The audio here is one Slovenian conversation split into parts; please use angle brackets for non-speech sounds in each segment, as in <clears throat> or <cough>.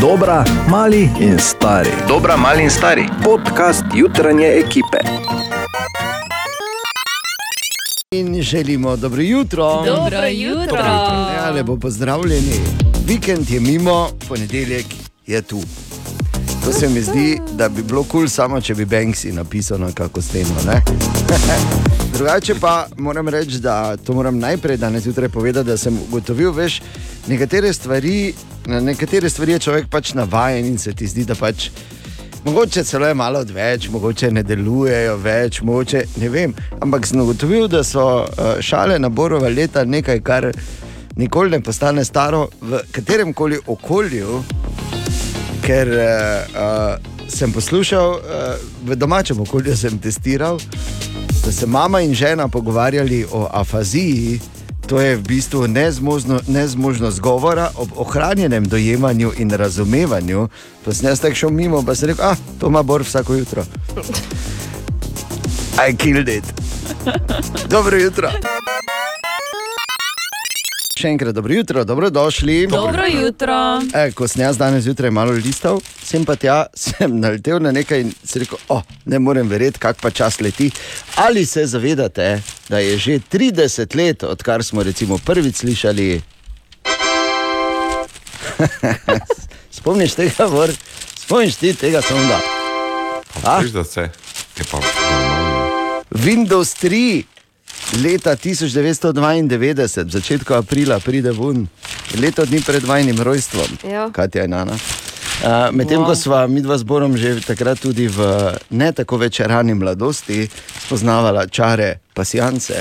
Dobra, mali in stari. Dobra, mali in stari. Podcast jutranje ekipe. In želimo dobro jutro. Dobro jutro. Ja, lepo pozdravljeni. Vikend je mimo, ponedeljek je tu. To se mi zdi, da bi bilo kul, cool samo če bi Banksy napisal na kako steno. ne? <laughs> Drugače pa moram reči, da to moram najprej danes zjutraj povedati, da sem ugotovil, veš, nekatere stvari, na nekatere stvari je človek pač navajen in se ti zdi, da pač. Mogoče celo je malo odveč, mogoče ne delujejo več, mogoče ne vem. Ampak sem ugotovil, da so uh, šale na Borova leta nekaj, kar nikoli ne postane staro v katerem koli okolju. Ker uh, sem poslušal, uh, v domačem okolju sem testiral, da se mama in žena pogovarjali o afaziji. To je v bistvu nezmožno, nezmožnost govora ob ohranjenem dojemanju in razumevanju. Pa sem jaz tako šel mimo, pa sem rekel, ah, to ima Bor vsako jutro. <laughs> I killed it. Dobro jutro. Še enkrat dobro jutro, dobrodošli. Dobro jutro. E, ko sem jaz danes zjutraj malo listal, sem pa tja, <laughs> sem naletel na nekaj in si rekel, oh, ne morem verjeti, kako pa čas leti. Ali se zavedate, da je že 30 let, odkar smo recimo prvič slišali? <laughs> Spomniš tega, Bor? Spomniš ti tega sonda? A? Veš, da se je pa. Windows 3, leta 1992, v začetku aprila pride ven, leto dni pred vajnim rojstvom, Ja. Katja in Ana. Uh, Medtem ko sva mi dva zborom že takrat tudi v ne tako več rani mladosti spoznavala čare pasijance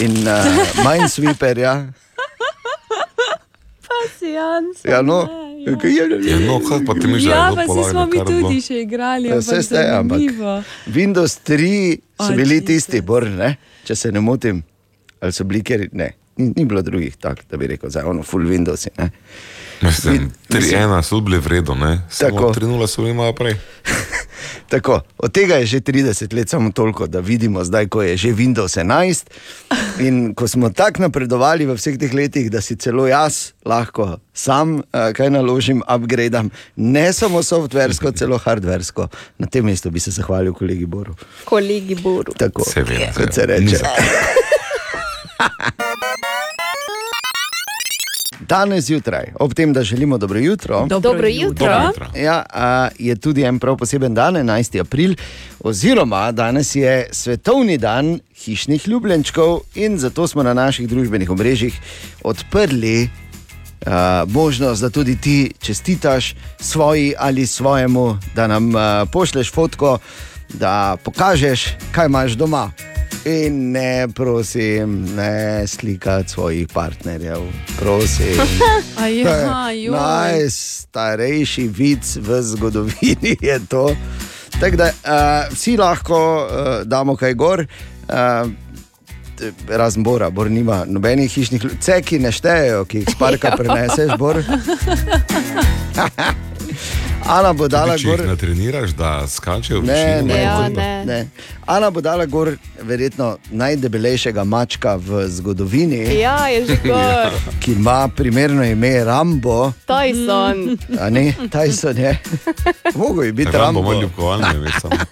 in uh, <laughs> Minesweeperja. Pasijans. Ja, no, kaj je Ja, no, kaj pa ti misliš, da Ja, je pa bilo si smo mi tudi še igrali. Ja, Vse ste, ampak. Windows 3 so bili tisti, bor, ne? Če se ne motim, ali so bili ker ne. Ni, ni bilo drugih, tak, da bi rekel, za ono full Windows. Ne? Mislim, 3-1 so bili vredno, ne? Samo 3-0 so bili malo prej. <laughs> Tako, od tega je že 30 let, samo toliko, da vidimo zdaj, ko je že Windows 11. In ko smo tako napredovali v vseh teh letih, da si celo jaz lahko sam uh, kaj naložim, upgradam, ne samo softversko, celo hardversko. Na tem mestu bi se zahvalil kolegi Boru. Kolegi Boru. Tako, Seveda, kot se reče. <laughs> Danes zjutraj, ob tem, da želimo dobro jutro. Dobro jutro. Dobro jutro. Ja, a, je tudi en prav poseben dan, 11. april, oziroma danes je svetovni dan hišnih ljubljenčkov, in zato smo na naših družbenih omrežjih odprli uh, možnost, da tudi ti čestitaš svoji ali svojemu, da nam uh, pošleš fotko, da pokažeš, kaj imaš doma. In ne, prosim, ne slikati svojih partnerjev, prosim. <laughs> To je Aja, joj. Najstarejši vic v zgodovini <laughs> je to. Tako da uh, vsi lahko uh, damo kaj gor. Uh, Razen Bora, Bor nima nobenih hišnih ljudi, ki ne štejejo, ki jih sparka <laughs> preneseš, Bor. Ana bo dala Če gor. jih natreniraš, da skačejo v Ne, višino, ne, Ja, bolj- ne. ne. Ana bo dala gor verjetno najdebelejšega mačka v zgodovini, Ja, je že <laughs> gor. ki ima primerno ime Rambo. Tyson. A ne, Tyson je. <laughs> Mogoče je biti Rambo Rambo. veš, samo. <laughs>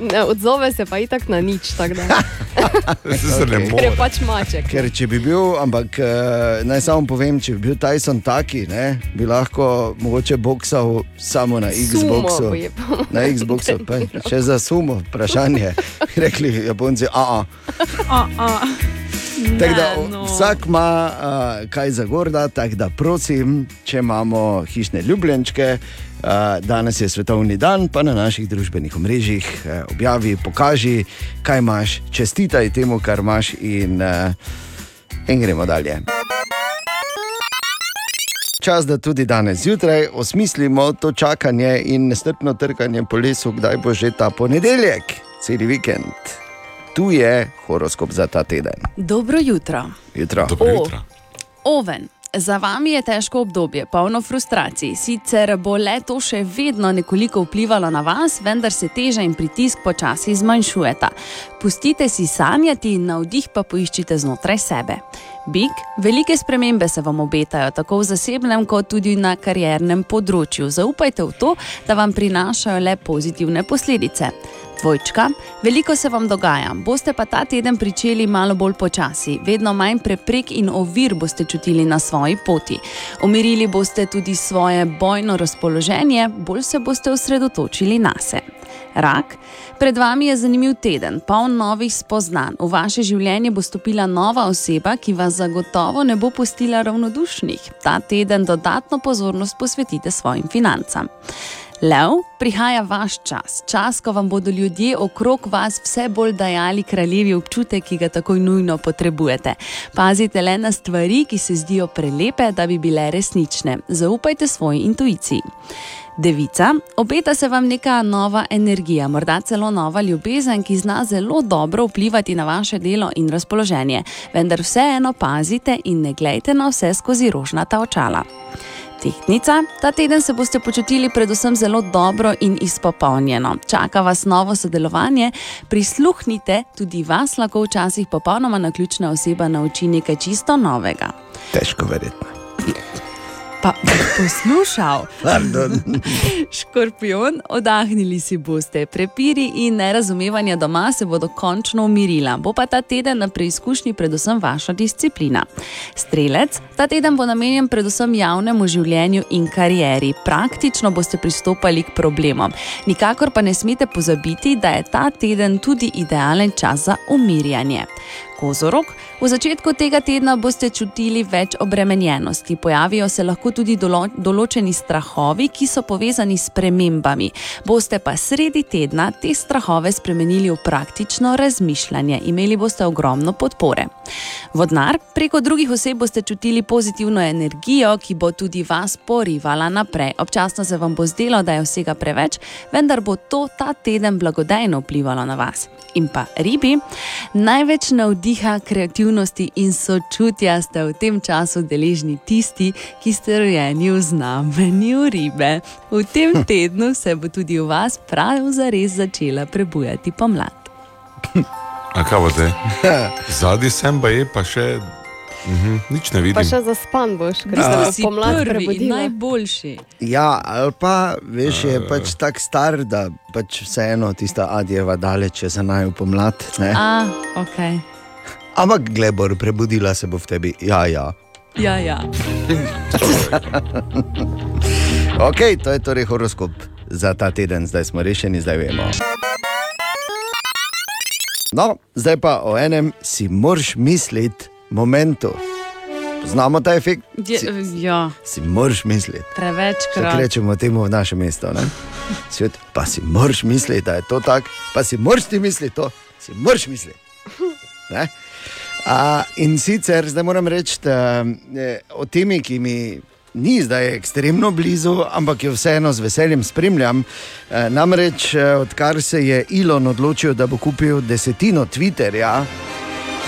Ne, odzove se pa itak na nič, se ne Ker je more. pač maček. Ker če bi bil, ampak eh, naj samo povem, če bi bil Tyson taki, ne, bi lahko mogoče boksal samo na Sumo Xboxu. pa Na Xboxu, pa <laughs> če za sumo, vprašanje. <laughs> Rekli Japonci, a a. Tako da Ne, no. vsak ima uh, kaj za gorda, tako da prosim, če imamo hišne ljubljenčke, uh, danes je svetovni dan, pa na naših družbenih omrežjih uh, objavi, pokaži, kaj imaš, čestitaj temu, kar imaš, in, uh, in gremo dalje. Čas, da tudi danes zjutraj osmislimo to čakanje in nestrpno trkanje po lesu, kdaj bo že ta ponedeljek, cel vikend. Tu je horoskop za ta teden. Dobro jutro. Jutro. Dobro O. jutro. Oven. Za vami je težko obdobje, polno frustracij. Sicer bo le to še vedno nekoliko vplivalo na vas, vendar se teža in pritisk počasi zmanjšujeta. Pustite si sanjati in navdih pa poiščite znotraj sebe. Big, velike spremembe se vam obetajo, tako v zasebnem, kot tudi na kariernem področju. Zaupajte v to, da vam prinašajo le pozitivne posledice. Dvojčka, veliko se vam dogaja, boste pa ta teden pričeli malo bolj počasi, vedno manj preprek in ovir boste čutili na svoji poti. Umirili boste tudi svoje bojno razpoloženje, bolj se boste osredotočili na se. Rak, pred vami je zanimiv teden, poln novih spoznanj. V vaše življenje bo stopila nova oseba, ki vas zagotovo ne bo pustila ravnodušnih. Ta teden dodatno pozornost posvetite svojim financam. Lev, prihaja vaš čas, čas, ko vam bodo ljudje okrog vas vse bolj dajali kraljevi občutek, ki ga tako nujno potrebujete. Pazite le na stvari, ki se zdijo prelepe, da bi bile resnične. Zaupajte svoji intuiciji. Devica, obeta se vam neka nova energija, morda celo nova ljubezen, ki zna zelo dobro vplivati na vaše delo in razpoloženje. Vendar vseeno pazite in ne gledajte na vse skozi rožnata očala. Tehtnica, ta teden se boste počutili predvsem zelo dobro in izpopolnjeno. Čaka vas novo sodelovanje, prisluhnite, tudi vas lahko včasih popolnoma naključna oseba nauči nekaj čisto novega. Težko verjetno. Pa poslušal. Škorpion, oddahnili si boste, prepiri in nerazumevanja doma se bodo končno umirila. Bo pa ta teden na preizkušnji predvsem vaša disciplina. Strelec, ta teden bo namenjen predvsem javnemu življenju in karieri. Praktično boste pristopali k problemom. Nikakor pa ne smete pozabiti, da je ta teden tudi idealen čas za umirjanje. Kozorog, v začetku tega tedna boste čutili več obremenjenosti, pojavijo se lahko tudi dolo določeni strahovi, ki so povezani s premembami. Boste pa sredi tedna te strahove spremenili v praktično razmišljanje, imeli boste ogromno podpore. Vodnar, preko drugih oseb boste čutili pozitivno energijo, ki bo tudi vas porivala naprej. Občasno se vam bo zdelo, da je vsega preveč, vendar bo to ta teden blagodejno vplivalo na vas. In pa ribi, največ navdiha, kreativnosti in sočutja ste v tem času deležni tisti, ki ste rojeni v znamenju ribe. V tem <laughs> tednu se bo tudi v vas prav zares začela prebujati pomlad. A kaj bo te? <laughs> Zadnji sem pa je, pa še mhm, nič ne Pa vidim. še zaspan boš, ker si pomlad prvi in prebudila. najboljši. Ja, ali pa veš, je pač tako star, da pač vseeno tista Adjeva daleč je za naj v pomlad. Ne? A, ok. Ampak glebor, prebudila se bo v tebi. Ja, ja. Ja, ja. <laughs> Ok, to je torej horoskop za ta teden, zdaj smo rešeni, zdaj vemo. No, zdaj pa o enem si moraš misliti momentu. Poznamo ta efekt? Si, ja, si moraš misliti. Prevečkrat. rečemo temu v našem mestu. Svet, pa si moraš misliti, da je to tako, pa si moraš ti misliti to, si moraš misliti. Ne? A, in sicer zdaj moram reči da, eh, o temi, ki mi ni zdaj ekstremno blizu, ampak jo vseeno z veseljem spremljam. E, namreč, eh, odkar se je Elon odločil, da bo kupil desetino Twitterja.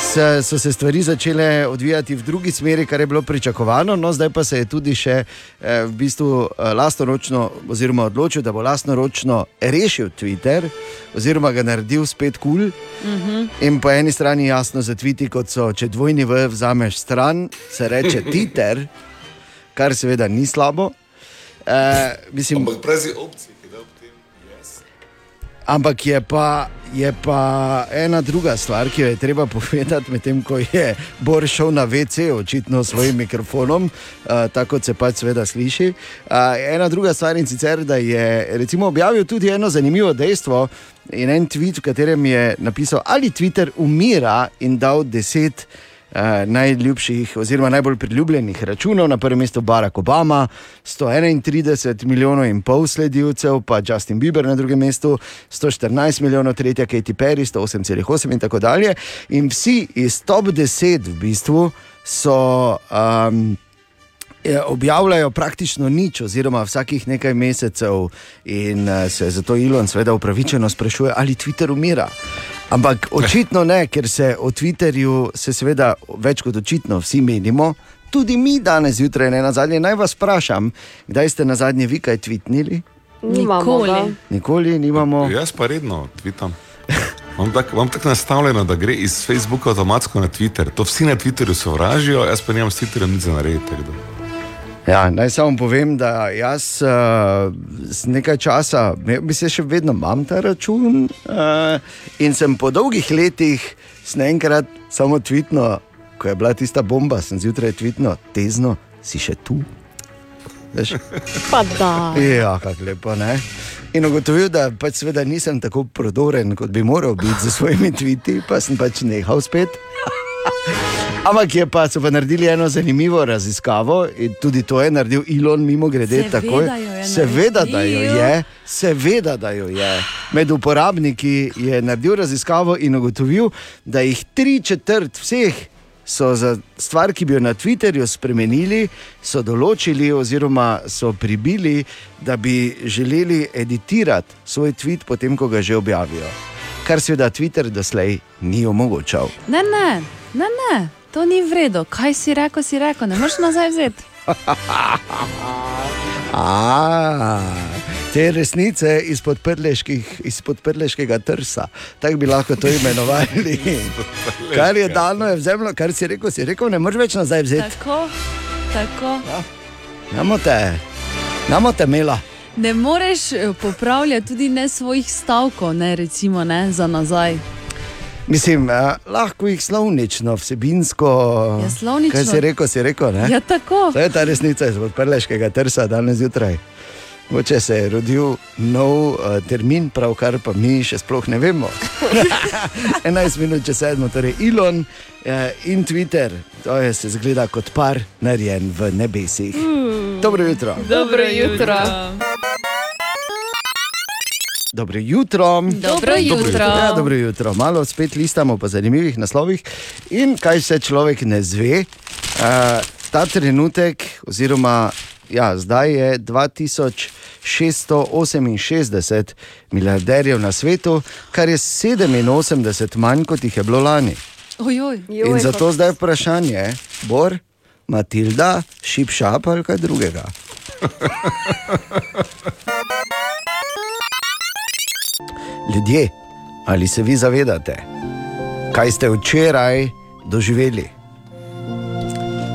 Se, so se stvari začele odvijati v drugi smeri, kar je bilo pričakovano, no zdaj pa se je tudi še eh, v bistvu eh, lastnoročno, oziroma odločil, da bo lastnoročno rešil Twitter, oziroma ga naredil spet kul. Cool. Uh -huh. In po eni strani jasno za tviti, kot so, če dvojni V vzameš stran, se reče <laughs> Twitter, kar seveda ni slabo. Eh, mislim, prezi opcije, Ampak je pa, je pa ena druga stvar, ki jo je treba povedati, medtem ko je Bor šel na WC, očitno s svojim mikrofonom, uh, tako se pač seveda sliši. Uh, ena druga stvar in sicer, da je recimo objavil tudi eno zanimivo dejstvo in en tweet, v katerem je napisal, ali Twitter umira in dal deset. Uh, najljubših, oziroma najbolj priljubljenih računov, na prvem mestu Barack Obama, 131 milijonov in pol sledilcev, pa Justin Bieber na drugem mestu, 114 milijonov, tretja Katy Perry, 108,8 in tako dalje. In vsi iz top 10 v bistvu so. Um, Objavljajo praktično nič, oziroma vsakih nekaj mesecev, in uh, se zato Elon seveda upravičeno sprašuje, ali Twitter umira. Ampak očitno ne, ker se o Twitterju, se seveda več kot očitno vsi menimo, tudi mi danes zjutraj, ne na zadnje. Naj vas vprašam, kdaj ste na zadnje vi kaj tvitnili? Nikoli. Nikoli nimamo. Jaz pa redno tvitam. Imam tako tak nastavljeno, da gre iz Facebooka avtomatsko na Twitter. To vsi na Twitterju sovražijo, jaz pa nimam s Twitterjem nič za narediti. Da. Ja, naj samo povem, da jaz uh, nekaj časa, mislim, še vedno imam ta račun uh, in sem po dolgih letih naenkrat samo tvitno, ko je bila tista bomba, sem zjutraj tvitno, tezno, si še tu. Veš? Pa da. Ja, kako lepo, ne? In ugotovil, da pač seveda nisem tako prodoren, kot bi moral biti z svojimi tviti, pa sem pač nehal spet. Ampak je pa, so pa naredili eno zanimivo raziskavo in tudi to je naredil Elon, mimo grede, Seveda takoj. je Seveda, da jo je, seveda, da jo je. Med uporabniki je naredil raziskavo in ugotovil, da jih tri četrt vseh so za stvar, ki bi jo na Twitterju spremenili, so določili oziroma so pribili, da bi želeli editirati svoj tweet, potem ko ga že objavijo. Kar seveda Twitter doslej ni omogočal. Ne, ne, ne, ne, to ni v redu. Kaj si rekel, si rekel, ne moreš nazaj vzeti. <laughs> A, te resnice izpod, izpod prleškega trsa, tako bi lahko to imenovali. <laughs> Kar je dano, je vzemlo, kar si rekel, si rekel, ne moreš več nazaj vzeti. Tako, tako. Namo te, namo te mela. Ne moreš eh, popravljati tudi ne svojih stavkov, ne recimo ne, za nazaj. Mislim, eh, lahko jih slovnično, vsebinsko. Ja, slovnično. Kaj si rekel, si rekel. Ne? Ja, tako. To je ta resnica izpod prleškega trsa danes zjutraj. Moče se je rodil nov uh, termin, pravkar pa mi še sploh ne vemo. <laughs> 11 minut čez sedmo, torej Elon uh, in Twitter, to je se zgleda kot par narejen v nebesih. Dobro jutro. Dobro jutro. Dobro jutro. Dobro jutro. Ja, dobro jutro. Malo spet listamo po zanimivih naslovih in kaj se človek ne zve. Uh, ta trenutek, oziroma ja, zdaj je 2668 milijarderjev na svetu, kar je 87 manj kot jih je bilo lani. Ojoj. In zato zdaj vprašanje, Bor, Matilda, Šipšap ali kaj drugega. <laughs> Ljudje, ali se vi zavedate, kaj ste včeraj doživeli?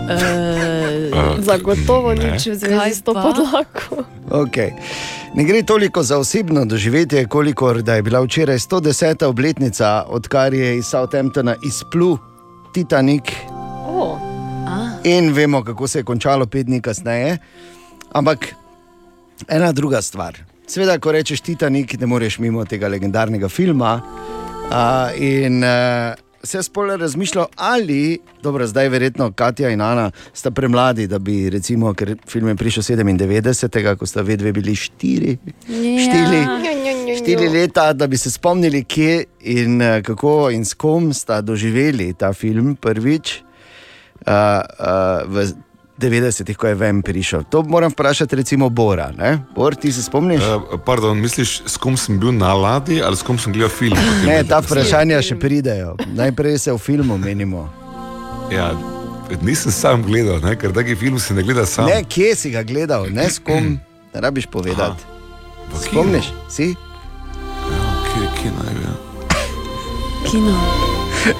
Uh, Zagotovo Ne. nič v zvezi s to podlago. Okay. Ne gre toliko za osebno doživetje, kolikor da je bila včeraj 110. obletnica, odkar je iz Southamptona izplul Titanik. O, In vemo, kako se je končalo pet dni kasneje. Ampak ena druga stvar. Sveda, ko rečeš Titanik, ne moreš mimo tega legendarnega filma. Uh, in uh, se spole razmišljal, ali, dobro, zdaj verjetno Katja in Ana sta premladi, da bi, recimo, ker film je prišel 97, ko sta vedve bili štiri, štiri, štiri leta, da bi se spomnili, kje in eh, kako in s kom sta doživeli ta film prvič uh, uh, v 90-ih, ko je Vem prišel. To moram vprašati, recimo, Bora. Ne? Bor, ti se spomniš? Uh, pardon, misliš, s kom sem bil na ladji ali s kom sem gledal film? <laughs> Ne, ta vprašanja še pridejo. Najprej se v filmu menimo. Ja, nisem sam gledal, ne, ker taki film se ne gleda sam. Ne, kje si ga gledal, ne s kom, ne rabiš povedati. Kinu. Spomniš si? Ja, kje, kje naj bi? ja. kino. <laughs>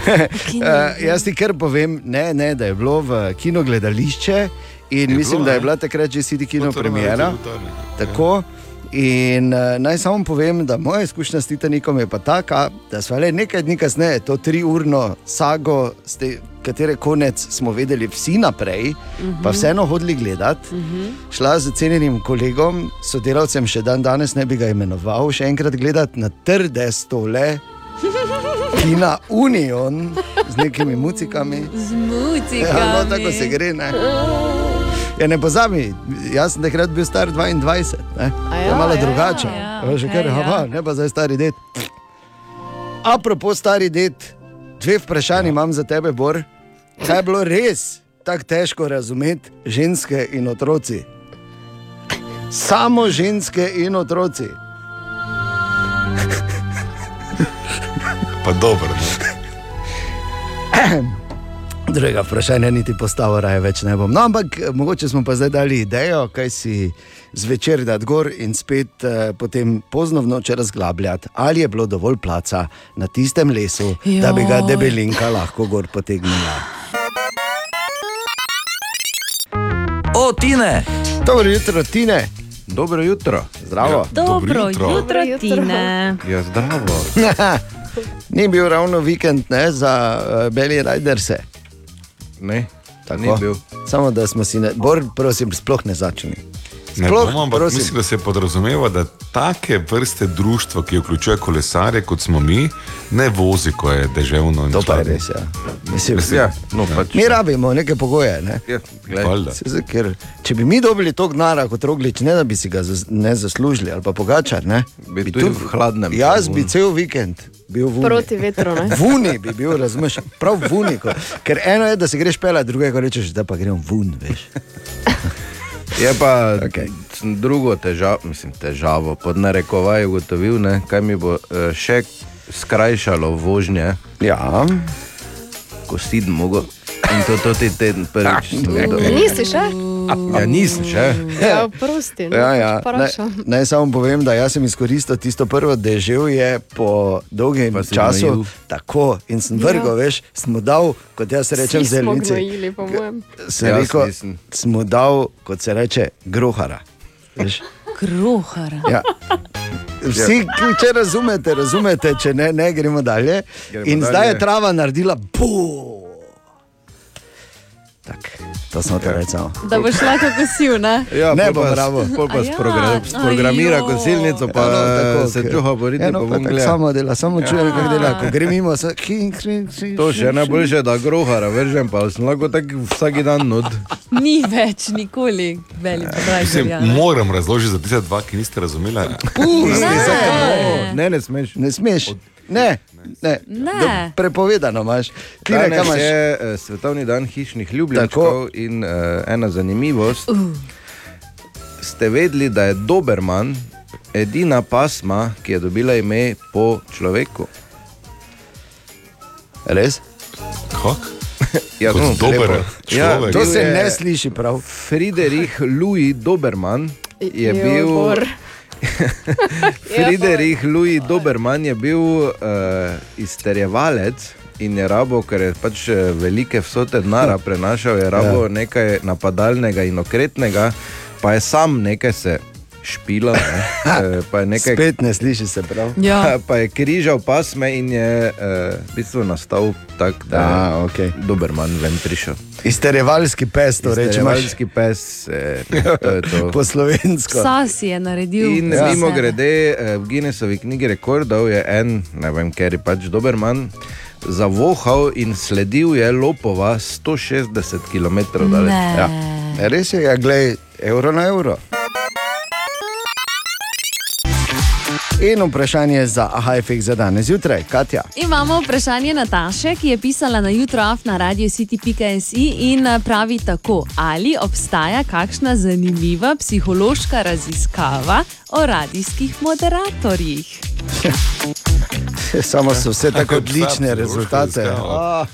Uh, jaz ti kar povem, ne, ne, da je bilo v kino gledališče in Je mislim, bilo, da je ne? bila takrat že City kino premjera. razumljeno, ja. Tako. In uh, naj samo povem, da moja izkušnja s Titanikom je pa taka, da smo le nekaj dni kasneje, to triurno sago, ste, katere konec smo vedeli vsi naprej, uh -huh. pa vseeno hodili gledati. Uh -huh. Šla z cenjenim kolegom, sodelavcem, še dan danes ne bi ga imenoval, še enkrat gledati na trde stole. Kina Union z nekimi muzikami. Z muzikami. Ja, no, tako se gre. Ne? Ja, ne pozabi, jaz sem takrat bil star 22, ne? Je ja, malo ja, drugače. ja, Ja, okej, kar, ja. aha, ne pa zdaj stari det. Apropo stari det, dve vprašanji imam za tebe, Bor. Kaj je bilo res tako težko razumeti ženske in otroci? Samo ženske in otroci. Pa dobro. Ne? <clears throat> Drugega vprašanja niti postavo raje več ne bom. No, ampak eh, mogoče smo pa zdaj dali idejo, kaj si zvečer dati gor in spet eh, potem pozno v noč razglabljati, ali je bilo dovolj placa na tistem lesu, da bi ga debelinka lahko gor potegnila. O, Tine! Dobro jutro, Tine, Dobro jutro. zdravo. Dobro jutro. jutro, Dobro jutro. Tine. Ja, zdravo. <laughs> Ni bil ravno vikend ne, za uh, Beli Rajderse. Ne, Tako. ni bil. Samo da smo si, ne, Bor, prosim, sploh ne začni. Ne Sploh, bom, ampak prosim. mislim, da se podrazumeva, da take vrste društva, ki vključuje kolesarje, kot smo mi, ne vozi, ko je deževno. in To pa je res. Ja. Mislim, Ja, no, pač. Mi rabimo neke pogoje. Ne? Ja. Se Ker, če bi mi dobili to gnara kot roglič, ne da bi si ga zas, ne zaslužili, ali pa pogačar, ne, Bi tudi v hladnem Jaz bi cel vikend bil v Uni. Proti vetru. Ne? Vuni bi bil, razumeš, prav vuni. Ko, ker eno je, da se greš pelati, drugo je, ko rečeš, da pa grem vun, veš. Je pa Okej. okay. drugo težavo, mislim, težavo, pod narekovaj ugotovil, ne, kaj mi bo eh, še skrajšalo vožnje, Ja, ko si mogo. In to, to ti teden prvič videl. Nisi še? Ja, nisem še. Ja, prosti. ja, ja. Naj, naj samo povem, da jaz sem izkoristil tisto prvo deževje po dolgem času. gnojil. Tako in sem vrgel, Ja. veš, smo dal, kot jaz rečem, zelenice. gnojili. Sem Jaz rekel, smo dal, kot se reče, grohara. Veš? Kruhara. Ja. Vsi, ki če razumete, razumete, če ne, ne gremo dalje. Gremo In dalje. zdaj je trava naredila bo. Tak, to smo te reči. samo. Da boš lahko kosil, ne? Ja, Ne bom rabo. pol pa A ja, sprogra, sprogramira ajoj. kosilnico, pa Ja, no, tako, se čuha boriti, Eno pa pa gledal. samo dela, samo čujem, kako dela. Ko gre mimo, se king, king, king. To še najboljše, da grohara vržem, pa sem lahko tak vsak dan nud. Ni več nikoli velik Mislim, drajzer. moram razložiti za tiste dva, ki niste razumeli. Ne. Ne, ne smeš. Ne smeš. Ne, ne. Ne. Prepovedano imaš. Ti ne, kaj Danes imaš? je uh, svetovni dan hišnih ljubljenčkov Tako. in uh, ena zanimivost. Uh. Ste vedeli, da je Doberman edina pasma, ki je dobila ime po človeku? Res? Kak? <laughs> Ja, Kot dober lepo. človek. To bil se ne sliši prav. Friedrich Louis Doberman je Jo, bil. <laughs> Friedrich Louis Doberman je bil uh, izterjevalec in je rabo, ker je pač eh, velike vsote denarja prenašal, je rabo Ja. nekaj napadalnega in okretnega, pa je sam nekaj se špila, ne? <laughs> Eh, pa je nekaj. Spet ne sliši se prav. Ja. <laughs> Pa je križal pasme in je uh, v bistvu nastal tak, da je okay. Doberman ven prišel. Izterjevalski pes, to rečemo. Izterjevalski pes, eh, to je to. <laughs> Po slovensko. Sas je naredil. In za mimo grede, eh, v Guinnessovi knjigi rekordov je en, ne vem, ker je pač Doberman, zavohal in sledil je lopova 160 km daleč. Ne. Ja. Res je, ja, glej, evro na evro. In vprašanje za AHFX za danes zjutraj, Katja. Imamo vprašanje Nataše, ki je pisala na jutroaf na radiocity.si in eh, pravi tako: Ali obstaja kakšna zanimiva psihološka raziskava o radijskih moderatorjih? <laughs> Samo so vse tako odlične rezultate. Ah,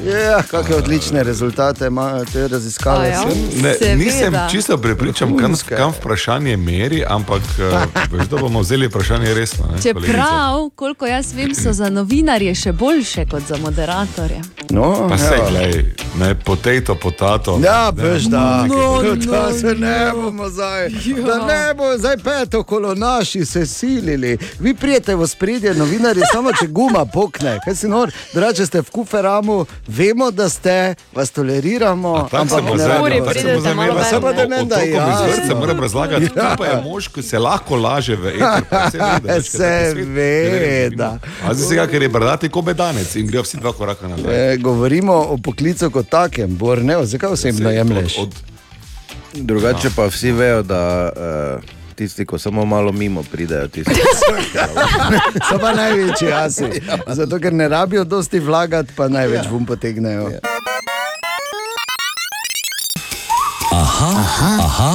Ja, kakšne odlične rezultate imajo te raziskave. Ja? Ne, Seveda. nisem čisto prepričan, kam, kam vprašanje meri, ampak eh, <laughs> veš, da bomo vzeli vprašanje resno. ne, kolegica? Čeprav, koliko jaz vem, so za novinarje še boljše kot za moderatorje. No, Pa se ja. glej, ne potato, potato. Ja, veš, da, No, no, no, da se ne bomo zdaj, Ja. da ne bo zdaj peto kolo naši se silili. Vi prijete v spredje, novinarji, samo če guma pokne, kaj si nor, drugače ste v kuferamu, vemo, da ste, vas toleriramo, Tam se bo ne zdaj, Uri rabimo. tam se pridete bo zdaj malo imela ven, samo ne. o- Da, otrokom ja. iz vrtca moram razlagati, Ja. ja. pa je mož, ki se lahko laže v eter. pa se vede, veš, kaj taki svet. Seveda. A zdaj se ga, ker je bradati kot bedanec in grejo vsi dva koraka naprej. E, govorimo o poklicu kot takem, Bor, ne, zakaj osebno jemliš? Od, od, Drugače pa vsi vejo, da uh, tisti, ko samo malo mimo pridejo, tisti. <laughs> So pa <laughs> največji asi. Zato, ker ne rabijo dosti vlagati, pa največ vum potegnejo. Aha,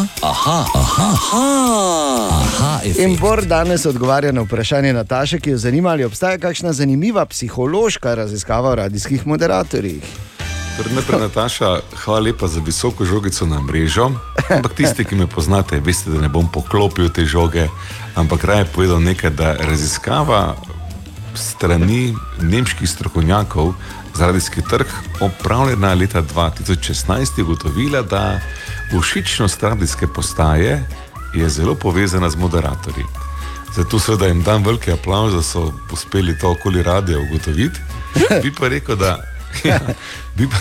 In efekt. Bor danes odgovarja na vprašanje Nataše, ki jo zanima, ali obstaja kakšna zanimiva psihološka raziskava o radijskih moderatorjih. Najprej, Nataša, hvala lepa za visoko žogico na mrežo. Ampak tisti, ki me poznate, veste, da ne bom poklopil te žoge, ampak raje povedal nekaj, da raziskava strani nemških strokovnjakov za radijski trg, opravljena leta 2016, je ugotovila, da všečnost radijske postaje je zelo povezana z moderatorji. Zato seveda jim dam velike aplauze, da so uspeli to okoli radia ugotoviti. Bi pa rekel, da ja, bi pa,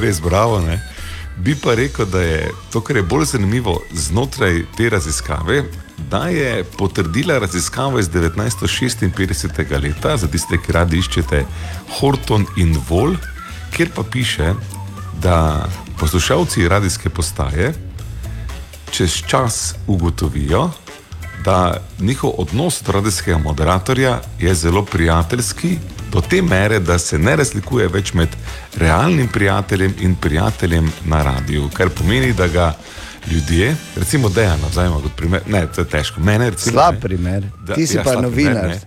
res bravo. Ne? Bi pa rekel, da je to, kar je bolj zanimivo znotraj te raziskave, da je potrdila raziskavo iz 1956. leta, za tiste, ki radi iščete Horton in Vol, kjer pa piše, da poslušalci radijske postaje čez čas ugotovijo, da njihov odnos do radijskega moderatorja je zelo prijateljski, do te mere, da se ne razlikuje več med realnim prijateljem in prijateljem na radiju. Kar pomeni, da ga ljudje, recimo, dejano, vzamemo kot primer, ne, to je težko. Mene, recimo, Slab ne, primer. da- Ti si ja, pa slab primer, novinar. ne.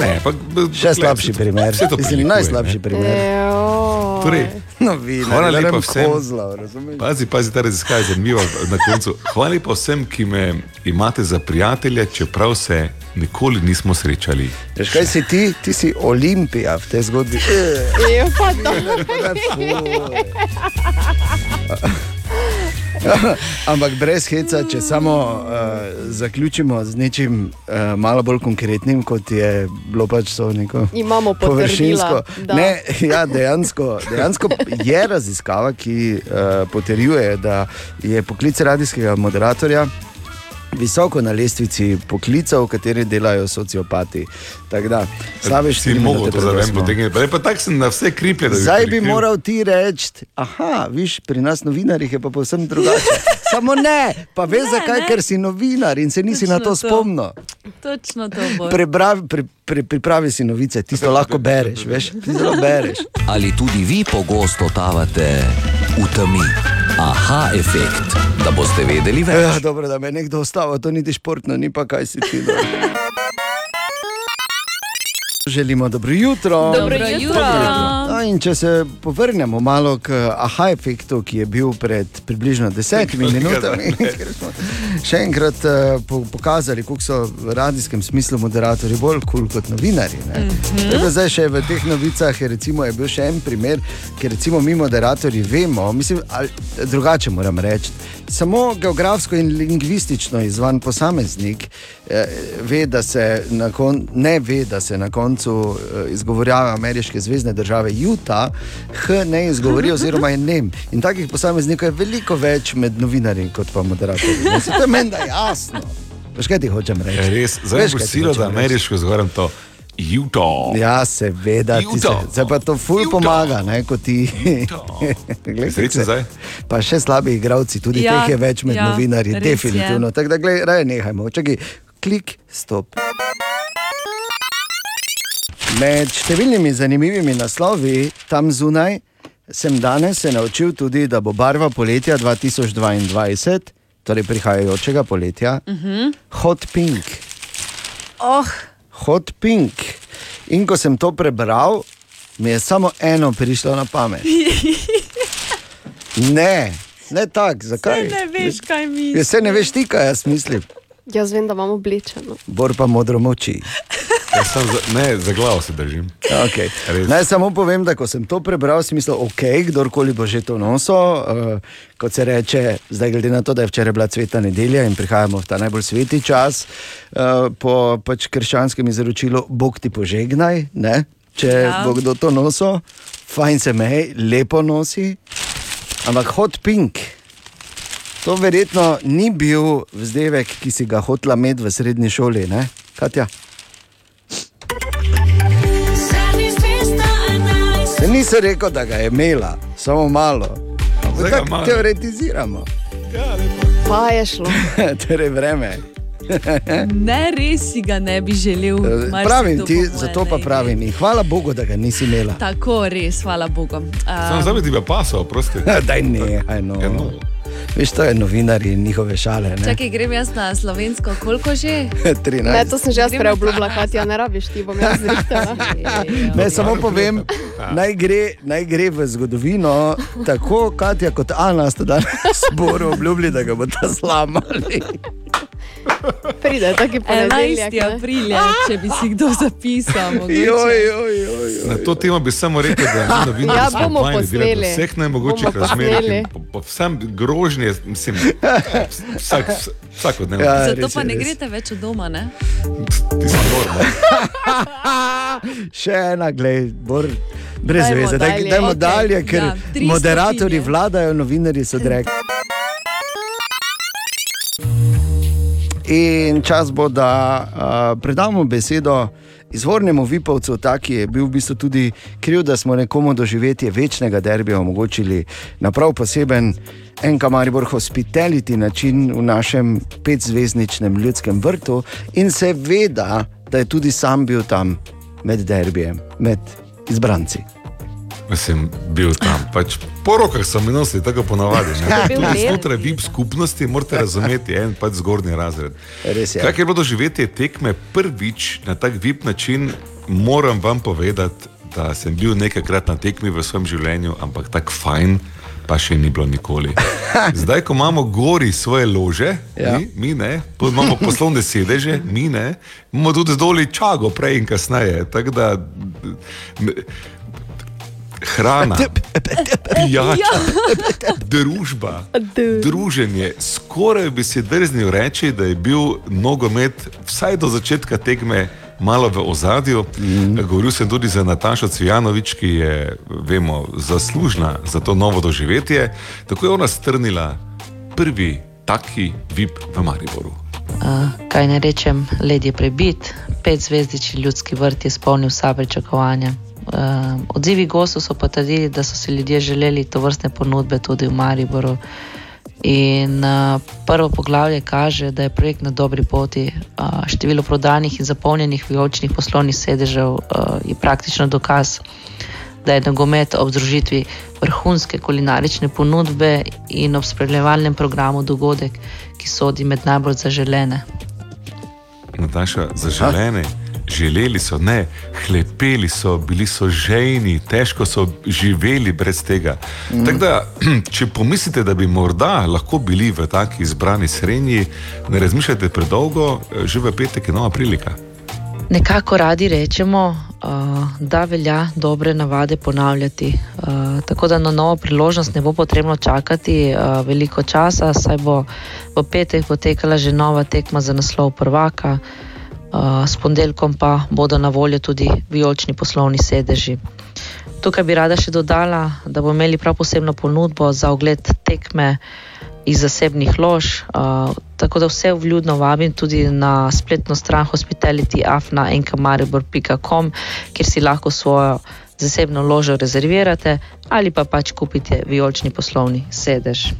Ne, pa, Še slabši primer. Vse to prilikuje, najslabši ne. primer. Ejo. Torej, Hvala ne lepa vsem. kozlov, razumeš? Pazi, pazi, ta raziskava je zanimiva na koncu. Hvala lepa vsem, ki me imate za prijatelje, čeprav se nikoli nismo srečali. Veš, kaj si ti? Ti si Olimpija v tej zgodbi. Ejo, pa to. <laughs> <laughs> Ampak brez heca, če samo uh, zaključimo z nečim uh, malo bolj konkretnim, kot je bilo pač to neko. Imamo Površinsko. da. Ne, ja, dejansko, dejansko je raziskava, ki uh, potrjuje, da je poklic radijskega moderatorja visoko na lestvici poklicev, v kateri delajo sociopati. Da, slabe si štiri mogel minute to zavem smo. potegniti. Pa tako sem na vse kriplje. da Zdaj bi prikril. moral ti reči, aha, viš, pri nas novinarjih je pa povsem drugače. <laughs> Samo ne, pa veš zakaj, ne. ker si novinar in se nisi na Točno to to. spomnil. Točno to bo. Prebravi, pri, pri, pripravi si novice, ti to lahko bereš, veš, ti zelo bereš. Ali tudi vi pogosto totavate v temi? Aha, efekt, da boste vedeli več. Ja, dobro, da me je nekdo ostava, to niti športno, ni pa kaj si ti. <laughs> Želimo dobro jutro. Dobro jutro. No, in če se povrnemo malo k aha efektu, ki je bil pred približno desetimi minutami, <laughs> ker smo še enkrat uh, po, pokazali, kako so v radijskem smislu moderatorji bolj kul cool kot novinari. Mm -hmm. Zdaj še v teh novicah je, recimo, je bil še en primer, ker recimo mi moderatorji vemo, mislim, ali, drugače moram reči. Samo geografsko in lingvistično izvan posameznik eh, ve, da se na kon, ne ve, da se na koncu eh, izgovorjava ameriške zvezdne države Utah, H ne izgovori, oziroma je nem. In takih posameznikov je veliko več med novinarji kot pa moderatorji. Ne, saj To je meni da jasno. Veš, kaj ti hočem reči? Ja, res, zdaj kaj ti silo, da ameriško zgovorim to. Juto. Ja, seveda, ti se, Utah. zdaj pa to ful Utah. pomaga, ne, kot ti. <laughs> Glej, Srečen zdaj? Pa še slabi igravci, tudi Ja, ja, teh je več med ja, ja, novinarji, je. definitivno. Tako da, gledaj, raje nehajmo. Čakaj, klik, stop. Med številnimi zanimivimi naslovi tam zunaj sem danes se naučil tudi, da bo barva poletja 2022, torej prihajajočega poletja, uh -huh. hot pink. Oh, Hot pink. In ko sem to prebral, mi je samo eno prišlo na pamet. <laughs> Ne, ne tako, zakaj? ne veš, kaj mi. Ja, se ne veš ti, kaj jaz mislim. Jaz vem, da imamo oblečeno. Bor pa modro moči. Jaz sem za, ne, za glavo se držim. Okay. Res. Naj samo povem, da ko sem to prebral, sem mislil, ok, kdorkoli bo že to nosil. Uh, kot se reče, zdaj glede na to, da je včeraj bila cveta nedelja in prihajamo v ta najbolj sveti čas, uh, po pač krščanskem izročilu, Bog ti požegnaj, ne? če ja. bo kdo to nosil, fajn se mej, lepo nosi. Ampak hot pink. To verjetno ni bil vzdevek, ki si ga hotla imeti v srednji šoli, ne? Katja? Se nisem rekel, da ga je imela, samo malo. Ampak teoretiziramo. Pa je šlo. <laughs> torej vreme. <laughs> Ne, res si ga ne bi želel. marsikdo Pravim ti, zato pa pravim. In hvala Bogu, da ga nisi imela. Tako, res, hvala Bogu. Sam Um, zdaj bi ti pa pasal, prosti. <laughs> Daj ne, aj no. Ja, no. Veš, to je novinarji in njihove šale. Ne? Čakaj, grem jaz na slovensko, koliko že? <laughs> 13. Ne, to sem že jaz preobljubila, Katja, ne rabiš ti, bom jaz zrihtala. <laughs> Ne, samo povem, naj gre, naj gre v zgodovino, tako Katja kot Ana sta danes <laughs> zboru obljubili, da ga bodo zlamali. Pride, taki ponedeljek. 11. ne. april, je, če bi si kdo zapisal. mogoče. Joj, joj, joj, Na joj. to temo bi samo rekel, da mi novinarji Ja, smo bomo posneli. vseh najmogočih razmerah. po- po Vsem grožnje, mislim, vsak, vsakodnevno. Ja. Zato res pa je, ne res. greste več od doma, ne? Ti si norma. Še ena, glej, bor, brez Dajmo veze. Dalje. dajmo Okej, dalje, ker ja, tri moderatorji stopinje. vladajo, novinarji so drek. In čas bo, da uh, predamo besedo izvornemu Vipovcu, ta, ki je bil v bistvu tudi kriv, da smo nekomu doživetje večnega derbija omogočili na prav poseben en kamaribor hospitality način v našem petzvezdničnem ljudskem vrtu in seveda, da je tudi sam bil tam med derbijem, med izbranci. Sem bil tam. Pač po rokah so mi nosili, tako ponavadi. <laughs> bil Tudi znotraj VIP skupnosti morate razumeti en pač zgornji razred. Res je. Kaj je bilo doživetje tekme prvič na tak VIP način, moram vam povedati, da sem bil nekajkrat na tekmi v svojem življenju, ampak tako fajn. Pa še ni bilo nikoli. <laughs> Zdaj, ko imamo gori svoje lože, Ja. ja. mi, mi ne, potem imamo poslovne sedeže, mi ne, imamo tudi zdolj čago, prej in kasneje. Tako da hrana, pijača, družba, druženje. Skoraj bi si drznil reči, da je bil nogomet vsaj do začetka tekme. Malo v ozadju. Mm. Govoril sem tudi za Natašo Cvijanovič, ki je, vemo, zaslužna za to novo doživetje. Tako je ona strnila prvi taki VIP v Mariboru. Uh, kaj ne rečem, led je prebit, pet zvezdični ljudski vrt je spolnil vsa pričakovanja. Uh, odzivi gostov so potrdili, da so si ljudje želeli to vrstne ponudbe tudi v Mariboru. In uh, prvo poglavje kaže, da je projekt na dobri poti. Uh, število prodanih in zapolnjenih vijoličnih poslovnih sedežev uh, je praktično dokaz, da je nogomet ob združitvi vrhunske kulinarične ponudbe in ob spremljevalnem programu dogodek, ki sodi med najbolj zaželene. Nataša, zaželene. Želeli so, ne, hlepeli so, bili so žejni, težko so živeli brez tega. Mm. Tako da, <clears throat> če pomislite, da bi morda lahko bili v taki izbrani srednji, ne razmišljajte predolgo, že v petek je nova prilika. Nekako radi rečemo, uh, da velja dobre navade ponavljati. Uh, tako da na novo priložnost ne bo potrebno čakati uh, veliko časa, saj bo v petek potekala že nova tekma za naslov prvaka, uh, s ponedeljkom pa bodo na voljo tudi vijolični poslovni sedeži. Tukaj bi rada še dodala, da bomo imeli prav posebno ponudbo za ogled tekme iz zasebnih lož. Uh, tako da vse vljudno vabim tudi na spletno stran hospitality.afna.enkamaribor.com, kjer si lahko svojo zasebno ložo rezervirate ali pa pač kupite vijolični poslovni sedež.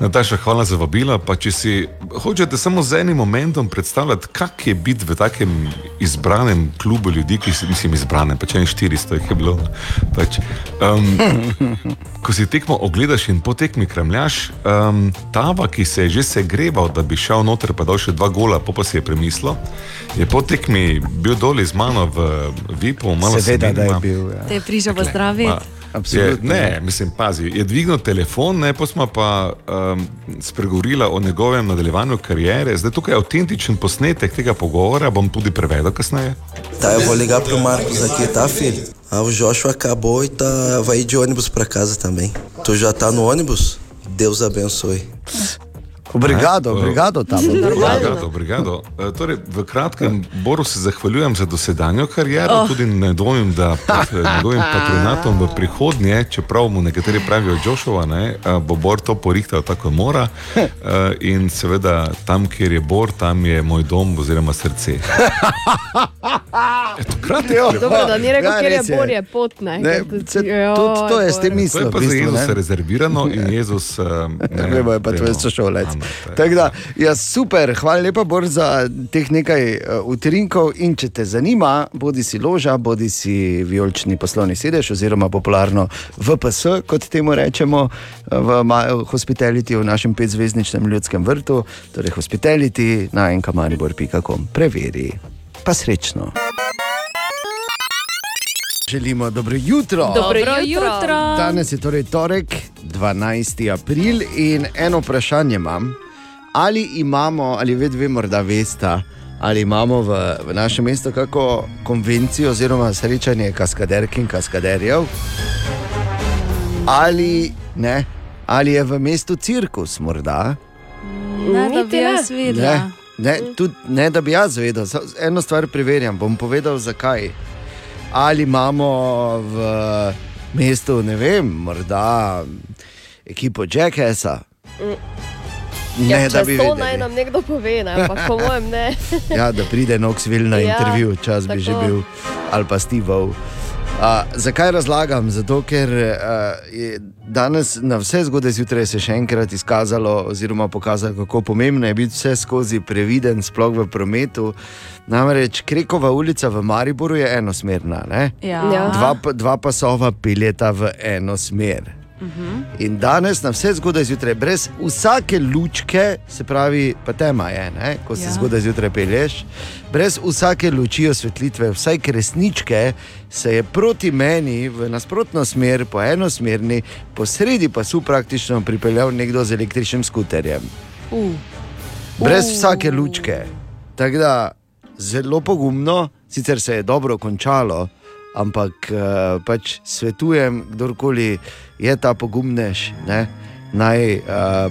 Nataša, hvala za vabilo. Pa če si hočete samo z enim momentom predstavljati, kak je biti v takem izbranem klubu ljudi, ki si mislim izbranem, pač en 400 jih je bilo. Pač, um, <laughs> ko si tekmo ogledaš in po tekmi kremljaš, um, Tava, ki se je že segreval, da bi šel noter, pa dal še dva gola, pa, pa si je premislil, je po tekmi bil dol z mano v Vipu, malo Seveda, se da je bil. Ja. Te je prišel pozdraviti. Je, Absolutno. ne, mislim, pazi, je dvignil telefon, ne, pa smo pa um, spregovorila o njegovem nadaljevanju kariere. Zdaj tukaj je avtentičen posnetek tega pogovora, bom tudi prevedel kasneje. Tá, eu vou ligar pro Marcos aqui, tá, filho? Ah, o Joshua acabou e tá, vai ir de ônibus pra casa também. Tu já tá no ônibus? Deus abençoe. Obrigado, obrigado, tam. Obrigado, <laughs> obrigado. E, Torej, v kratkem, Boru se zahvaljujem za dosedanjo kariero, oh. tudi ne dvomim, da pod eh, njegovim <laughs> patronatom v prihodnje, čeprav mu nekateri pravijo Joshua, ne, eh, bo Bor to porihtal tako kot mora. In seveda, tam, kjer je Bor, tam je moj dom oziroma srce. <laughs> Eto, kratek, Jo. Dobro, da ni rekel, Ja, ker je res je. pot. Ne, Ne, tudi- se- tudi to je s tem Bor. To je v pa za bistvu, Jezusa ne. rezervirano in Jezus. eh, ne, Vemo, je pa tvoj vemo. sošolec. <laughs> Tako da, ja, super, hvala lepa, Bor, za teh nekaj uh, utrinkov. In če te zanima, bodi si loža, bodi si vijolični poslovni sedež, oziroma popularno VPS, kot temu rečemo v ma- hospitality v našem petzvezdničnem ljudskem vrtu, torej hospitality na enkamaribor.com. Preveri, pa srečno. Želimo dobro jutro. Dobro Dobro jutro. jutro. Danes je torej torek, 12. april in eno vprašanje imam. Ali imamo, ali ved, ve, morda veste, ali imamo v, v našem mestu kako konvencijo oziroma srečanje kaskaderk in kaskaderjev, ali, ne, ali je v mestu cirkus morda. Ne, da bi ne. jaz videla. Ne, ne, tudi, ne, da bi jaz vedel, eno stvar preverjam, bom povedal zakaj. Ali imamo v mestu, ne vem, morda ekipo Jackasa. Ne, Ja, da bi to naj nam nekdo pove, ne, ampak po mojem ne. <laughs> Ja, da pride Knoxville na <laughs> Ja, intervju, čas bi že tako. bil, ali pa Steve. Uh, zakaj razlagam? Zato, ker uh, je danes na vse zgodbe zjutraj se še enkrat izkazalo, oziroma pokazalo, kako pomembno je biti vse skozi previden, sploh v prometu. Namreč Krekova ulica v Mariboru je enosmerna, ne? Ja. Ja. dva, dva pasova peljeta v eno smer. In danes na vse zgodaj zjutraj, brez vsake lučke, se pravi, pa tema je, ne? ko se Ja. zgodaj zjutraj pelješ, brez vsake luči osvetlitve, vsaj kresničke, se je proti meni v nasprotno smer, po enosmerni, po sredi pa su praktično pripeljal nekdo z električnim skuterjem. Uh. Brez Uh. vsake lučke. Tako da zelo pogumno, sicer se je dobro končalo, ampak uh, pač svetujem, kdorkoli je ta pogumnež, ne, naj uh,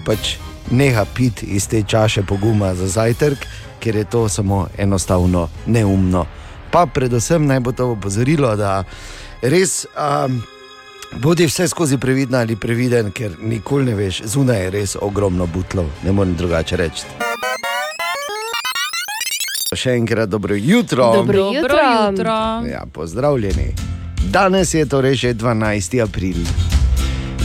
pač neha piti iz te čaše poguma za zajtrk, ker je to samo enostavno neumno. Pa predvsem naj bo to opozorilo, da res. Um, Bodi vse skozi previdna ali previden, ker nikoli ne veš, zunaj je res ogromno butlov, ne morem drugače reči. Še enkrat dobro jutro. Dobro Dobro jutro. jutro. Ja, pozdravljeni. Danes je torej že 12. april.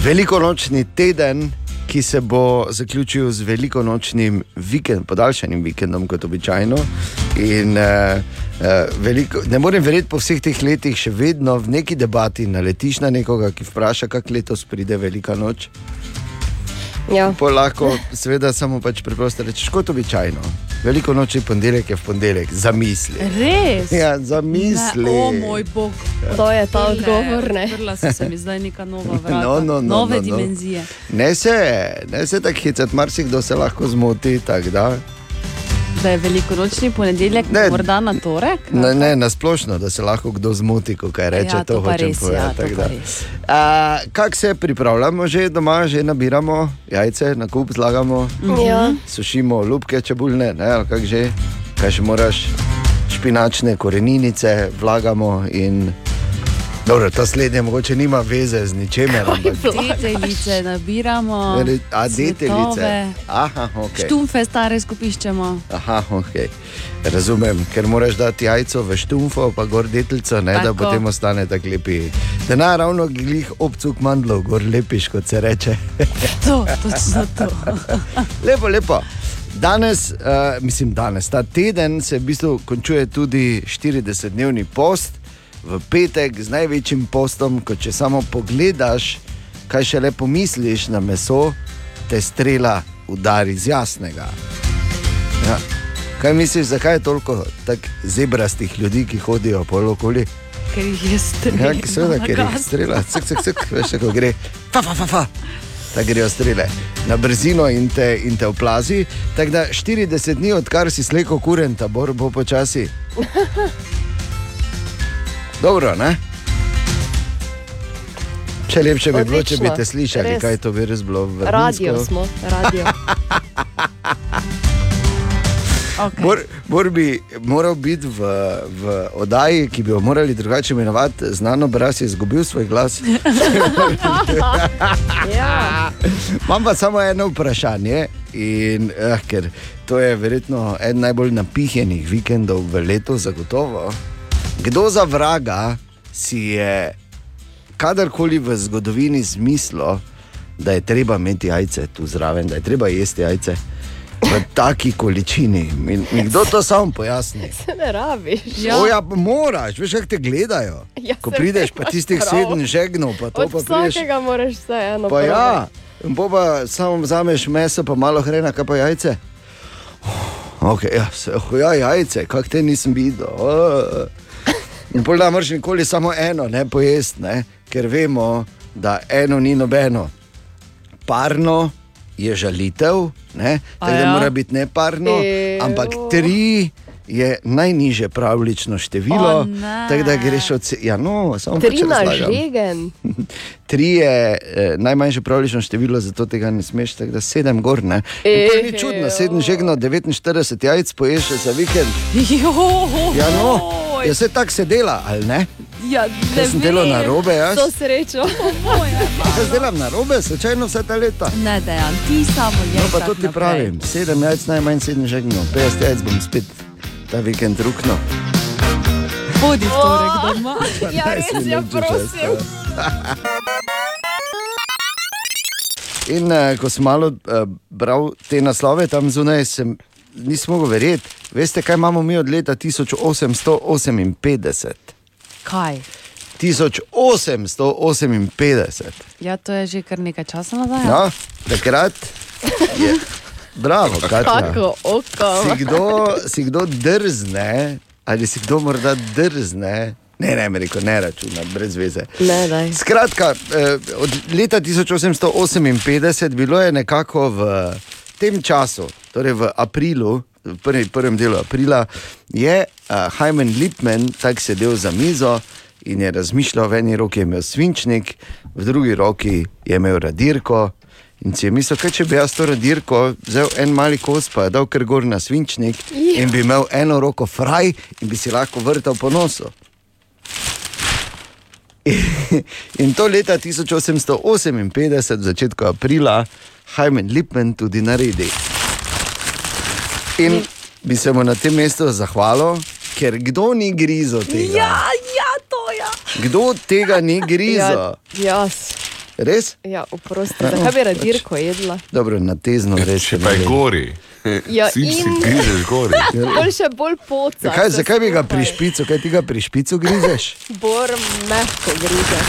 Velikonočni teden, ki se bo zaključil z velikonočnim vikendom, podaljšanim vikendom, kot običajno. In, uh, uh, veliko, ne morem verjeti, po vseh teh letih še vedno v neki debati naletiš na nekoga, ki vpraša, kako letos pride velika noč. Ja. Pa lahko, seveda, samo pač preprosto rečeš, kot običajno. Veliko noči ponedeljek je v ponedeljek, zamisli. Res? Ja, zamisli. Ne, o moj bog. To je ta Odprle- odgovor, ne. Odprla so se mi zdaj neka nova <laughs> vrata. No, no, no, Nove no, no. dimenzije. Ne se, ne se tako hecati, marsikdo se lahko zmoti. tako Da. Da je velikonočni ponedeljek, Ne. morda na torek. Ne, ne na splošno, da se lahko kdo zmoti, ko kaj reče. ja, to to hočem res, ja, povedati. to da. res. A, Kako se pripravljamo, že doma, že nabiramo jajce, na kup zlagamo, Ja. sušimo lupke čebulne, ne, ali kak že, kaj še moraš, špinačne koreninice vlagamo in. Dobro, ta slednje mogoče nima veze z ničemer, ampak Deteljice nabiramo. Re- A deteljice. Aha, ok. Štumfe stare skupiščemo. Aha, ok. Razumem, ker moraš dati jajco v štumfo, pa gor deteljico, ne, da Tako. potem ostane tako lepi. Da ne ravno glih obcuk mandlov, gor lepiš, kot se reče. To, točno to. lepo, lepo. Danes, uh, mislim, danes, ta teden se v bistvu končuje tudi 40-dnevni post, v petek z največjim postom, ko če samo pogledaš, kaj še le pomisliš na meso, te strela udari z jasnega. Ja. Kaj misliš, zakaj je toliko tako zebrastih ljudi, ki hodijo po okoli? Ker jih je strelilo. Ja, seveda, ker jih strela, cek, cek, cek, veš, kako gre. Fa, fa, fa, fa. Da grejo strele na brzino in te, in te oplazi. Tako da 40 dni, odkar si sleko kuren, tabor bo počasi. Dobro, ne? Še lepše bi bilo, če bi te slišali, res. kaj to bi res bilo v Radio smo, radio. <laughs> Okay. Mor, mor bi moral biti v, v oddaji, ki bi jo morali drugače imenovati, znano je izgubil svoj glas. <laughs> <laughs> Ja. Imam pa samo eno vprašanje, in, eh, ker to je verjetno en najbolj napihnjenih vikendov v letu, zagotovo. Kdo za vraga si je kadarkoli v zgodovini zmislil, da je treba imeti jajce tu zraven, da je treba jesti jajce? v taki količini. Mi, kdo to sam pojasni? <laughs> Se ne rabiš. Ja. O, ja, pa moraš, veš, kako te gledajo. <laughs> Ja, Ko prideš, pa tistih prav. sedem žegnov, pa to Od pa prideš. vsakega moraš vse eno. Pa ja, in po pa samo vzameš meso, pa malo hrena, kaj pa jajce. Okay, ja, se, oh, ja, jajce, kak te nisem videl. Oh. In pol da moraš nikoli samo eno, ne pojesti, ne? ker vemo, da eno ni nobeno. Parno je žalitev, ne? Tako da ja? mora biti ne parno, Ew. ampak tri. Je najnižje pravlično število, O, ne. tako da greš od. Ja, no, samo Tri na žegen. <laughs> Tri je eh, najmanjše pravlično število, zato tega ne smeš, tako da sedem gor. Ne? In to ni čudno, sedem žegno, 49 jajc poješ za vikend. Ja, no, je vse tako se dela, ali ne? ja, ne Jaz sem delal na robe, jaz. To srečo. <laughs> Jaz delam na robe, slučajno vse ta leta. Ne, dejan, ti samo je. No, pa to ti pravim, sedem jajc, najmanj sedem žegno, 50 jajc bom spet ta vikend rukno. Bodi v torek doma. <laughs> Ja, res, ja, prosim. <laughs> In uh, ko sem malo uh, bral te naslove tam zunaj, sem, nisem mogel verjeti. Veste, kaj imamo mi od leta 1858? Kaj? 1858. Ja, to je že kar nekaj časa nazaj. No, takrat je. Bravo, Katja. Si kdo, si kdo drzne, ali si kdo morda drzne? Ne, ne, rekel, ne računa, brez veze. Ne, daj. Skratka, eh, od leta 1858 bilo je nekako v tem času, torej v aprilu, v prvi, prvem delu aprila, je uh, Hyman Lipman tak sedel za mizo in je razmišljal, v eni roki je imel svinčnik, v drugi roki je imel radirko. In si je mislil, kaj če bi jaz to radirko vzel en mali kos, pa je dal kar gor na svinčnik in bi imel eno roko fraj in bi si lahko vrtal po nosu. <laughs> In to leta 1858, v začetku aprila, Hyman Lipman tudi naredi. In bi se mu na tem mestu zahvalil, ker kdo ni grizo tega? Ja, ja, to je. Kdo tega ni <laughs> grizo? Ja, jaz. Res? Ja, oprosti. Zakaj bi radirko jedla? Dobro, na tezno res. Če pa je gori, Ja, si si in- grizeš gori. Bolj še bolj poca. Zakaj, vse zakaj bi ga pri špicu, kaj ti ga pri špicu grizeš? <laughs> Bolj mehko grizeš.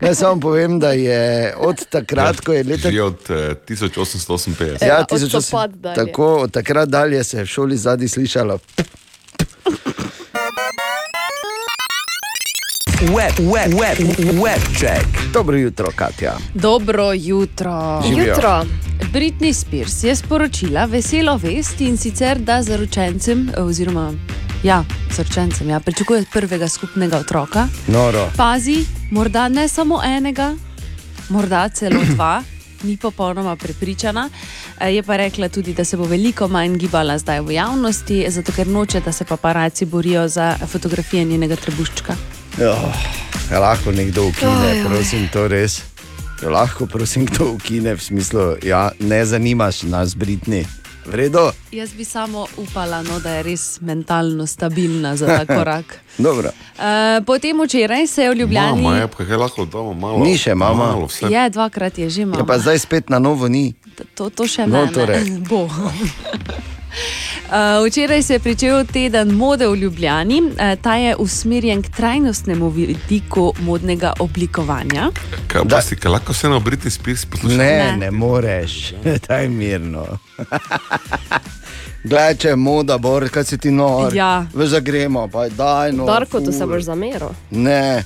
Jaz samo povem, da je od takrat, ko je leta Že od eh, 1858. Ja, Ja, od 1800 copad dalje. Tako, od takrat dalje se je v šoli zadnji slišalo. Web, web, web, web check. Dobro jutro, Katja. Dobro jutro. Živijo. Jutro. Britney Spears je sporočila veselo vest in sicer, da zaročencem, oziroma ja, zaročencem, ja, pričakuje prvega skupnega otroka. Noro. Pazi, morda ne samo enega, morda celo <clears throat> dva. Ni popolnoma prepričana. Eh, Je pa rekla tudi, da se bo veliko manj gibala zdaj v javnosti, zato ker noče, da se paparaci borijo za fotografije njenega trebuščka. Oh, je lahko nekdo ukine, oj. prosim, to res. Je lahko, prosim, kdo ukine v smislu, ja, ne zanimaš nas, Britni. Vredo? Jaz bi samo upala, no, da je res mentalno stabilna za ta <laughs> korak. Dobro. Uh, potem včeraj se je v Ljubljani. Mama je, pa kaj lahko damo malo. Ni še mama. Malo, vse. Je, dvakrat je že Ja, malo. pa zdaj spet na novo ni. To, to še No, ne. torej. ne. Bo. <laughs> Uh, včeraj se je začel teden mode v Ljubljani. Uh, ta je usmerjen k trajnostnemu vidiku modnega oblikovanja. Kaj, Da. pa si, kaj lahko se na Britney Spears posluša? Ne, Ne. ne moreš, <laughs> daj mirno. <laughs> Glej, če je moda, bor, kaj si ti nor. Ja. Veš, da gremo, pa daj no. Darko, to se boš zameril. Ne,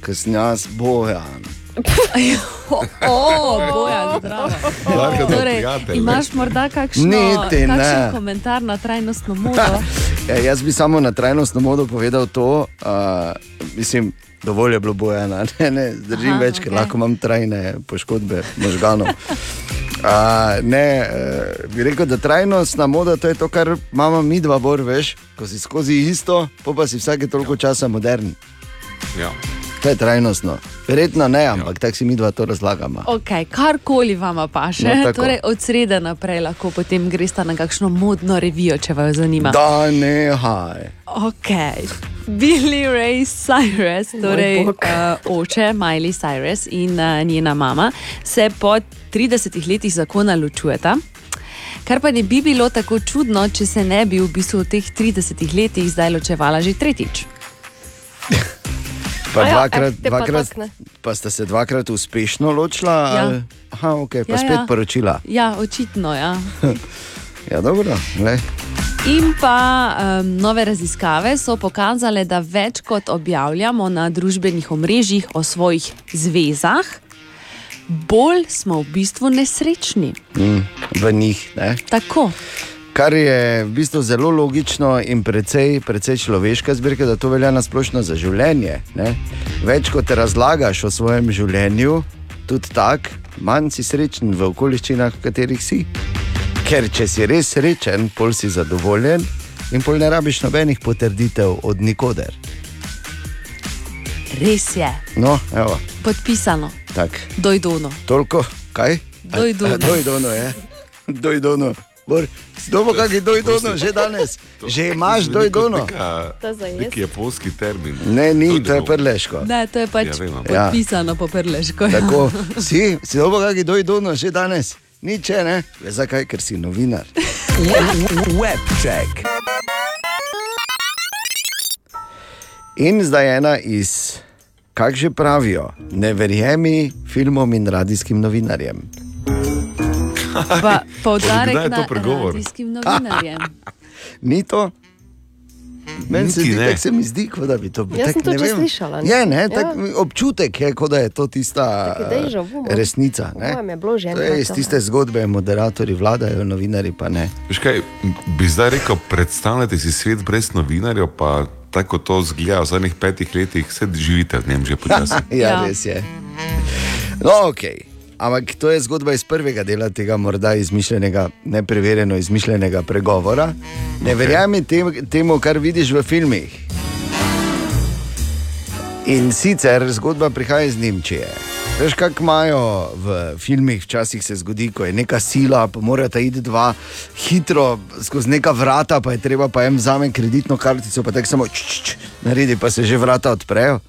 ker sem jaz bojan. <laughs> O, boja, zdravo. Torej, imaš morda kakšno, Niti kakšen komentar na trajnostno modo? <laughs> Ja, jaz bi samo na trajnostno modo povedal to, uh, mislim, dovolj je bilo bojena, ne, ne zdržim Aha, več, ker okej. lahko imam trajne poškodbe možganov. Uh, ne, uh, bi rekel, da trajnostna moda to je to, kar imamo mi dva, bor, veš, ko si skozi isto, pa pa si vsake toliko časa modern. Ja. To je trajnostno. Verjetno ne, ampak tako si mi dva to razlagamo. Okay, karkoli vam paše, No, no, tako. torej od sreda naprej lahko potem greste na kakšno modno revijo, če vas zanima. Da, nehaj. Okay. Billy Ray Cyrus, torej uh, oče Miley Cyrus in uh, njena mama se po 30 letih zakona ločujeta. Kar pa ne bi bilo tako čudno, če se ne bi v bistvu v teh 30 letih zdaj ločevala že tretjič. <laughs> Pa, ja, dvakrat, eh, pa dvakrat, ne. pa sta se dvakrat uspešno ločila. Ja. ali- Aha, okay, pa Ja, spet ja. poročila. Ja, očitno. Ja. <laughs> Ja, dobro. glej. In pa um, nove raziskave so pokazale, da več kot objavljamo na družbenih omrežjih o svojih zvezah, bolj smo v bistvu nesrečni. Mm, v njih. Ne? Tako. Kar je v bistvu zelo logično in precej, precej človeška zbirka, da to velja na splošno za življenje. Ne? Več kot razlagaš o svojem življenju, tudi tako, manj si srečen v okoliščinah, v katerih si. Ker če si res srečen, pol si zadovoljen in pol ne rabiš nobenih potrditev od nikoder. Res je, No, evo, podpisano, tako. dojdono. Toliko, kaj? Dojdono. <laughs> A, a, Dojdono je. Dojdono. Bor, dobo kakšen dojdono že danes? <laughs> Že imaš dojdono? To je. Nek japonski termin. Ne, ni, to je prleško. Ne, to je pač Ja, vem, ampak- Ja. podpisano po prleško. ja. Tako, <laughs> si, si dobo kakšen dojdono že danes? Nič, ne? Veš zakaj? Ker si novinar. <laughs> Webcheck. In zdaj ena iz, kak že pravijo, ne verjemi filmom in radijskim novinarjem. Pa poudarek na radijskim novinarjem. <laughs> Ni to? Meni se, zdi, ne. tako se mi zdi, kot da bi to bilo. Jaz sem to že slišala, ne? Je, ne, Ja. tak, občutek je, kot da je to tista no. resnica. Je bilo že To je enkrat iz tiste zgodbe, moderatorji vladajo, novinari pa ne. Veš kaj, bi zdaj rekel, predstavljate si svet brez novinarjev, pa tako kot to zgleda v zadnjih petih letih, se živite v njem že počasi. ja, <laughs> Ja. ja, res je. No, ok. Ampak to je zgodba iz prvega dela tega morda izmišljenega, nepreverjeno izmišljenega pregovora. Ne verjami tem, temu, kar vidiš v filmih. In sicer zgodba prihaja iz Nemčije. Veš, kako imajo v filmih, včasih se zgodi, ko je neka sila, pa morata iti dva hitro skozi neka vrata, pa je treba pa en vzame kreditno kartico, pa tako samo č, č, č, naredi, pa se že vrata odprejo.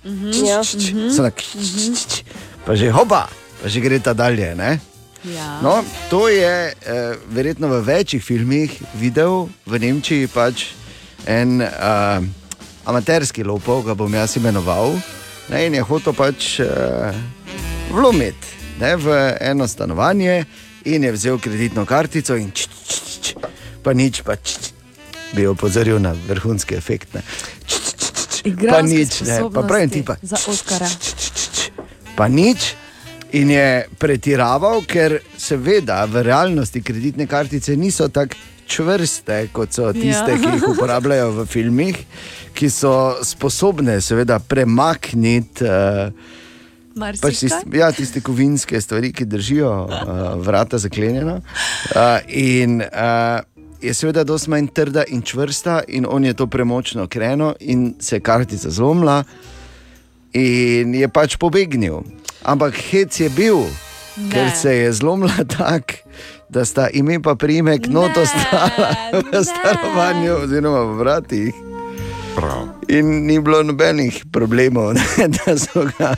Ja. Samo tako, č, č, č, č, pa že hopa, pa že gre ta dalje. Ne? Ja. No, to je eh, verjetno v večjih filmih videl v Nemčiji pač en eh, amaterski lopov, ga bom jaz imenoval. Ne, in je hotel pač eh, vlomiti ne, v eno stanovanje, in je vzel kreditno kartico in č, č, č, č, pa nič, pa č, č, bi opozoril na vrhunski efekt. Ne. Č, č, č, č, pa nič, ne, pa pravim ti pa. Za Oskara. Pa nič. In je pretiraval, ker seveda v realnosti kreditne kartice niso tako čvrste, kot so tiste, Ja. ja. ki jih uporabljajo v filmih, ki so sposobne seveda premakniti. Uh, Pač tiste, Marsikaj. ja, tiste kovinske stvari, ki držijo uh, vrata zaklenjena. Uh, in uh, je seveda dosti manj trda in čvrsta, in on je to premočno kreno, in se je kartica zlomila, in je pač pobegnil. Ampak hec je bil, ne. ker se je zlomila tako, da sta ime pa priimek noto stala v stanovanju, oziroma v vratih. Prav. In ni bilo nobenih problemov, <laughs> ne, da so ga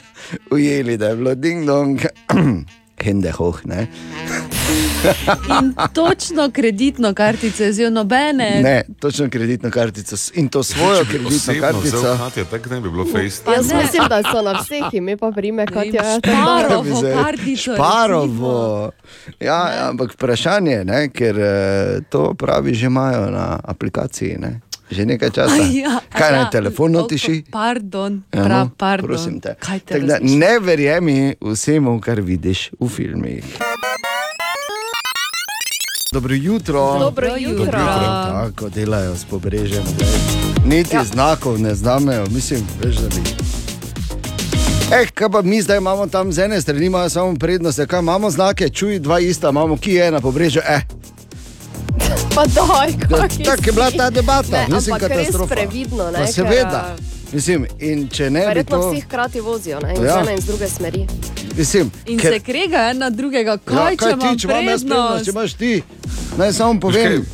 ujeli, da je bilo ding dong, <clears throat> hende hoh. Ne. <laughs> In točno kreditno kartico je vzel nobene. ne, točno kreditno kartico in to svojo Če kreditno kartico. Katja, tako ne bi bilo fejst. Pa Jaz mislim, da so na vseh ime pa prime, kot je Šparovo se- kartico, Šparovo. Ja, ampak vprašanje je, ker eh, to pravi že imajo na aplikaciji. Ne. Že nekaj časa. <laughs> Ja, Kaj naj ja, telefon oko- notiši? Pardon, Ja, no, pardon. prosim te. Kaj te da ne verjemi vsemu, kar vidiš v filmih. Dobro jutro. Dobro jutro. Tako delajo s pobrežjem. Niti ja. znakov ne znamejo, mislim, veš, da bi. Eh, kaj pa mi zdaj imamo tam z ene strani, imajo samo prednost, kaj imamo znake, čuj, dva ista, imamo ki je na pobrežju. Eh, <laughs> Pa da, kaki tako je bila ta debata, Ne, mislim, ampak res katastrofa. previdno, ne, seveda. eh, Mislim, in če ne Verjetno to, vsi hkrati vozijo, ne, in Ja. z ene in z druge smeri. mislim, In ker- se krega en na drugega, kaj, Ja, če kaj imam ti, če jaz prednost, če imaš ti. Naj samo povem.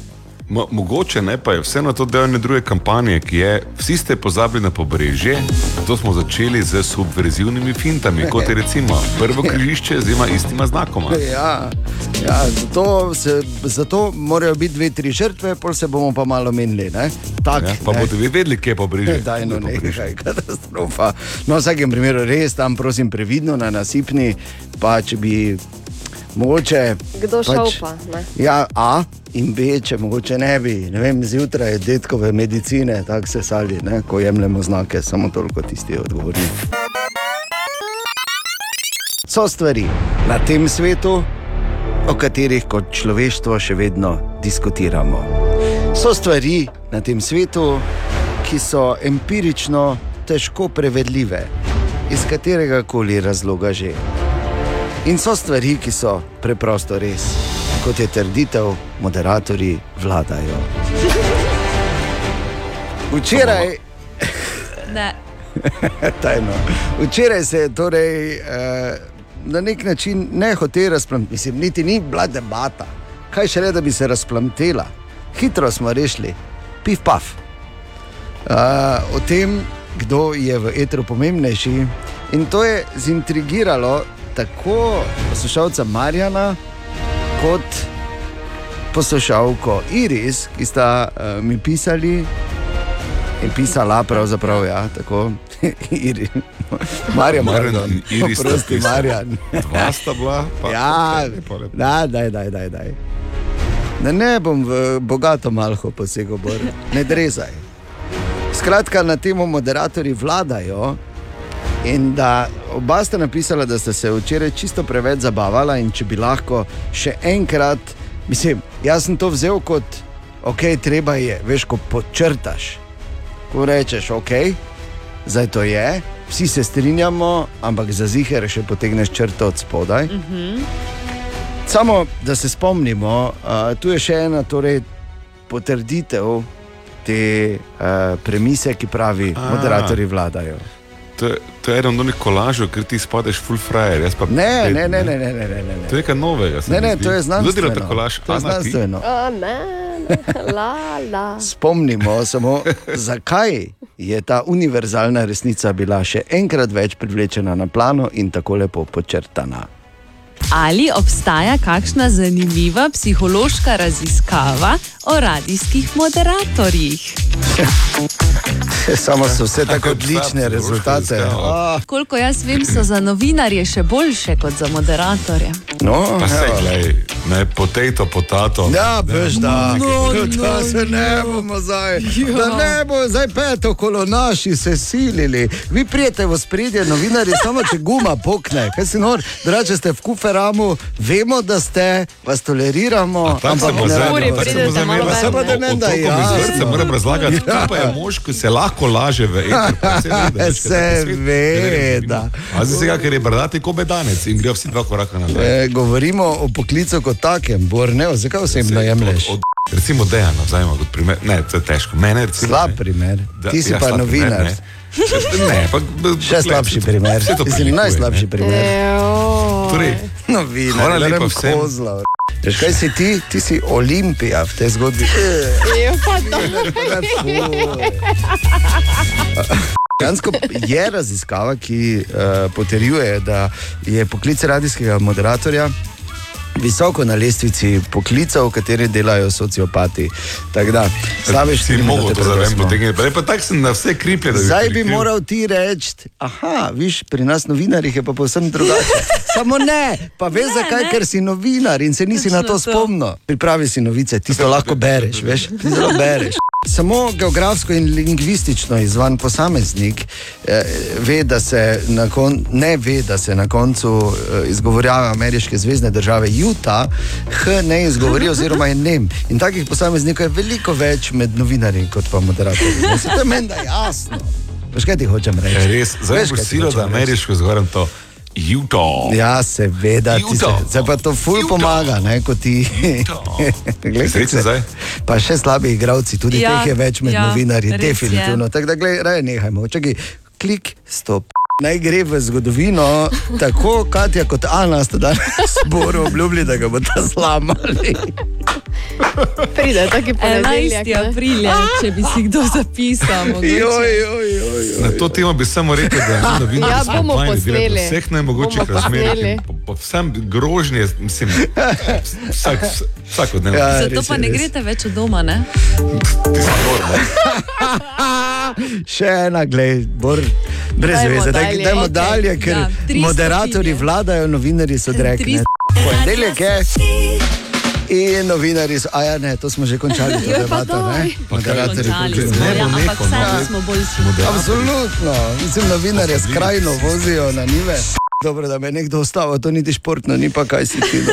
Mo, mogoče ne, pa je vseeno to del ene druge kampanje, ki je, vsi ste pozabili na pobrežje, to smo začeli z subverzivnimi fintami, kot je recimo prvo križišče z istima znakoma. Ja, ja, zato, se, zato morajo biti dve, tri žrtve, pol se bomo pa malo menili. Tak, Ja, pa ne. boste vi vedeli, kje je pobrežje. Daj, no, Kje je pobrežje. nekaj, katastrofa. No, v vsakem primeru res tam, prosim, previdno na nasipni, pa če bi mogoče. Kdo šel pač, pa? Ne? Ja, A in B, če mogoče ne bi, ne vem, zjutraj detkove medicine, tako se sali, ne, ko jemljemo znake, samo toliko tisti odgovorni. So stvari na tem svetu, o katerih kot človeštvo še vedno diskutiramo. So stvari na tem svetu, ki so empirično težko prevedljive, iz katerega koli razloga že. In so stvari, ki so preprosto res, kot je trditev, moderatorji vladajo. Včeraj, <laughs> Ne. <laughs> tajno, včeraj se je torej eh, na nek način ne hotel razplamteti, mislim, niti ni bila debata. Kaj še le, da bi se razplamtela. Hitro smo rešili, pif paf. Uh, o tem, kdo je v etru pomembnejši. In to je zintrigiralo tako poslušalca Marjana, kot poslušalko Iris, ki sta uh, mi pisali in pisala, pravzaprav, ja, tako. <laughs> Iri. Marjan, Marjan Oprosti, pisali. Marjan. Dva sta bila, pa Ja, lepo, lepo. da, daj, daj, daj, daj. Da ne bom v bogato malho posegel, bor. ne drezaj. Skratka, na temo moderatorji vladajo. In da oba sta napisala, da sta se včeraj čisto preveč zabavala, in če bi lahko še enkrat, mislim, jaz sem to vzel kot, ok, treba je, veš, ko počrtaš, ko rečeš, ok, zdaj to je, vsi se strinjamo, ampak za ziger še potegneš črto od spodaj. Samo da se spomnimo, uh, tu je še ena torej, potrditev te uh, premise, ki pravi, A. moderatorji vladajo. To je, to je eden od onih kolažev, ker ti spadeš full frajer. pa Ne, ne, ne, ne, ne, ne, ne, ne. To je nekaj novega. se Ne, ne, to je Kdo dela znanstveno. ta kolaž? To je Ana, znanstveno. A, ne, ne, la, la. Spomnimo samo, zakaj je ta univerzalna resnica bila še enkrat več privlečena na plano in tako lepo počrtana. Ali obstaja kakšna zanimiva psihološka raziskava o radijskih moderatorjih? Samo so vse tako odlične rezultate. Ah, Koliko jaz vem, so za novinarje še boljše kot za moderatorje. No, Pa se evo. glej, ne potato, potato. Ja, veš, da No, da no, se ne bomo zdaj, Ja. da ne bo zdaj peto kolo naši se silili. Vi prijete v spredje, novinarji, samo če guma pokne, kaj si nor, drugače ste v kuferamu, vemo, da ste, vas toleriramo, se bo ne rabimo tako se Samo da ne, da jasno. iz vrtca moram razlagati, Ja. ja. pa je mož, ki se lahko laže v pa se taki svet. Seveda. A zdaj se ga, ker je brdati kot bedanec in grejo vsi dva koraka nazaj. E, govorimo o poklicu kot takem, Bor, ne, zakaj osebno jemliš? Od, od, recimo Dejana, vzajmo kot primer. Ne, to je težko. Mene recimo. Slab primer. Da, Ti si ja, pa slab primer, novinar. ne. Ne, pa, Še slabši primer. Najslabši ne. primer. Torej, Novinar, Hvala ne lepa vem, vsem. kozla. Veš, kaj si ti? Ti si Olimpija v tej zgodbi. Ejo, pa to. Dejansko je raziskava, ki uh, potrjuje, da je poklic radijskega moderatorja visoko na lestvici poklicev, v kateri delajo sociopati. Tako da, slabe si štiri mogel minute to pred zavem osmo. potegniti. Pa, pa tako sem na vse kriplje. da Zdaj bi prikril. moral ti reči, aha, viš, pri nas novinarjih je pa povsem drugače. <laughs> Samo ne, pa veš Ne, zakaj, ne. ker si novinar in se nisi na to Točno to. spomnil. Pripravi si novice, ti to lahko bereš, veš, ti zelo bereš. Samo geografsko in lingvistično izvan posameznik eh, ve, da se na kon, ne ve, da se na koncu eh, izgovorjava ameriške zvezdne države Utah, H ne izgovori, oziroma je nem. In takih posameznikov je veliko več med novinarji kot pa moderatorji. Saj To je meni da jasno. Veš, kaj ti hočem reči? Ja, Res, zdaj boš silo, hočem da reči? ameriško zgoram to. Utah. Ja, seveda, ti se, zdaj pa to ful Judo. pomaga, ne, kot ti. Srečen <laughs> kako se- zdaj? Pa še slabi igravci, tudi Ja, teh je več med ja, novinarji, definitivno. Tako da, gledaj, raje nehajmo. Čakaj, klik, stop. Naj gre v zgodovino, tako Katja kot Ana sta danes <laughs> zboru obljubili, da ga bodo zlamali. Pride taki ponedeljek. 11. ne. april, je, če bi si kdo zapisal. mogoče. Joj, joj, joj, joj. Na to temo bi samo rekel, da je novinarji Ja, bomo posneli. vseh najmogočih in Po, po vsem grožnje, mislim, vsak, vsakodnevno. Ja, Ja. Zato res pa ne res. greste več od doma, ne? Ti si norma. Še ena, glej, bor, brez Dajmo veze. Dalje. dajmo Okej, dalje, ker ja, tri moderatorji vladajo, novinarji so. Tri Ponedeljek je. In novinari so, a ja, ne, to smo že končali, to debato. Moderatorji smo, ja, no. smo bolj slišali. Absolutno, mislim, novinarje skrajno vozijo na nive. Dobro, da me je nekdo ustavil, to niti športno, ni pa kaj si ti.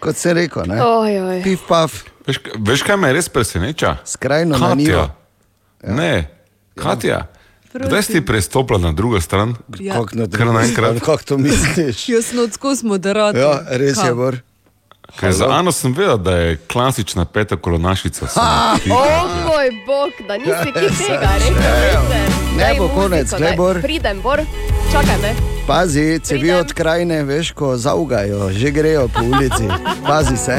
Kot se rekel, ne? Oj, oj. Pif paf, Veš, ka- veš, kaj me res preseneča? skrajno na nivo. Katja. Ne, Katja. Kdaj si prestopila na drugo stran? Ja. Kako na Kar naenkrat. Kako to misliš? Jaz sem odskus moderator. Ja, res je, Bor. Ker za Ano sem vedela, da je klasična peta kolonašica. samo. O moj bog, da nisi ki tega rekel. Ne bo konec, glej, Bor. Pridem, Bor. Čakaj me. Pazi, cevi od krajine, veš, ko zaugajo, že grejo po ulici. Pazi se.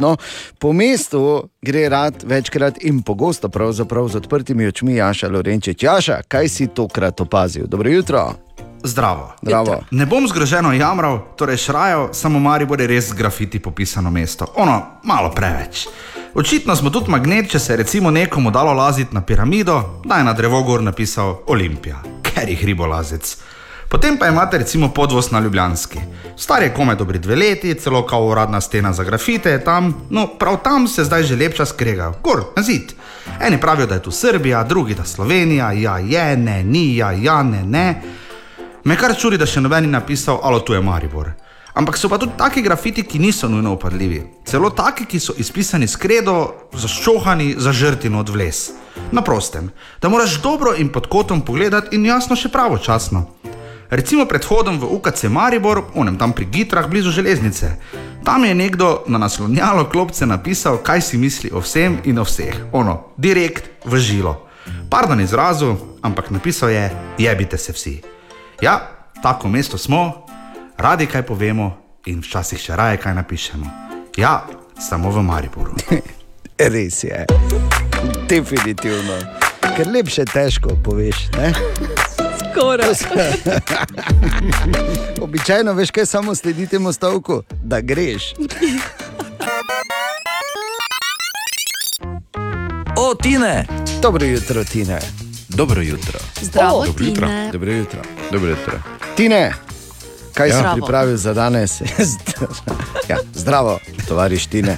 No, po mestu gre rad večkrat in pogosto, pravzaprav z odprtimi očmi, Jaša Lorenčič. Jaša, kaj si tokrat opazil? Dobro jutro. Zdravo. Zdravo. Ne bom zgroženo jamral, torej šrajo, samo Maribor je res z grafiti popisano mesto. Ono, malo preveč. Očitno smo tudi magnet, če se je recimo nekomu dalo laziti na piramido, da je na drevo gor napisal Olimpija, ker je hribolazec. Potem pa imate recimo podvoz na Ljubljanski. Star je komaj dobri dve leti, celo kao uradna stena za grafite je tam, no prav tam se zdaj že lepša skrega, gor na zid. Eni pravijo, da je tu Srbija, drugi da Slovenija, ja je, ne, ni, ja, ja, ne, ne. Me kar čudi, da še noben ni napisal, alo tu je Maribor. Ampak so pa tudi taki grafiti, ki niso nujno upadljivi. Celo taki, ki so izpisani s kredo, zaščohani, zažrti od vles. Na prostem, da moraš dobro in pod kotom pogledati in jasno še pravočasno. Recimo pred hodom v UKC Maribor, onem tam pri Gitrah, blizu železnice. Tam je nekdo na naslonjalo klopce napisal, kaj si misli o vsem in o vseh. Ono, direkt v žilo. Pardon izrazu, ampak napisal je: jebite se vsi. Ja, tako mesto smo, radi kaj povemo in včasih še raje kaj napišemo. Ja, samo v Mariboru. <laughs> Res je. Definitivno. Ker lepše težko poveš. Ne? Skoraj. <laughs> Običajno veš, kaj samo sledi temu stavku, da greš. O, Tine! Dobro jutro, Tine. Dobro jutro. Zdravo, Dobro jutro. Tine. Dobro jutro. Dobro jutro. Tine, kaj ja. si Zdravo. pripravil za danes? <laughs> ja, zdravo, tovariš Tine.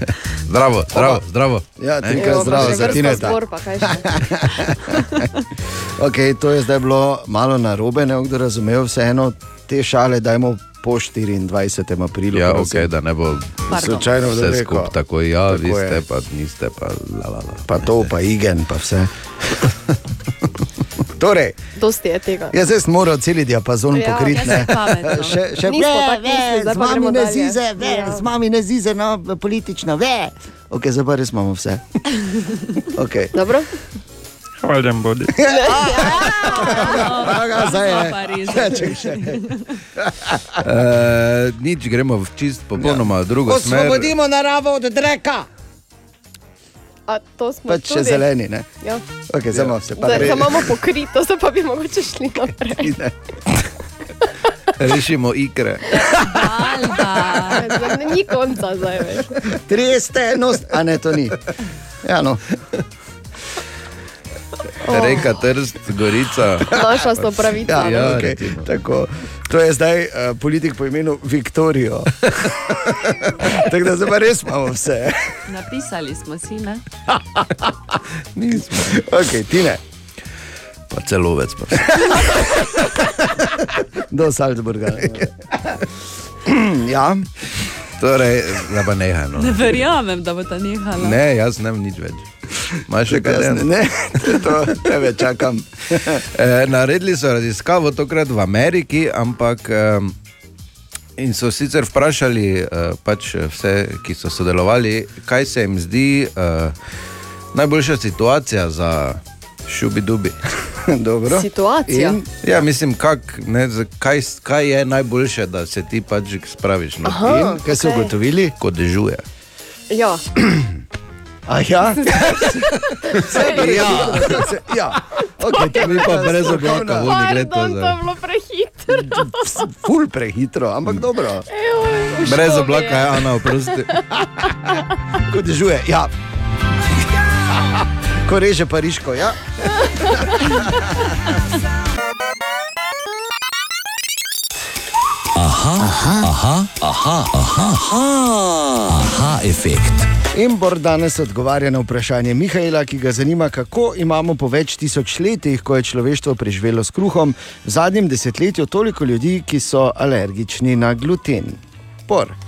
Zdravo, zdravo, zdravo. Ja, trikrat Evo, zdravo za Tineta. zbor, pa kaj še. <laughs> Okay, to je zdaj bilo malo narobe, ne kdo razumel, vseeno te šale dajmo po 24. aprilu. Ja, ok, da ne bo Slučajno vse skupaj tako. Ja, Tako vi je. ste pa niste pa la la la. Pa to, pa igen, pa vse. <laughs> torej, Dosti je tega. jaz zdaj sem moral cel diapazon Ja, pokriti. jaz ne. Še, še Nismo ve, ve, zdaj z gremo ne zize, ve, Ja. z vami ne zize, no, politično, ve. Ok, zdaj pa res imamo vse. Okay. <laughs> Dobro? Hvaljen bodi. <laughs> Zdaj je. Res. Ja, čakaj še. Uh, <laughs> nič, gremo v čist popolnoma ja. drugo smer. Osvobodimo naravo od dreka. A to smo Pač še zeleni, ne? Ja. Ok, zdaj imamo vse. Pa Zdaj imamo pokrito, zdaj pa bi mogoče šli naprej. <laughs> <laughs> Rešimo ne- Ni konca zdaj več. Treste, no, a ne, to ni. Ja, no. Reka, trst, gorica. Naša so pravica. Ja, Ja, ja, okay. Tako, to je zdaj uh, politik po imenu Viktorijo. <laughs> Tako da zdaj res imamo vse. Napisali smo si, ne? <laughs> Nismo. Ok, Tine, Pa celovec. Pa. <laughs> do Salzburga. ja, Torej, da pa nehaj. No. Ne verjamem, da bo ta nehala. Ne, jaz ne vem nič več. Imaš še kaj? ne, ne, to tebe čakam. <laughs> Eh, naredili so raziskavo tokrat v Ameriki, ampak um, in so sicer vprašali uh, pač vse, ki so sodelovali, kaj se jim zdi uh, najboljša situacija za šubi-dubi. <laughs> Dobro. Situacija. In, Ja, mislim, kak, ne, kaj, kaj je najboljše, da se ti pač spraviš na Aha, in kaj so okej. ugotovili? ko dežuje. Ja. <clears throat> A ja? ja. Se- ja. Okay, to Mi pa brez oblaka, vodi to je bilo prehitro. Ful prehitro, ampak dobro. Evo, Brez oblaka je Ana, oprosti. Ko dežuje, ja. Ko reže pariško, ja. Aha, aha, aha, aha, aha, aha, aha efekt. Embor danes odgovarja na vprašanje Mihajla, ki ga zanima, kako imamo po več tisoč letih, ko je človeštvo preživelo s kruhom, v zadnjem desetletju toliko ljudi, ki so alergični na gluten. Por.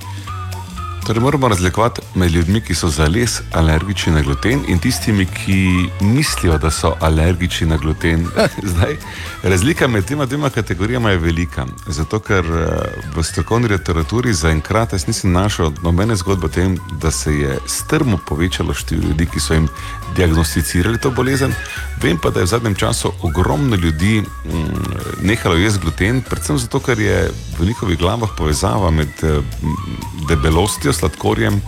Torej, moramo razlikovati med ljudmi, ki so zares alergični na gluten in tistimi, ki mislijo, da so alergični na gluten. <laughs> Zdaj, razlika med tema dvema kategorijama je velika. Zato, ker eh, v strokovni literaturi zaenkrat jaz nisem našel nobene zgodbe o tem, da se je strmo povečalo število ljudi, ki so jim diagnosticirali to bolezen. Vem pa, da je v zadnjem času ogromno ljudi mm, nehalo jesti gluten, predvsem zato, ker je v njihovih glavah povezava med eh, debelostjo, sladkorjem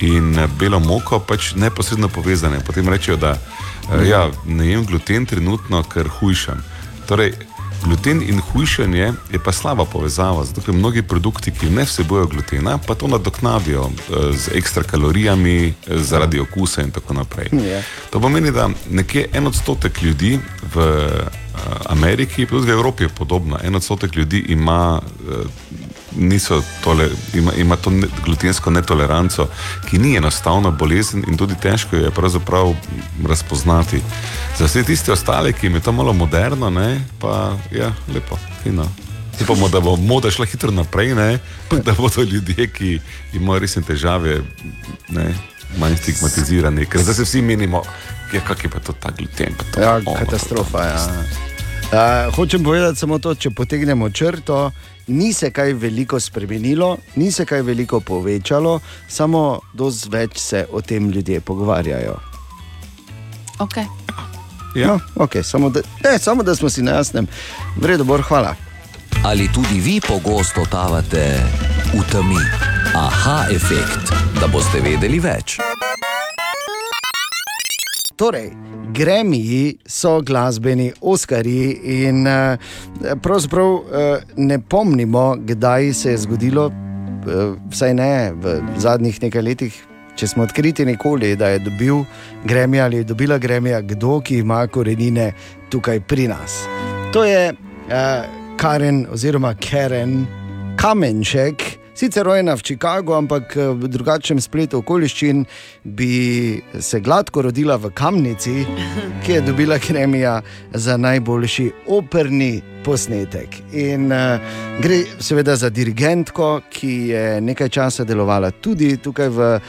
in eh, belo moko pač neposredno povezane. Potem rečejo, da eh, ja, ne jem gluten trenutno, ker hujšam. Torej, gluten in hujšanje je pa slaba povezava, zato ker mnogi produkti, ki ne vsebujejo glutena, pa to nadoknadijo eh, z ekstra kalorijami, eh, zaradi okusa in tako naprej. Ja. To pomeni, da nekje en odstotek ljudi v uh, Ameriki, tudi v Evropi je podobno. En odstotek ljudi ima, niso tole, ima, ima to ne, glutensko netoleranco, ki ni enostavna bolezen in tudi težko jo je pravzaprav razpoznati. Za vse tiste ostale, ki jim je to malo moderno, ne, pa ja, lepo, fino. Upamo, da bo moda šla hitro naprej, ne, <laughs> pa da bodo ljudje, ki imajo resne težave, ne, manj stigmatizirani. Ker zdaj se vsi menimo, ja, kak je pa to ta gluten. Pa to, Ja, ono, katastrofa. Ja. Uh, hočem povedati samo to, če potegnemo črto, ni se kaj veliko spremenilo, ni se kaj veliko povečalo, samo dosti več se o tem ljudje pogovarjajo. Okay. Ja. No, okay, samo, da, ne, samo da smo si na jasnem. Vredo, Bor, hvala. Ali tudi vi pogosto totavate v temi? Aha efekt, da boste vedeli več. Torej, Gremiji so glasbeni Oskarji in uh, pravzaprav uh, ne pomnimo, kdaj se je zgodilo, uh, vsaj ne v zadnjih nekaj letih, če smo odkriti nikoli, da je dobil Gremija ali je dobila Gremija kdo, ki ima korenine tukaj pri nas. To je uh, Karen oziroma Karen Kamenšek. Sicer rojena v Chicagu, ampak eh, v drugačnem spletu okoliščin bi se gladko rodila v Kamnici, ki je dobila kremija za najboljši operni posnetek. In uh, gre seveda za dirigentko, ki je nekaj časa delovala tudi tukaj v uh,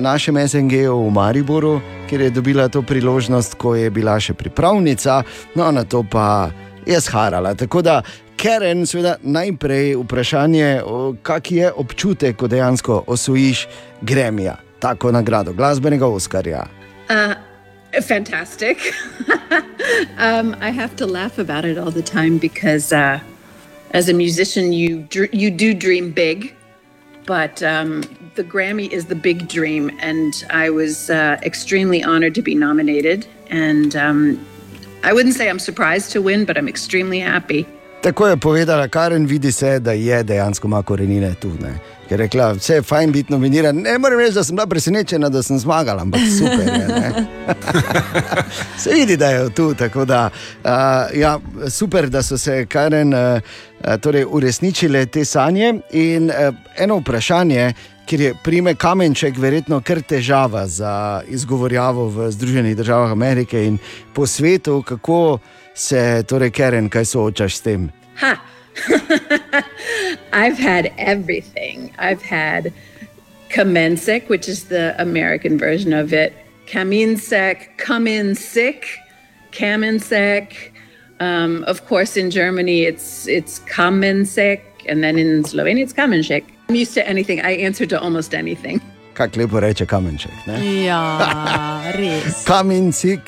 našem SNG-u v Mariboru, kjer je dobila to priložnost, ko je bila še pripravnica, no na to pa je sharala. Tako da Karen, seveda, najprej vprašanje, o, kak je občutek, ko dejansko osvojiš Gremija, tako nagrado, glasbenega Oskarja. Uh, fantastic. <laughs> um, I have to laugh about it all the time because uh, as a musician, you dr- you do dream big, but um, the Grammy is the big dream, and I was uh, extremely honored to be nominated. And um, I wouldn't say I'm surprised to win, but I'm extremely happy. Tako je povedala Karen, vidi se, da je dejansko ima korenine tu. Ne? Ker je rekla, vse je fajn biti nominiran. Ne morem reči, da sem bila presenečena, da sem zmagala, ampak super je. <laughs> se vidi, da je tu. Da, uh, ja, super, da so se Karen uh, uh, torej uresničile te sanje. In uh, eno vprašanje, ker je prime kamenček verjetno kar težava za izgovorjavo v Združenih državah Amerike in po svetu, kako se torej Karen, kaj soočaš s tem? Ha! <laughs> I've had everything. I've had Kamensek, which is the American version of it, Kaminsek, Kaminsik, Kaminsek. Um, of course, in Germany, it's it's Kamensek, and then in Slovenia, it's Kamensek. I'm used to anything. I answer to almost anything. Kako lepo reče kamenček. Ne? Ja, <laughs> res. Kamincik.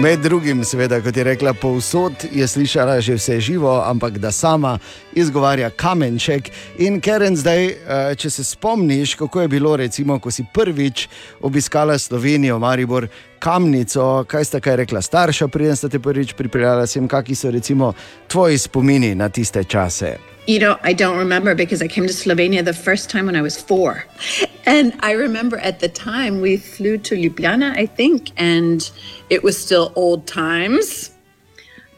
Med drugim, seveda, kot je rekla, povsod je slišala že vse živo, ampak da sama izgovarja kamenček. In Keren, zdaj, eh, če se spomniš, kako je bilo, recimo, ko si prvič obiskala Slovenijo, Maribor, kamnico, kaj sta kaj rekla starša, preden sta te prvič pripeljala sem, kakšni so recimo tvoji spomini na tiste čase. You know, I don't remember because I came to Slovenia the first time when I was four. And I remember at the time we flew to Ljubljana, I think, and it was still old times.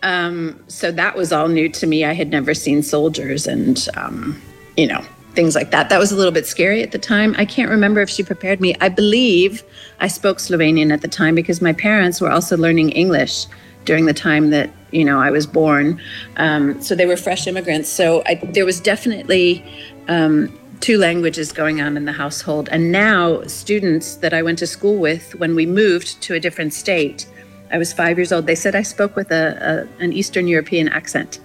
Um, so that was all new to me. I had never seen soldiers and, um, you know, things like that. That was a little bit scary at the time. I can't remember if she prepared me. I believe I spoke Slovenian at the time because my parents were also learning English during the time that you know I was born. Um, so they were fresh immigrants. So I, there was definitely um, two languages going on in the household. And now students that I went to school with, when we moved to a different state, I was five years old. They said I spoke with a, a an Eastern European accent.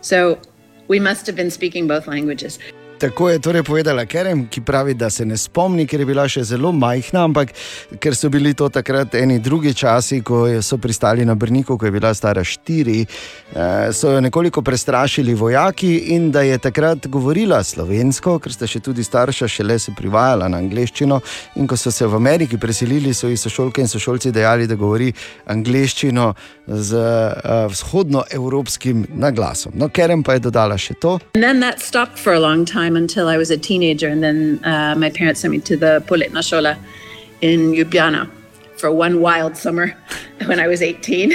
So we must have been speaking both languages. Tako je torej povedala Kerem, ki pravi, da se ne spomni, ker je bila še zelo majhna, ampak ker so bili to takrat eni drugi časi, ko so pristali na Brniku, ko je bila stara štiri, eh, so jo nekoliko prestrašili vojaki in da je takrat govorila slovensko, ker sta še tudi starša šele se privajala na angliščino. In ko so se v Ameriki preselili, so jih sošolke in sošolci dejali, da govori angliščino z uh, vzhodnoevropskim naglasom. No, Kerem pa je dodala še to. And then that stopped for a long time until I was a teenager. And then uh, my parents sent me to the Poletna Shola in Ljubljana for one wild summer <laughs> when I was 18.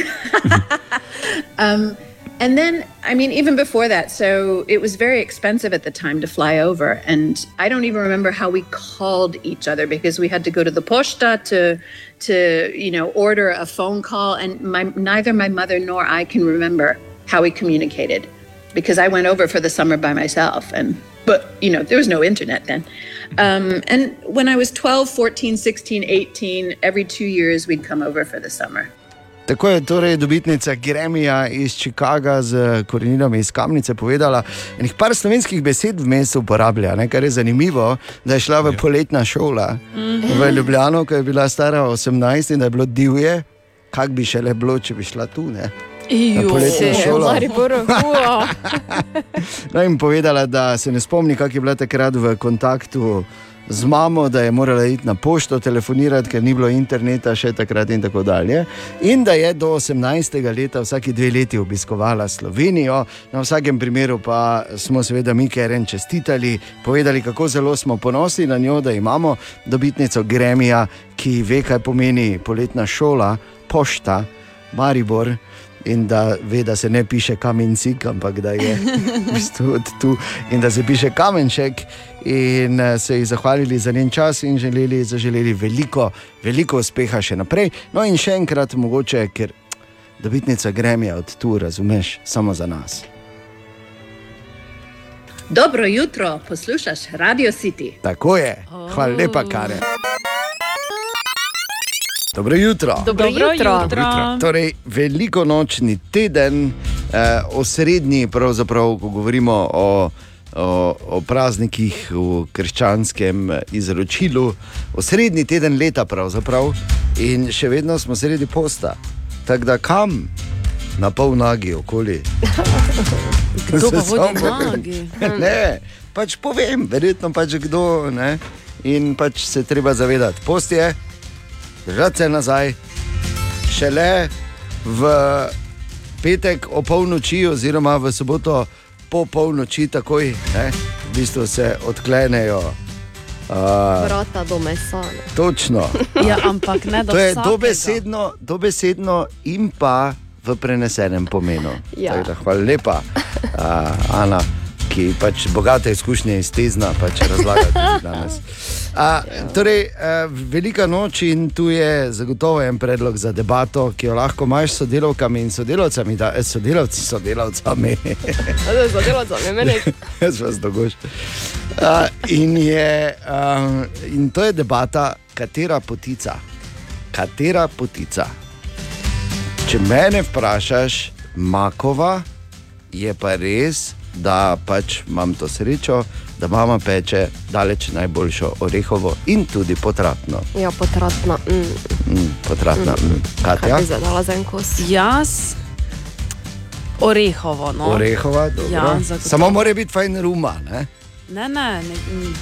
<laughs> um, and then, I mean, even before that, so it was very expensive at the time to fly over. And I don't even remember how we called each other because we had to go to the posta to, to you know, order a phone call. And my, neither my mother nor I can remember how we communicated because I went over for the summer by myself. And, but, you know, there was no internet then. Um, and when I was 12, 14, 16, 18, every two years we'd come over for the summer. Tako je torej dobitnica Gremija iz Chicaga z koreninami iz Kamnice povedala. Enih par slovenskih besed vmes uporablja, ne? kar je zanimivo, da je šla v poletna šola v Ljubljano, ko je bila stara 18 in da je bilo divje, kak bi še le bilo, če bi šla tu. Ne? Na poletno šolo. <laughs> No, in povedala, da se ne spomni, kako je bila takrat v kontaktu z mamo, da je morala iti na pošto, telefonirati, ker ni bilo interneta še takrat in tako dalje. In da je do 18. leta vsake dve leti obiskovala Slovenijo. Na vsakem primeru pa smo seveda mi, ker en čestitali, povedali, kako zelo smo ponosni na njo, da imamo dobitnico Gremija, ki ve, kaj pomeni poletna šola, pošta, Maribor in da ve, da se ne piše kamencik, ampak da je v bistvu od tu in da se piše kamenček. In eh, se ji zahvalili za njen čas in želeli, zaželeli veliko, veliko uspeha še naprej. No, in še enkrat, mogoče, ker dobitnica gremija od tu, razumeš, samo za nas. Dobro jutro, poslušaš Radio City. Tako je, hvala lepa, Kare. Dobro jutro. Dobro jutro. jutro. Torej, veliko nočni teden, eh, osrednji, pravzaprav, ko govorimo o, o, o praznikih v krščanskem eh, izročilu, osrednji teden leta, pravzaprav, in še vedno smo sredi posta. Tako da kam, na pol nagi okoli. <laughs> Kdo pa vodi samo- nogi? <laughs> Ne, pač povem, verjetno pač kdo. Ne? In pač se treba zavedati, post je, držati se nazaj, šele v petek o polnoči, oziroma v soboto po polnoči, takoj, ne? v bistvu se odklenejo. Uh, Vrata do mesa. ne. točno. <laughs> Ja, ampak ne do To je vsakega. dobesedno, dobesedno in pa v prenesenem pomenu. Ja. Da, hvala lepa, uh, Ana, ki pač bogate izkušnje iz tezna pač razlaga tudi danes. <laughs> A, torej, a, velika noč in tu je zagotovo en predlog za debato, ki jo lahko imaš s sodelavkami in sodelavcami, da eh, sodelavci s sodelavcami. Delavce, meni. <laughs> Jaz vas dogoš. Uh, in, je, um, in to je debata, katera potica. Katera potica. Če mene vprašaš, Makova je pa res da pač imam to srečo, da mama peče daleč najboljšo orehovo in tudi potratno. Ja, potratna. Mm. Mm, potratna. Mm. Kaj Katja? bi zadala za en kos? Jaz, orehovo. No. Orehova, dobro. Ja, zagotovo. Samo mora biti fajn ruma. Ne? Ne, ne, ne. mm.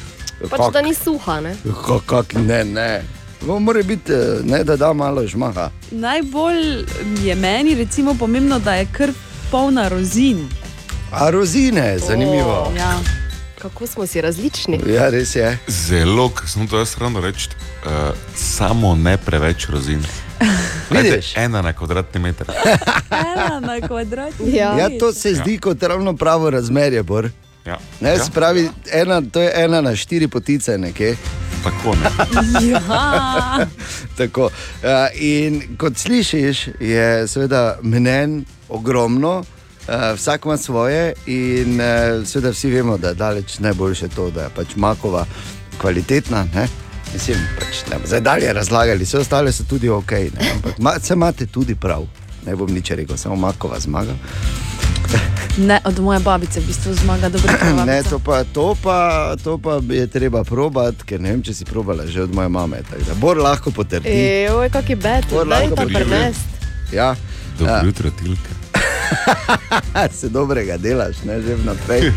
Pač, Kak- da ni suha, ne? Kak, kak, ne, ne. No, mora biti, eh, ne, da da malo žmaha. Najbolj je meni recimo, pomembno, da je krv polna rozin. A rozine, zanimivo. O, ja. Kako smo si različni? Ja, res je. Zelo, ker sem to jaz ravno reči, uh, samo ne preveč rozin. <laughs> Vidiš? ena na kvadratni meter. <laughs> Ena na kvadratni. Ja. Ja, to se zdi kot ravno pravo razmerje. Bor. Ja. Ne, ja, ja. Spravi, ena, to je ena na štiri potice, nekje. tako ne. <laughs> Ja. Tako. Uh, in kot slišiš, je seveda mnen ogromno, uh, vsak ima svoje, in uh, seveda vsi vemo, da je daleč najboljše to, da je pač makova kvalitetna. Ne? Mislim, pač, ne, zdaj dalje razlagali, vse ostale so tudi ok, ne? ampak ma, se imate tudi prav. Ne bom nič rekel, samo makova zmaga. Ne, od moje babice v bistvu zmaga dobro. Ne, to pa, to, pa, to pa je treba probati, ker ne vem, če si probala že od moje mame. da Bor lahko potrdi. Ej, kak je bet, Bor lahko potrdi. Ja. Dobro Ja. jutro, Tilka. <laughs> se dobrega delaš, ne že vnaprej.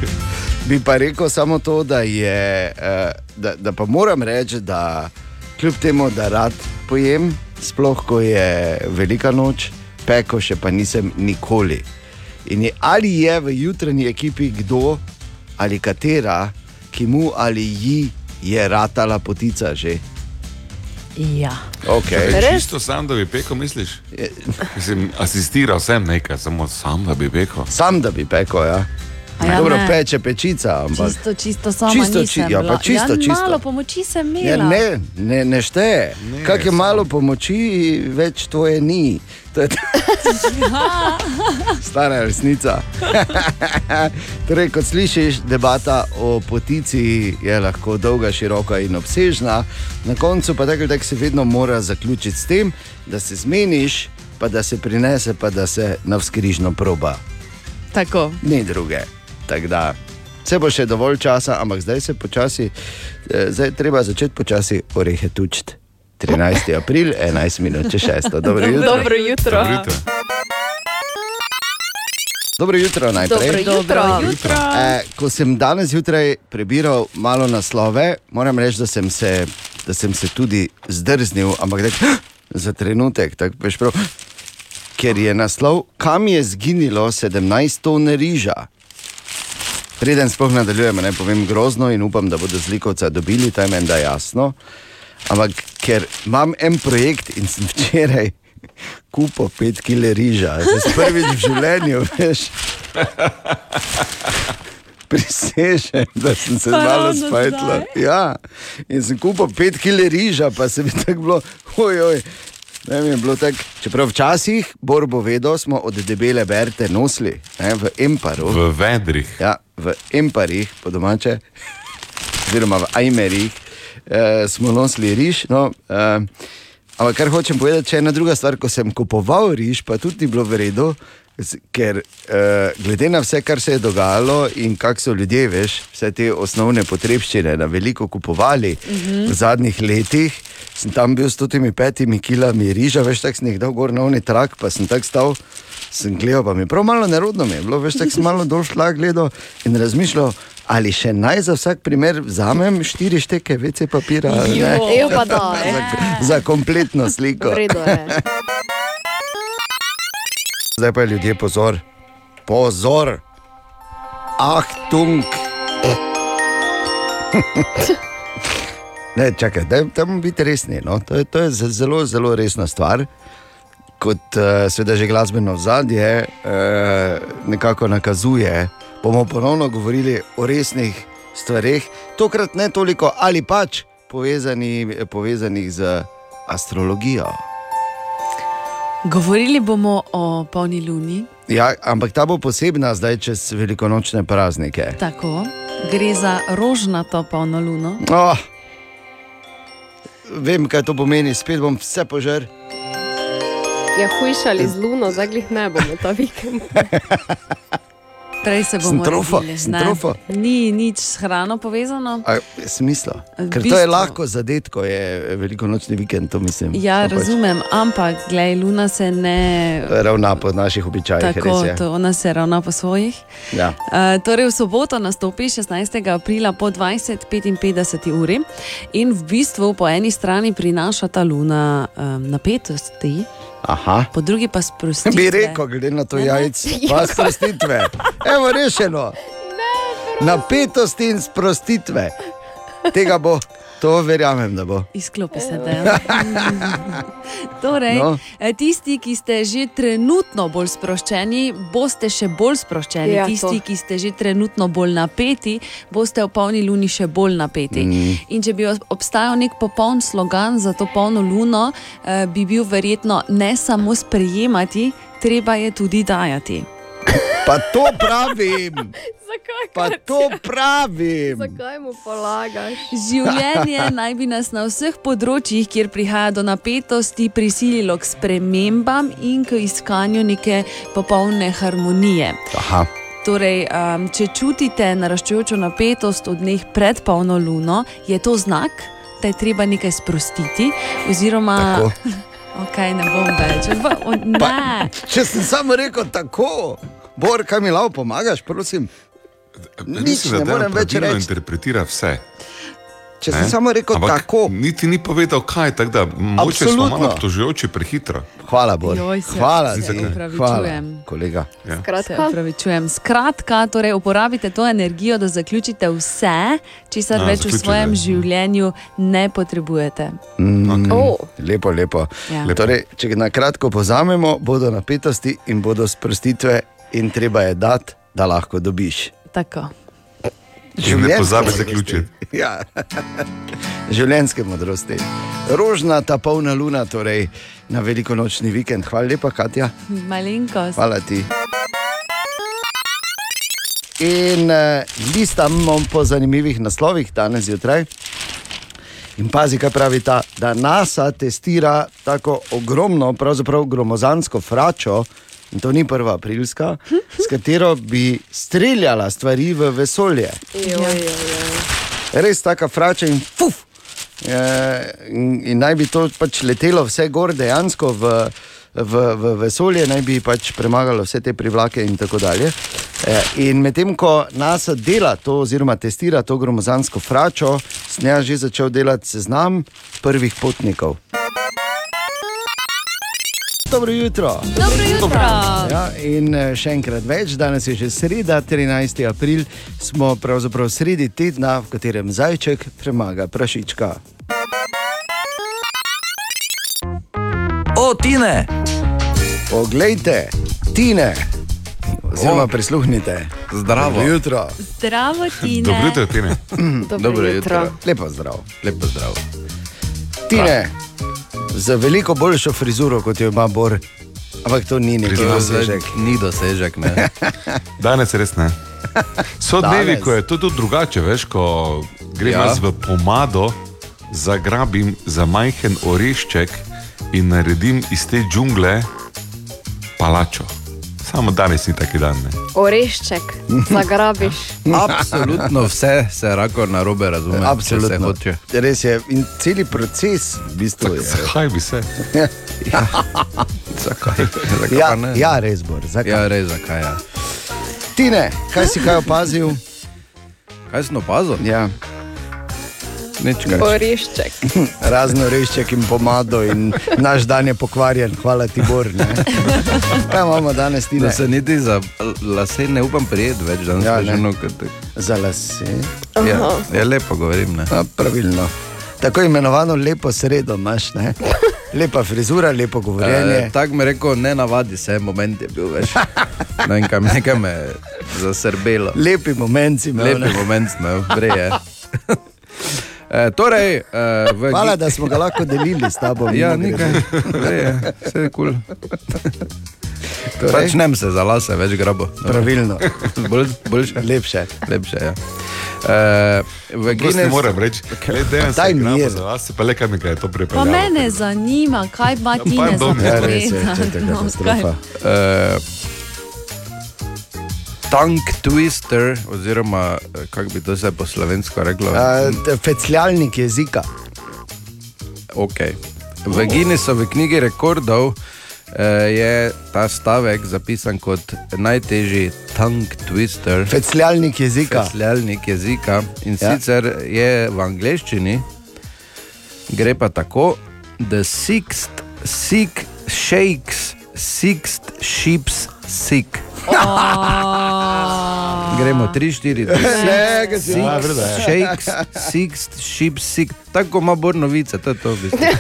Bi pa rekel samo to, da, je, eh, da, da pa moram reči, da kljub temu, da rad pojem, sploh ko je velika noč, peko še pa nisem nikoli. In je, ali je v jutranji ekipi kdo ali katera, ki mu ali ji je ratala potica že. Ja. Okay. Če čisto sam, da bi pekel, misliš? Mislim, asistiral sem nekaj, samo sam, da bi pekel. Sam, da bi pekel, ja. A ja, Dobro, ne. peče pečica, ampak. Čisto, čisto sama Čisto či- ja, pa bila. čisto, ja, čisto. Malo pomoči sem Ja, imela. ne, ne, ne šteje. Ne, Kak je samo- malo pomoči, več tvoje ni. To je <laughs> stara resnica. <laughs> torej, kot slišiš, debata o potici je lahko dolga, široka in obsežna. Na koncu pa tako, tako se vedno mora zaključiti s tem, da se zmeniš, pa da se prinese, pa da se navskrižno proba. Tako. Ni druge. Tako da vse bo še dovolj časa, ampak zdaj se počasi, eh, zdaj treba začeti počasi orehe tučiti. 13. april, 11 minut, če 6. Dobro jutro. Dobro jutro. Dobro jutro. Dobro jutro najprej. Dobro jutro. Dobro jutro. E, ko sem danes zjutraj prebiral malo naslove, moram reči, da sem se, da sem se tudi zdrznil, ampak tak, za trenutek, tako veš prav. Ker je naslov, kam je zginilo 17 ton riža. Preden sploh nadaljujemo, ne povem grozno in upam, da bodo zlikovca dobili, ta je meni da jasno. Ampak ker imam en projekt in sem včeraj kupil 5 kg riža, to je prvič v življenju, veš. Prisežem, da sem se malo spajtla. zdaj? Ja, in sem kupil 5 kg riža, pa se mi tako bilo, ojoj. Ne vem, je bilo tako, čeprav včasih, Bor bo vedel, smo od debele berte nosili ne, v Emparu. V vedrih. Ja, v Emparih, po domače, oziroma v Ajmerih, eh, smo nosili riž. No, eh, ampak kar hočem povedati, če je ena druga stvar, ko sem kupoval riž, pa tudi ni bilo v redu. Ker eh, glede na vse, kar se je dogajalo in kako so ljudje, veš, vse te osnovne potrebščine na veliko kupovali uh -huh. v zadnjih letih, sem tam bil s temi petimi kilami riža, veš, tako sem jih dal gor na oni trak, pa sem tako stal, sem gledal, pa mi je prav malo nerodno, mi je bilo, veš, tako sem malo dol šla gledal in razmišljal, ali še naj za vsak primer vzamem štiri šteke WC papira. ali ne. Ejo pa da, eh. <laughs> za, za kompletno sliko. Je. Zdaj pa je ljudje pozor, pozor, ah, tung. <laughs> Ne, čakaj, da tam biti resni. No? To, je, to je ze- zelo, zelo resna stvar. Kot uh, seveda že glasbeno zadje uh, nekako nakazuje, bomo ponovno govorili o resnih stvareh, tokrat ne toliko ali pač povezani, povezanih z astrologijo. Govorili bomo o polni luni. Ja, ampak ta bo posebna zdaj čez velikonočne praznike. Tako, gre za rožnato polno luno. Oh, vem, kaj to pomeni, spet bom vse požar. Ja, hujšali z luno, zdaj glih ne bomo ta vikend. <laughs> Prej se bomo trofa, trofa. Ni nič s hrano povezano. A, smisla. Ker to je lahko zadet, ko je velikonočni vikend, to mislim. Ja, To pač razumem, ampak glej, Luna se ne. Ravna po naših običajih, Tako, to ona se ravna po svojih. Ja. Uh, torej v soboto nastopi 16. aprila po 20-55 uri in v bistvu po eni strani prinaša ta luna um, napetosti, Aha. po drugi pa sprostitve. Bi rekel, glede na to Ne, ne. jajce, <laughs> Ja, pa sprostitve. Evo, rešeno. Napetosti in sprostitve. Tega bo, to verjamem, da bo. Izklopi se, da je. <laughs> Torej, No. no. tisti, ki ste že trenutno bolj sproščeni, boste še bolj sproščeni. Ja, Ja, tisti, to. ki ste že trenutno bolj napeti, boste v polni luni še bolj napeti. Mm. In če bi obstajal nek popoln slogan za to polno luno, eh, bi bil verjetno ne samo sprejemati, treba je tudi dajati. Pa to pravim, <laughs> Zakaj? pa to pravim. Zakaj mu polagaš? Življenje <laughs> naj bi nas na vseh področjih, kjer prihaja do napetosti, prisililo k spremembam in k iskanju neke popolne harmonije. Aha. Torej, um, če čutite naraščajočo napetost v dneh pred polno luno, je to znak, da je treba nekaj sprostiti. Oziroma, Tako. <laughs> okay, ne bom več. Va- o, Ne. Če sem samo rekel tako, Bor, kaj mi lahko pomagaš, prosim. Nič Mislim, ne morem več reči. interpretira vse. Če sem samo rekel Ampak tako. Niti ni povedal, kaj je tako, da moče smo malo obtožujoči prehitro. Hvala, Bor. Joj, se- Hvala, se. Hvala, kolega. Ja. Se opravičujem. Skratka, torej uporabite to energijo, da zaključite vse, česar A, več v svojem življenju ne potrebujete. Mm, Oh. Lepo, lepo. Ja. lepo. Torej, če na kratko povzamemo, bodo napetosti in bodo sprostitve, in treba je dati, da lahko dobiš. Tako. In ne pozabi zaključiti. <laughs> Ja. Življenjske modrosti. Rožna ta polna luna, torej na velikonočni vikend. Hvala lepa, Katja. Malenkost. Hvala ti. In uh, listamo po zanimivih naslovih danes zjutraj. In pazi, kaj pravi ta, da NASA testira tako ogromno, pravzaprav gromozansko fračo, in to ni prva aprilska, s katero bi streljala stvari v vesolje. Res taka frača in fuf. E, in, in naj bi to pač letelo vse gor, dejansko v, v, v vesolje, naj bi pač premagalo vse te privlake in tako dalje. E, in medtem ko NASA dela to, oziroma testira to gromozansko fračo, snega že začel delati seznam prvih potnikov. Dobro jutro. Dobro jutro. Ja, in eh, še enkrat več, danes je že sreda, 13. april, smo pravzaprav sredi tedna, v katerem zajček premaga prašička. O, Tine! Poglejte, Tine, oziroma prisluhnite. Zdravo. Dobro jutro. Zdravo, Tine. Dobro jutro, Tine. Dobro Dobro jutro. jutro. Lepo zdrav. Lepo zdrav. Tine, z veliko boljšo frizuro kot jo ima Bor. Ampak to ni neki Priznam, dosežek. Ni dosežek, ne. <laughs> Danes res ne. So dnevi, ko je to tudi drugače, veš, ko grem Ja. ja. jaz v pomado, zagrabim za majhen orešček in naredim iz te džungle palačo. Samo danes ni taki dan. Ne? Orešček, zagrabiš. <laughs> Absolutno vse se rako na robe razume. če se Absolutno. hoče. Res je. In celi proces v bistvu je. Zakaj bi se? <laughs> Zakaj? Zakaj Ja, ne? ja, res bo. Zakaj? Ja, res, zakaj ja. Tine, kaj si kaj opazil? Kaj sem opazil? Ja. Nič. Orešček. <laughs> Razno rešček in pomado, in naš dan je pokvarjen, hvala ti, Bor. ne. Kaj imamo danes, ti Da se niti za lase ne upam prijeti več, danes Ja, ja, ne. ženo, kot Za lase. ja, ja, lepo govorim. Ne? A, pravilno. Tako imenovano lepo sredo imaš, ne? lepa frizura, lepo govorjenje. E, Tako mi je rekel, ne navadi se, moment je bil več. Ne vem, kaj, nekaj me je zasrbelo. Lepi moment si imel. Lepi moment smo, vreje. E, torej, e, v Hvala, da smo ga lahko delili s tabo. Ja, nekaj, vreje, vse je kul. Torej? Pač nem se za lase več grabo. Pravilno. <laughs> Bolj, boljše. Lepše. Lepše, ja. E, v Prosti Guinness- moram reči, le da Daj se grabo mir. za vas, pa le kaj mi je to Pa pripeljalo. mene zanima, kaj ima Tine pa za je. Ja, res je, če to je <laughs> No, katastrofa. E, tongue twister, oziroma eh, kako bi to se po slovensko reklo? Uh, fecljalnik jezika. Okay. V Guinnessovi knjigi rekordov eh, je ta stavek zapisan kot najtežji tongue twister. Fecljalnik jezika. Fecljalnik jezika. In Ja. sicer je v angleščini, gre pa tako, the sixth sick shakes, sixth sheep's sick. <laughs> Gremo 3, 4, Ne, ga si- Ja, vreda je. Shakes, sixth sheep's sick. Tako ima bor novice, to je to v bistvu. <laughs>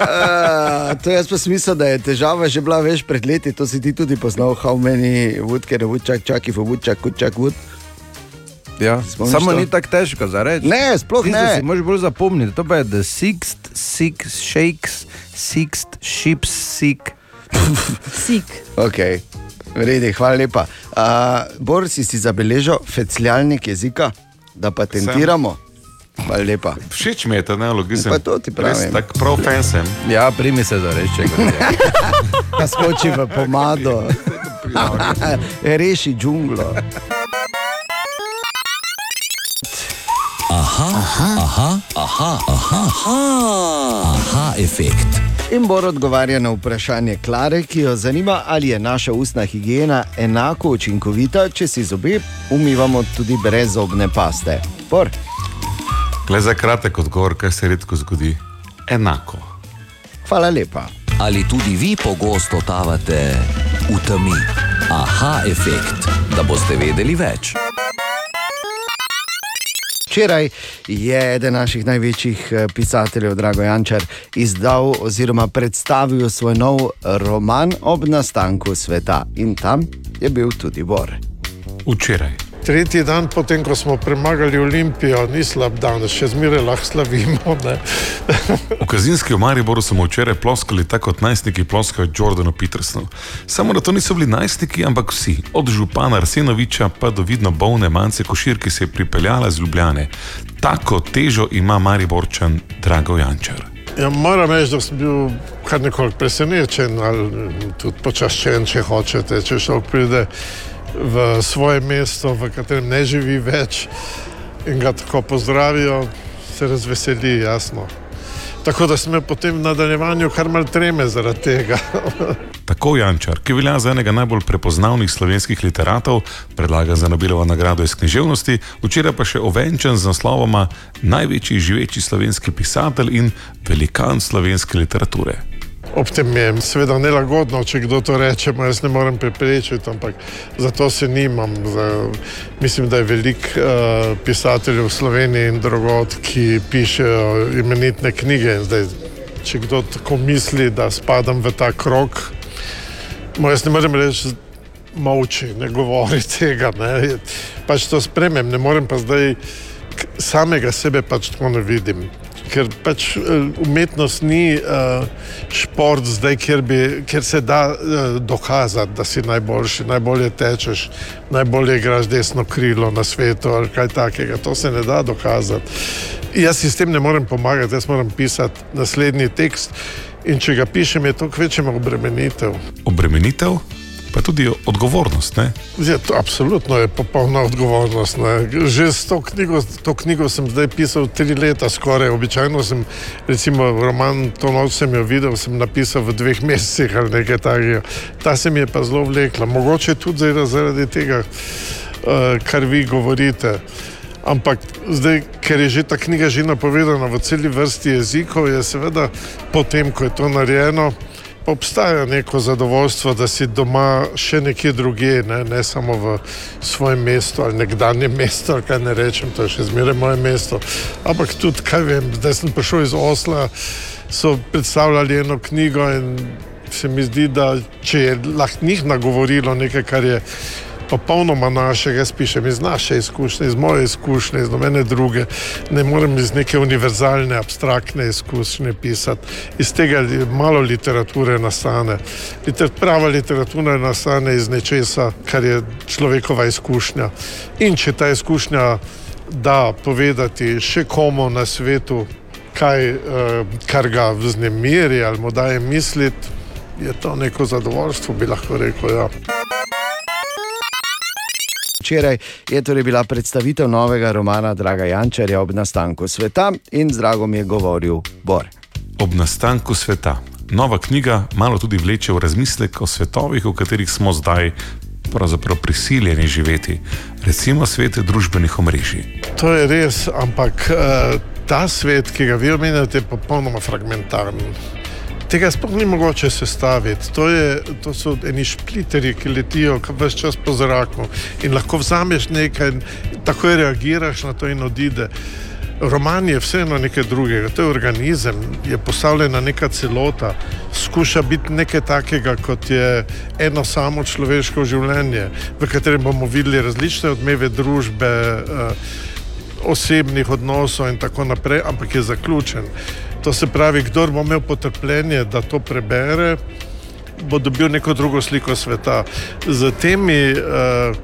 Uh, to jaz pa sem mislil, da je težava že bila več pred leti, to si ti tudi poznal, how many wood, ker je woodchuck, chuck, if a woodchuck, could chuck wood. Ja, Spomniš samo to? ni tako težko za reči. Ne, sploh Tisto ne. Si moraš bolj zapomniti. To pa je the sixth, six shakes, sixth sheep's sick. Sik. Ok, vredi, hvala lepa. Uh, Bor si si zabeležil fecljalnik jezika, da patentiramo. Hvala lepa. Všeč mi je ta neologizem. Pa to ti pravim. Res Tako prav fan sem. Ja, primi se za reči. Pa skoči v pomado. Reši džunglo. Aha, aha, aha, aha, aha, aha, aha efekt. In Bor odgovarja na vprašanje Klare, ki jo zanima, ali je naša ustna higiena enako učinkovita, če si zobe umivamo tudi brez zobne paste. Bor, Le za kratek odgovor, kaj se redko zgodi. Enako. hvala lepa. Ali tudi vi pogosto totavate v temi? Aha efekt, da boste vedeli več. Včeraj je eden naših največjih eh, pisateljev, Drago Jančar, izdal oziroma predstavil svoj nov roman ob nastanku sveta. In tam je bil tudi Bor. Včeraj. Tretji dan, potem ko smo premagali Olimpijo, ni slab dan, še zmeraj lahko slavimo. V Kazinski v Mariboru smo včeraj ploskali tako kot najstniki ploskajo Jordanu Petersonu. Samo da to niso bili najstniki, ampak vsi, od župana Arsenoviča pa do vidno bolne mance košir, ki se je pripeljala z Ljubljane. Tako težo ima Mariborčan Drago Jančar. Ja, moram reči, da sem bil kar nekoliko presenečen ali tudi počaščen, če hočete, če človek pride v svoje mesto, v katerem ne živi več in ga tako pozdravijo, se razveseli, jasno. Tako da imel potem v nadaljevanju kar mal treme zaradi tega. <laughs> Tako Jančar, ki velja za enega najbolj prepoznavnih slovenskih literatov, predlaga za Nobelovo nagrado iz književnosti, včeraj pa še ovenčan z naslovoma Največji živeči slovenski pisatelj in velikan slovenske literature. Ob tem je seveda nelagodno, če kdo to reče, jaz ne morem preprečiti, ampak zato se nimam. Za, mislim, da je veliko uh, pisateljev v Sloveniji in drugod, ki pišejo imenitne knjige. Zdaj, če kdo tako misli, da spadam v ta krok, ma jaz ne morem reči, molči, ne govori <laughs> tega. Ne. Pač to spremem, ne morem pa zdaj samega sebe pač tako ne vidim. Ker pač eh, umetnost ni uh, šport, zdaj, kjer, bi, kjer se da uh, dokazati, da si najboljši, najbolje tečeš, najbolje igraš desno krilo na svetu ali kaj takega. To se ne da dokazati. Jaz si s tem ne morem pomagati, jaz moram pisati naslednji tekst in če ga pišem, je to kvečemo obremenitev. Obremenitev, pa tudi odgovornost. Ne? Ja, to absolutno je popolna odgovornost. Ne. Že s to knjigo, to knjigo sem zdaj pisal tri leta, skoraj. Običajno sem, recimo, roman To noč sem jo videl, sem napisal v dveh mesecih ali nekaj takega. Ta se mi je pa zelo vlekla. Mogoče tudi zaradi, tega, uh, kar vi govorite. Ampak zdaj, ker je že ta knjiga že napovedana v celi vrsti jezikov, je seveda potem, ko je to narejeno, obstaja neko zadovoljstvo, da si doma še nekje drugje, ne, ne samo v svojem mestu ali nekdanjem <laughs> mestu, ali kaj ne rečem, to je še zmeraj moje mesto. Ampak tudi, kaj vem, zdaj sem prišel iz Osla, so predstavljali eno knjigo in se mi zdi, da če je lahko njih nagovorilo nekaj, kar je popolnoma našega, jaz pišem iz naše izkušnje, iz moje izkušnje, iz nobene druge. Ne morem iz neke univerzalne, abstraktne izkušnje pisati. Iz tega malo literature nastane. Liter, prava literatura nastane iz nečesa, kar je človekova izkušnja. In če ta izkušnja da povedati še komu na svetu, kaj, eh, kar ga vznemiri ali mu daje misliti, je to neko zadovoljstvo, bi lahko rekel. Ja. Včeraj je torej bila predstavitev novega romana Draga Jančarja ob nastanku sveta in z dragom je govoril Bor. Ob nastanku sveta. Nova knjiga malo tudi vleče v razmislek o svetovih, v katerih smo zdaj pravzaprav prisiljeni živeti, recimo svete družbenih omrežij. To je res, ampak uh, ta svet, ki ga vi omenjate, je popolnoma fragmentaren. Tega sploh ni mogoče sestaviti. To, je, to so eni špliteri, ki letijo vse čas po zraku in lahko vzameš nekaj, in takoj reagiraš na to in odide. Roman je vseeno nekaj drugega, to je organizem, je postavljena neka celota, skuša biti nekaj takega, kot je eno samo človeško življenje, v katerem bomo videli različne odmeve družbe, eh, osebnih odnosov in tako naprej, ampak je zaključen. To se pravi, kdo bo imel potrpljenje, da to prebere, bo dobil neko drugo sliko sveta. Z temi uh,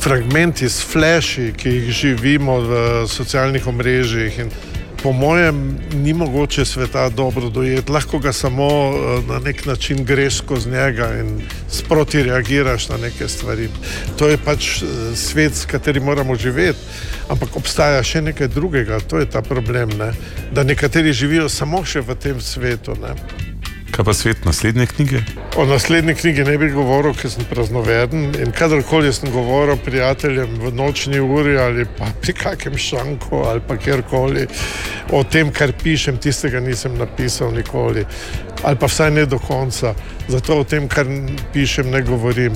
fragmenti, s flashi, ki jih živimo v socialnih omrežjih. In po mojem, ni mogoče sveta dobro dojeti, lahko ga samo eh, na nek način greš skozi njega in sproti reagiraš na neke stvari. To je pač eh, svet, s katerim moramo živeti. Ampak obstaja še nekaj drugega, to je ta problem, ne? da nekateri živijo samo še v tem svetu. Ne? Kaj pa svet naslednje knjige? O naslednji knjigi ne bi govoril, ker sem praznoveden. In kadarkoli sem govoril prijateljem v nočni uri ali pa pri kakem šanku ali pa kjerkoli o tem, kar pišem, tistega nisem napisal nikoli. Ali pa vsaj ne do konca. Zato o tem, kar pišem, ne govorim.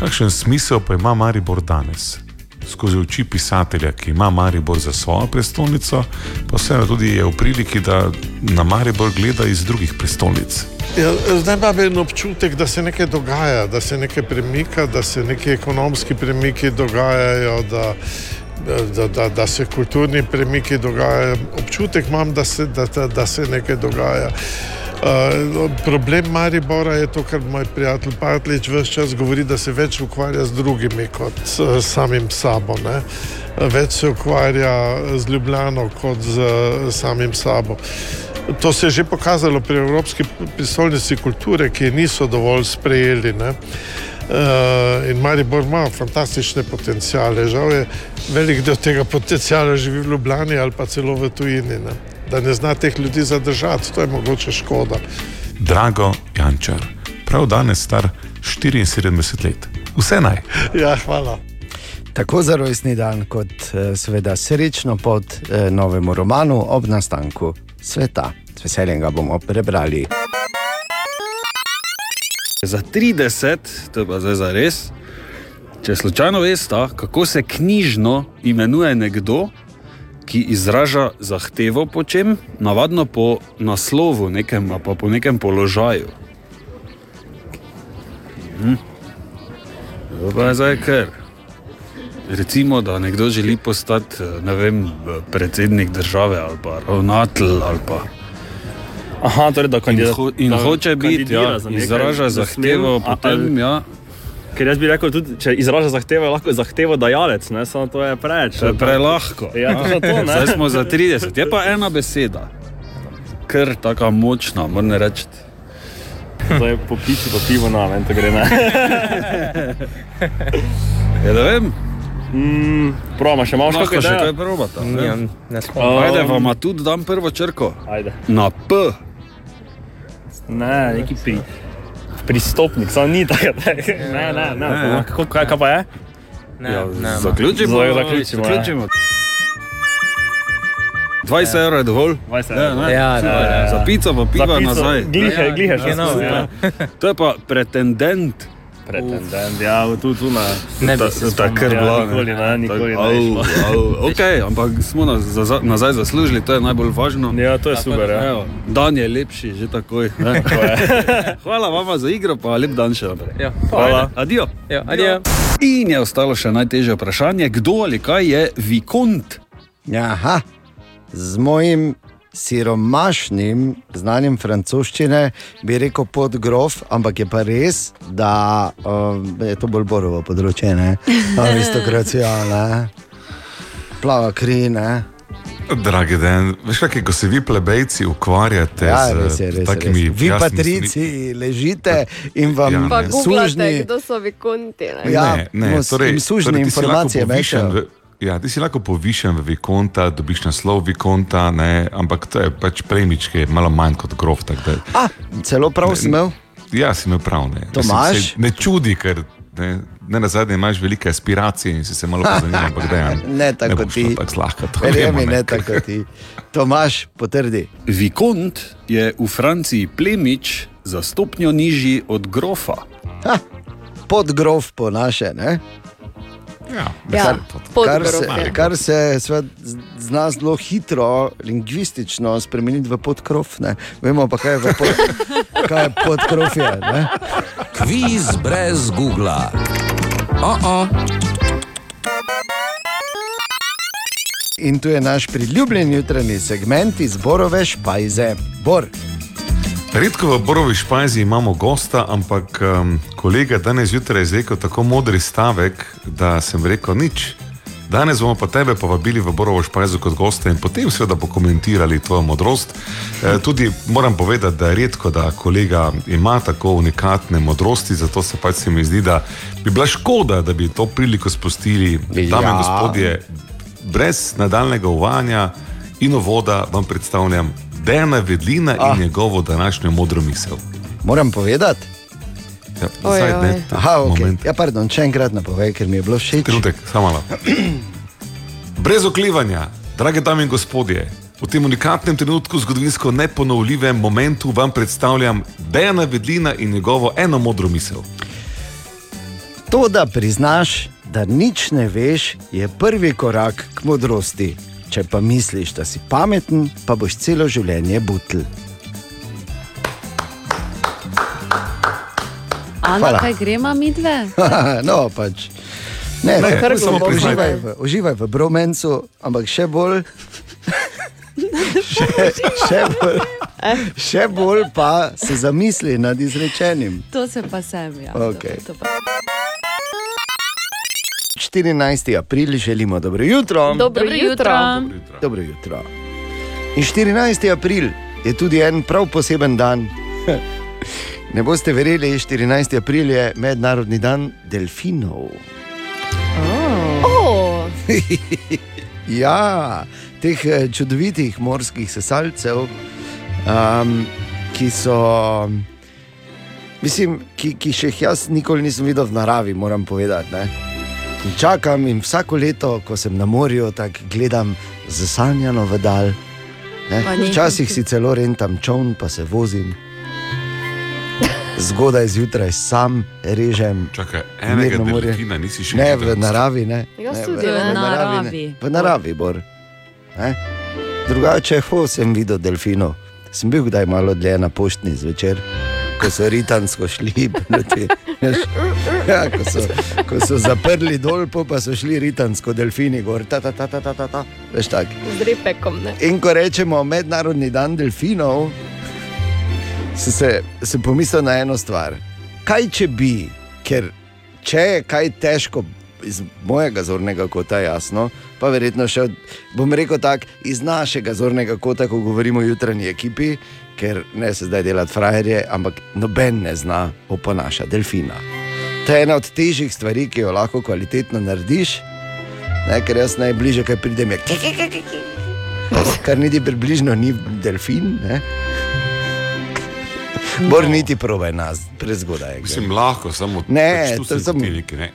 Kakšen smisel pa ima Maribor danes? Skozi oči pisatelja, ki ima Maribor za svojo prestolnico, pa vseeno tudi je v priliki, da na Maribor gleda iz drugih prestolnic. Ja, zdaj pa je občutek, da se nekaj dogaja, da se nekaj premika, da se neki ekonomski premiki dogajajo, da, da, da, da se kulturni premiki dogajajo. Občutek imam, da se, da, da, da se nekaj dogaja. Uh, problem Maribora je to, kar moj prijatelj Patlič vse čas govori, da se več ukvarja z drugimi kot s samim sabo. Ne? Več se ukvarja z Ljubljano kot z samim sabo. To se je že pokazalo pri Evropski prestolnici kulture, ki je niso dovolj sprejeli. Ne? Uh, in Maribor ima fantastične potencijale. Žal je velik del tega potencijala živi v Ljubljani ali pa celo v tujini. Ne? Da ne zna teh ljudi zadržati, to je mogoče škoda. Drago Jančar, prav danes star 74 let. Vse naj. Ja, hvala. Tako za rojstni dan, kot eh, seveda srečno pot eh, novemu romanu ob nastanku sveta. Z veseljem ga bomo prebrali. Za 30, to je pa zdaj za res. Če slučajno veste, kako se knjižno imenuje nekdo, ki izraža zahtevo po čem, navadno po naslovu, nekem, pa po nekem položaju. Hm. Pa je zdaj kar. Recimo, da nekdo želi postati ne vem, predsednik države ali pa ravnatelj ali pa. Aha, torej, da In, kandida- ho, in da hoče biti, kandidira ja, izraža zahtevo, potem ja. Ker jaz bi rekel, tudi, če izraža zahtevo, je lahko zahtevo dajalec, ne? samo to je preveč. To je prelahko. Ja, to, to, ne? Zdaj smo za 30, je pa ena beseda, ker tako močna, moram reči. Zdaj po pici, po pivo, na ven, to gre ne. <laughs> Ja, ne vem. Mm, Probamo še malo kakšno še kaj probata. Ne, Ja. ne spomnim. Ajde, Um, vam tudi dam prvo črko. Ajde. Na P. Ne, neki pri, pristopnik, samo ni tako. <laughs> Ne, ne, ne. Ne. Kako, kaj, kaj pa je? Ja, zaključimo. Zdaj zaključimo. ja. zaključimo. 20 evrov je dovolj. 20 Ja, evrov. ne? Ja, Super, dovolj, ja. Za pico pa Za piva pico, nazaj. glihe, Ja, glihe še genau, skozi, ja. To je pa pretendent. Pretendent, ja, tu, tu na. Ne bi ta- se ta spomnil. kar Ja, nikoli ne, nikoli Au, ne. išlo. au, <laughs> Ok, ampak smo nas za, za, nazaj zaslužili, to je najbolj važno. Ja, to je super, ja. Evo, dan je lepši, že takoj. <laughs> Hvala <laughs> vam za igro, pa lep dan še naprej. Ja, hvala. Adijo. Ja, adijo. In je ostalo še najtežje vprašanje, kdo ali kaj je vikont? Aha, z mojim siromašnim znanjem francoščine bi rekel podgrof, ampak je pa res, da um, je to bolj borovo področje, ne? <laughs> aristokracija, ne? plava kri, ne? Dragi den, veš kaj, ko se vi plebejci ukvarjate Ja, z res je, res je, takimi res. Vi patrici ležite in vam Ja, Pa sužni. kdo so vikonti. ne. Ja, ne, ne, torej, torej lahko informacije povišen mečejo. v- Ja, ti si lahko povišen v Vikonta, dobiš naslov Vikonta, ne, ampak to je pač premič, ki je malo manj kot grof. Da, A, celo prav sem imel. ja, si imel prav. Ne, Tomaž? Mislim, ne čudi, ker ne, ne na zadnje imaš velike aspiracije in si se malo pozanimal, ampak dejansko. <laughs> Ne tako ti. Tako zlahka, to Verjemi, vemo, ne tako ti. Tomaš, potrdi. Vikont je v Franciji plemič za stopnjo nižji od grofa. Ha, podgrof po naše. Ne? Ja, Ja, kar, kar se, kar se svet z- zna zelo hitro, lingvistično spremeniti v podkrof. Ne? Vemo pa, kaj je, pod, <laughs> kaj je podkrofje. Ne? Kviz brez Google. Oh -oh. In tu je naš priljubljen jutranji segment iz Borove špajze. Bor. Redko v Borovi špajzi imamo gosta, ampak um, kolega danes zjutraj je izrekel tako modri stavek, da sem rekel nič. Danes bomo pa tebe povabili v Borovo špajzo kot gosta in potem seveda pokomentirali tvojo modrost. E, tudi moram povedati, da je redko, da kolega ima tako unikatne modrosti, zato se pač se mi zdi, da bi bila škoda, da bi to priliko spustili. Dame in Ja. gospodje, brez nadaljnega uvajanja in uvoda vam predstavljam Dejana Vedlina Ah. in njegovo današnjo modro misel. Moram povedati. Ja, Oj, zdaj, oj. ne, Aha, okay. moment. ja, pardon, če enkrat napovej, ker mi je bilo všeč. Trenutek, samo malo. <clears throat> Brez oklevanja, drage dame in gospodje, v tem unikatnem trenutku, zgodovinsko neponovljivem momentu, vam predstavljam Dejana Vedlina in njegovo eno modro misel. To, da priznaš, da nič ne veš, je prvi korak k modrosti. Če pa misliš, da si pameten, pa boš celo življenje butl. Ana, Hvala. kaj gremo mi dve? <laughs> no, pač. Ne, Ne, ne, kar samo uživaj, v, uživaj v bromencu, ampak še bolj. še, še, bolj še bolj pa se zamisli nad izrečenim. To se pa sem, ja. Okej. To, to pa. 14. april želimo dobro jutro. Dobro Dobro jutro. jutro. Dobro jutro. In 14. april je tudi en prav poseben dan. <laughs> Ne boste verjeli, 14. april je mednarodni dan delfinov. Oh, <laughs> ja, teh eh, čudovitih morskih sesalcev, um, ki so, mislim, ki, ki še jih jaz nikoli nisem videl v naravi, moram povedati. Ne? In čakam in vsako leto, ko sem na morju, tako gledam zasanjano v dal. ne. Včasih si celo rentam čovn, pa se vozim. Zgodaj zjutraj sam režem. Čakaj, enega delfina nisi še Ne, videl. v naravi ne. Jaz ne, tudi v, ne. v naravi. Naravi. Ne. V naravi, bor. Ne? Drugače, ho sem videl delfinov. Sem bil kdaj malo dlje na poštni zvečer, ko so ritansko šli proti. Ja, ko, so, ko so zaprli dol, pa so šli ritansko delfini gor. Ta, ta, ta, ta, ta, ta, ta. Veš tak. z repekom. Ne? In ko rečemo mednarodni dan delfinov, sem se, sem pomislil na eno stvar. Kaj če bi, ker če je kaj težko iz mojega zornega kota, jasno, pa verjetno še, bom rekel tako, iz našega zornega kota, ko govorimo o jutranji ekipi, ker ne se zdaj delati frajerje, ampak noben ne zna oponašati delfina. To je ena od težjih stvari, ki jo lahko kvalitetno narediš. Ne, ker jaz najbližje, kaj pridem, je kar niti približno ni delfin. Ne? Bor niti probaj nas, prezgodaj. je. Mislim, lahko, samo Ne, pač to ti neki, ne.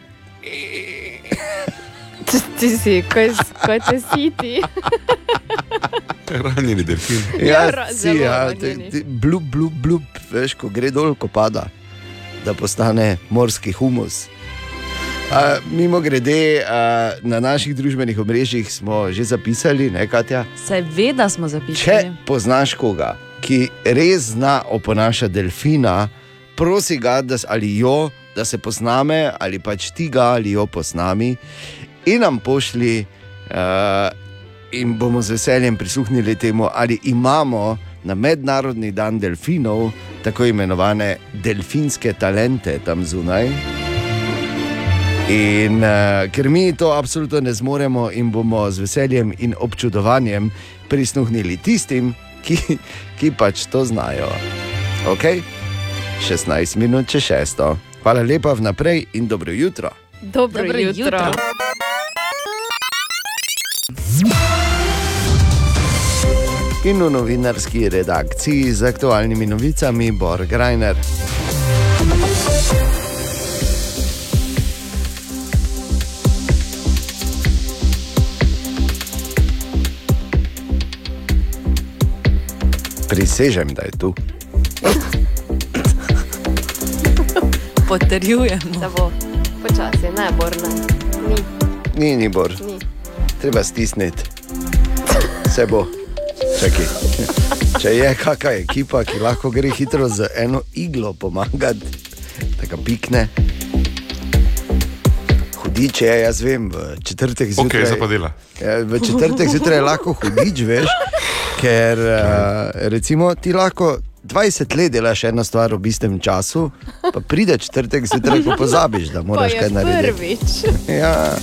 Ti, ti si, kaj, kaj te si ti? <laughs> Ranjeni delfin. Ja, ra- si, ja, te- te blub, blub, blub, veš, ko gre dol, ko pada, da postane morski humus. Uh, mimo grede, uh, na naših družbenih omrežjih smo že zapisali, ne, Katja, Seveda smo če zapisali. poznaš koga, ki res zna oponašati delfina, prosi ga, da, ali jo, da se posname, ali pač ti ga ali jo posnami in nam pošli, uh, in bomo z veseljem prisluhnili temu, ali imamo na mednarodni dan delfinov tako imenovane delfinske talente tam zunaj. In uh, ker mi to absolutno ne zmoremo in bomo z veseljem in občudovanjem prisluhnili tistim, ki, ki pač to znajo. Ok, 16 minut če šesto. Hvala lepa vnaprej in dobro jutro. Dobro, Dobro jutro. jutro. In v novinarski redakciji z aktualnimi novicami Bor Grajner. Prisežem, da je tu. Potrjujemo. Da bo počasi, ne borna. Ni. Ni, ni bor, Ni. treba stisniti. Vse bo. Čakaj. Če je kakšna ekipa, ki lahko gre hitro z eno iglo pomagati, tako pikne. Hudič je, jaz vem, v četrtek zjutraj. zdaj pa dela. Ja, v četrtek zjutraj je lahko hudič, veš, ker uh, recimo ti lahko 20 let delaš eno stvar v istem času, pa pride četrtek zjutraj, ko pozabiš, da moraš pa kaj je narediti. prvič. Ja,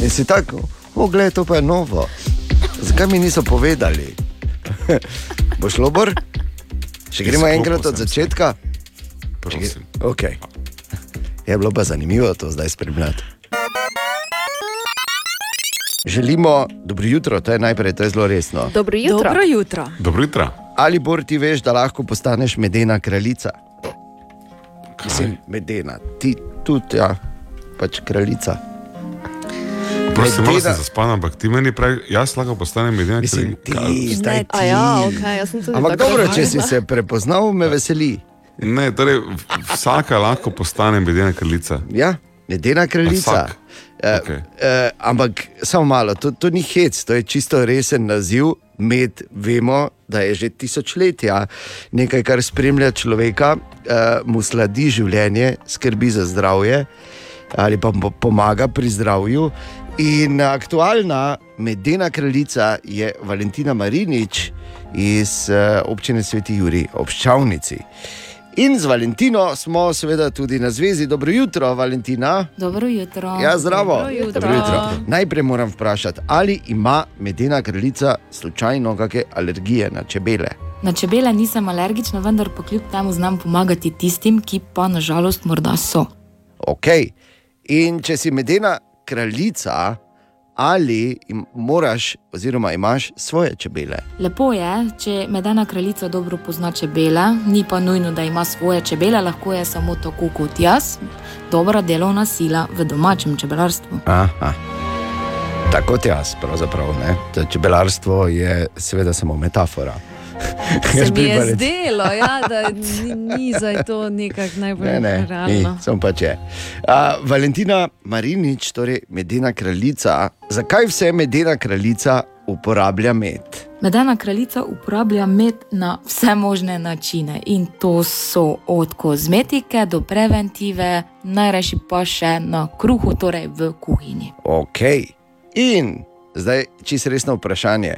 in si tako, ogled, to pa je novo. Zakaj mi niso povedali? <laughs> Bo šlo bor? Še gremo enkrat od začetka? Prosim. Okay. Je bilo pa zanimivo to zdaj spremljati. Želimo dobro jutro, to je najprej, to je zelo resno. Dobro jutro. Dobro jutro. Dobro jutro. Ali bor ti veš, da lahko postaneš medena kraljica? Mislim, medena, ti tudi, ja, pač kraljica. Prosim, malo sem zaspan, ampak ti meni pravi, jaz lahko postanem medena. Mislim, ti, zdaj ti. Ja, ok, jaz sem tudi Ampak dobro, če si se prepoznal, me veseli. Ne, torej, vsaka lahko postane medena kraljica. Ja, medena kraljica. Eh, Okej. eh, ampak samo malo, to, to ni hec, to je čisto resen naziv. Med vemo, da je že tisočletja nekaj, kar spremlja človeka, eh, mu sladi življenje, skrbi za zdravje ali pa pomaga pri zdravju. In aktualna medena kraljica je Valentina Marinič iz eh, občine Sveti Juri, obščavnici. In z Valentino smo seveda tudi na zvezi. Dobro jutro, Valentina. Dobro jutro. Ja, zdravo. Dobro jutro. Dobro jutro. Najprej moram vprašati, ali ima medena kraljica slučajno kakšne alergije na čebele? Na čebele nisem alergična, vendar pa kljub temu znam pomagati tistim, ki pa nažalost morda so. Ok. In če si medena kraljica, ali im, moraš, oziroma imaš svoje čebele? Lepo je, če medena kraljica dobro pozna čebele, ni pa nujno, da ima svoje čebele, lahko je samo tako kot jaz, dobra delovna sila v domačem čebelarstvu. Aha. Tako kot jaz, pravzaprav. Ne? To Čebelarstvo je seveda samo metafora. <laughs> Se mi je zdelo, ja, da <laughs> ni, ni zdaj to nekako najbolj Ne, ne, ni, realno. samo pa če. Uh, Valentina Marinič, torej medena kraljica, zakaj vse medena kraljica uporablja med? Medena kraljica uporablja med na vse možne načine in to so od kozmetike do preventive, najrajši pa še na kruhu, torej v kuhinji. Ok. In zdaj čisto resno vprašanje.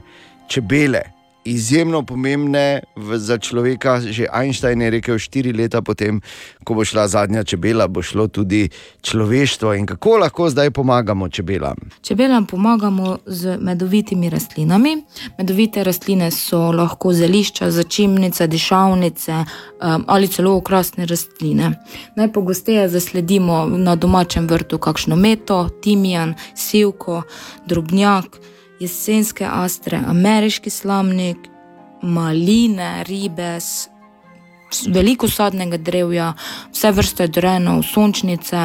Čebele, izjemno pomembne za človeka, že Einstein je rekel, štiri leta potem, ko bo šla zadnja čebela, bo šlo tudi človeštvo. In kako lahko zdaj pomagamo čebelam? Čebelam pomagamo z medovitimi rastlinami. Medovite rastline so lahko zelišča, začimnice, dišavnice um, ali celo okrasne rastline. Najpogosteje zasledimo na domačem vrtu kakšno meto, timijan, sivko, drobnjak, jesenske astre, ameriški slamnik, maline, ribes. Veliko sadnega drevja, vse vrste drenov, sončnice,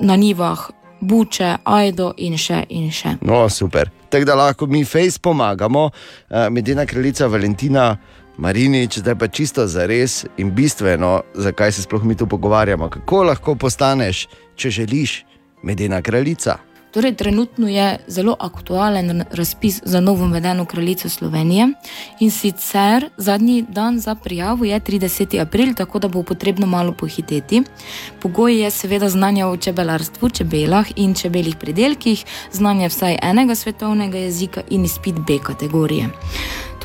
na nivah, buče, ajdo in še in še. No, super. Tako da lahko mi fejs pomagamo, uh, medena kraljica Valentina Marinič, zdaj pa čisto za res in bistveno, zakaj se sploh mi tu pogovarjamo. Kako lahko postaneš, če želiš, medena kraljica? Torej, trenutno je zelo aktualen razpis za novo medeno kraljico Slovenije in sicer zadnji dan za prijavo je 30. april, tako da bo potrebno malo pohiteti. Pogoj je seveda znanje o čebelarstvu, čebelah in čebelih pridelkih, znanje vsaj enega svetovnega jezika in izpit B kategorije.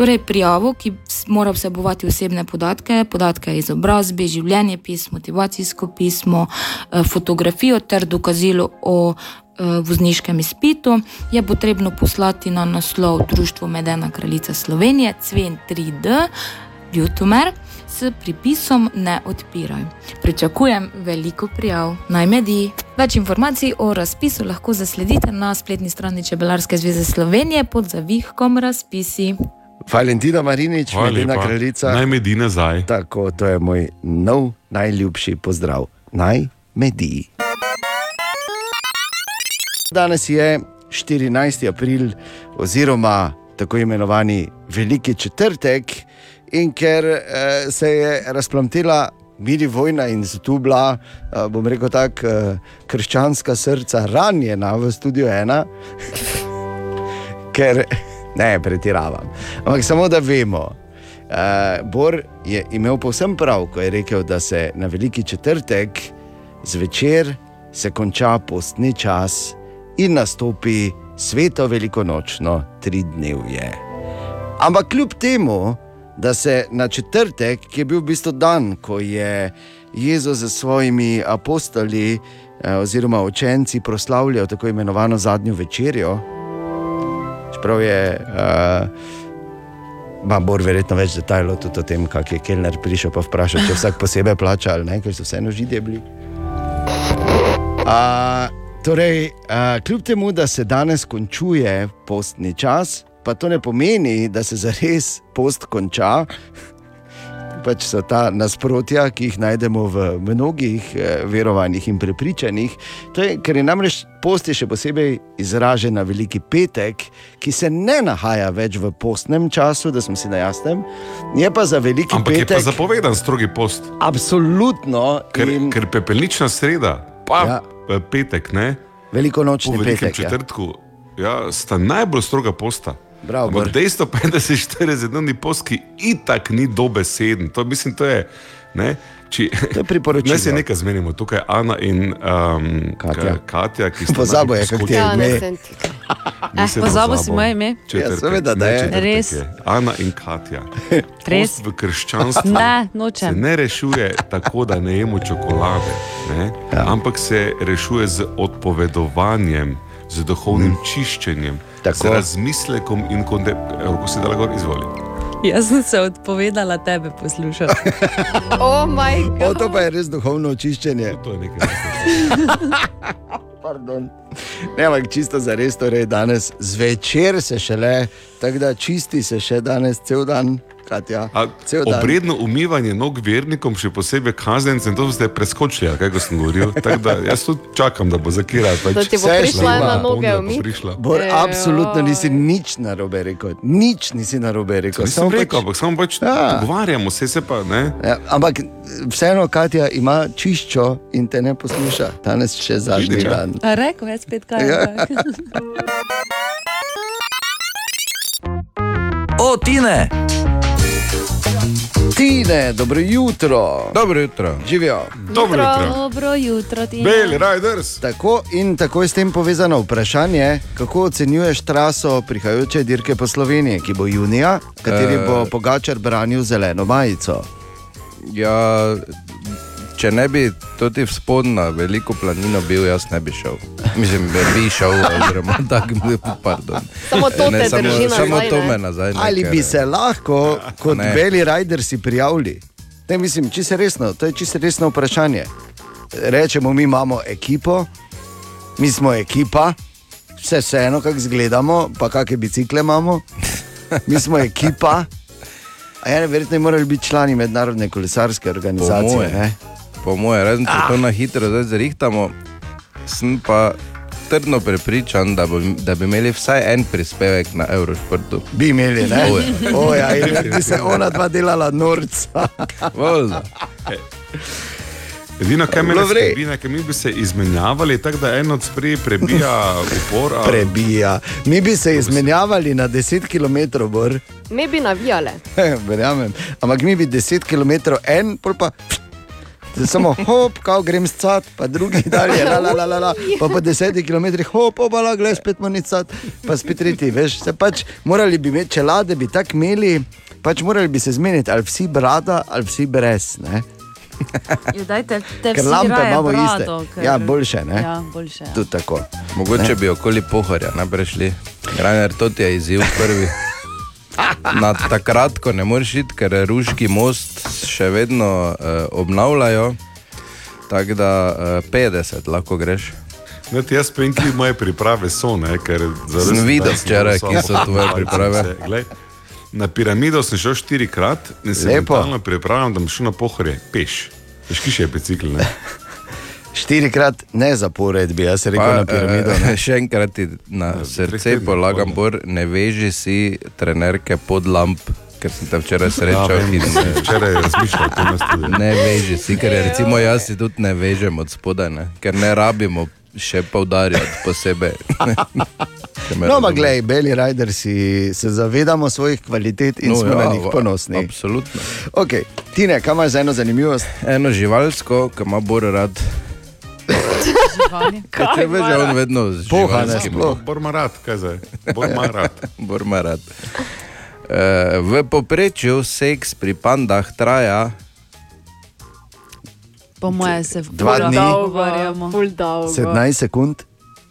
Torej, prijavo, ki mora vsebovati osebne podatke, podatke izobrazbe, življenje pismo, motivacijsko pismo, eh, fotografijo ter dokazilo o vozniškem izpitu, je potrebno poslati na naslov Društvo Medena Kraljica Slovenije, Cven 3D, Ljutomer, s pripisom Ne odpiraj. Pričakujem veliko prijav, naj mediji. Več informacij o razpisu lahko zasledite na spletni strani Čebelarske zveze Slovenije pod zavihkom razpisi. Valentina Marinič, Hvala Medina lepa. kraljica. Naj medi nazaj. Tako, to je moj nov, najljubši pozdrav. Naj medi. Danes je 14. april, oziroma tako imenovani Veliki četrtek, in ker eh, se je razplamtela mini vojna in zato bila, eh, bom rekel tako, eh, krščanska srca ranjena v studiu ena, <laughs> ker ne pretiravam. Ampak samo da vemo. Uh, Bor je imel povsem prav, ko je rekel, da se na veliki četrtek zvečer se konča postni čas in nastopi sveto velikonočno tri dnevje. Ampak kljub temu, da se na četrtek, ki je bil v bistvu dan, ko je Jezus z svojimi apostoli eh, oziroma učenci proslavljal tako imenovano zadnjo večerjo, čeprav je. Uh, Ma bor verjetno več detajlov tudi o tem, kako je Kellner prišel pa vprašal, če vsak posebej plača ali ne, ker so vseeno židje bili. Torej, a, kljub temu, da se danes končuje postni čas, pa to ne pomeni, da se zares post konča. Pač so ta nasprotja, ki jih najdemo v mnogih eh, verovanjih in prepričanjih. To je, ker je namreč post je še posebej izražen na Veliki petek, ki se ne nahaja več v postnem času, da smo si na jasnem, je pa za Veliki Ampak je pa petek. zapovedan strogi post. Absolutno. Ker, in... ker pepelnična sreda, pa ja. Petek, ne? Velikonočni po velikem petek, ja. četrtku, ja. Ja, sta najbolj stroga posta. Bravo, Ampak dejstvo pa je, da se 40-dnevni post, ki itak ni dobeseden. To, mislim, to je. Ne? Či, to je priporočilo. Naj se nekaj zmenimo, tukaj je Ana in um, Katja. Ka- Katja, ki sta Pozabil je, kako ti je ime. Eh, Nisem pozabil si moje ime? Ja, seveda, da je. Res? je. Ana in Katja. <laughs> Res? Post v krščanstvu Ne, se ne rešuje tako, da ne jemo čokolade, ne? Ja. ampak se rešuje z odpovedovanjem, z duhovnim mm. čiščenjem, Tako. z razmislekom in konde... Evo, ko si dala gor, izvoli. <laughs> Jaz sem se odpovedala tebe poslušati. <laughs> Oh, O, to pa je res duhovno očiščenje. To je nekaj. <laughs> Pardon. Ne, ampak čisto za res, torej danes zvečer se šele, tako da čisti se še danes cel dan, Katja. A, Cel dan. obredno umivanje nog vernikom, še posebej kazencem, to ste preskočili, kaj sem govoril. Da jaz tudi čakam, da bo zakira. Pač Da ti bo Vse prišla na noge prišla. Bor, Ejo. absolutno nisi nič narobe rekel, nič nisi narobe rekel. Nisem rekel, ampak samo pač Ja. pogovarjamo se, se pa ne. Ja, ampak vseeno, Katja ima čiščo in te ne posluša, danes še zadnji Vidiš, ja. dan. A Rekl je spet kaj. Ja. O, Tine! Tine, dobro jutro. Dobro jutro. Živijo. Dobro jutro. Dobro jutro, ti. Beli Riders. Tako in tako je s tem povezano vprašanje, kako ocenjuješ traso prihajajoče dirke po Sloveniji, ki bo junija, kateri Eh. bo Pogačar branil zeleno majico. Ja, če ne bi tudi vzpon na veliko planino bil, jaz ne bi šel. Mislim, da bi šel, oziroma <laughs> tako bi pardon. Samo to Ne, te samo, drži samo to ne? me nazaj. Ne, Ali ker- bi se lahko kot Ne. Beli Riders prijavili? Ne, mislim, čisto resno, to je čisto resno vprašanje. Rečemo, mi imamo ekipo, mi smo ekipa, vse vseeno, kako izgledamo, pa kakšne bicikle imamo. Mi smo <laughs> ekipa. A ja, verjetno bi morali biti člani mednarodne kolesarske organizacije. Po mojem, razen če to na hitro zdaj zrihtamo, sem pa trdno prepričan, da, bo, da bi imeli vsaj en prispevek na Eurošportu. Bi imeli, ne? O, ja. O, ja, in bi se ona dva delala norca. Voljno. Edino, kar me Bilo vre. skrbi, je, da mi bi se izmenjavali, tako da en od sprej prebija <laughs> upor. a- Prebija. Mi bi se izmenjavali na 10 km, bor. Me bi navijale. <laughs> Verjamem. Ampak mi bi 10 km en, pol pa Zdaj samo hop, kao grem scat, pa drugi dalje, la, la, la, la, la. pa po desetih kilometrih hop, obala, gledaj, spet manj cat, pa spet tretji, veš, se pač morali bi imeti čelade, bi tako imeli, pač morali bi se zmeniti, ali vsi brada, ali vsi brez, ne. Jo, dajte, te Ker lampe imamo brado, iste. ker- Ja, boljše, ne. Ja, boljše. Ja. Tudi tako. Mogoče Ne. bi okoli pohorja najprej šli. Rainer, to ti je izziv prvi. Na takrat, ko ne moreš iti, ker ruški most še vedno uh, obnavljajo, tako da uh, 50 lahko greš. Ne, ti jaz spem, ki moje priprave so, ne, ker zares- Sem videl včeraj, ki so tvoje priprave. Se, glej, Na piramido sem šel štirikrat in se Lepo. mentalno pripravljam, da bom šel na pohorje, peš. Veš, ki še je bicikl, ne? Štirikrat ne zapored, bi jaz rekel na piramido. eh, ne. še enkrat ti na srce tednih polagam, bor, ne veži si trenerke pod lamp, ker sem te včeraj srečal. Ja, in- sem včeraj razmišljal jaz tudi. Ne veži si, ker je, recimo jaz si tudi ne vežem od spodaj, ne? ker ne rabimo še poudarjati posebej. <laughs> No, ampak gledaj, Beli Rider si se zavedamo svojih kvalitet in No, no, smo ja, ja, na njih ponosni. Absolutno. Okay. Tine, kaj imaš za eno zanimivost? Eno živalsko, ki ima bolj rad. <laughs> Kaj Če veš, da on vedno z Poha, ne, sploh. Bor ima rad, kaj zdaj? Bor ima <laughs> rad. Bor ima rad. Eh, V povprečju seks pri pandah traja Po moje se v Dva dni. pogovarjamo. Ful dolgo. 17 sekund,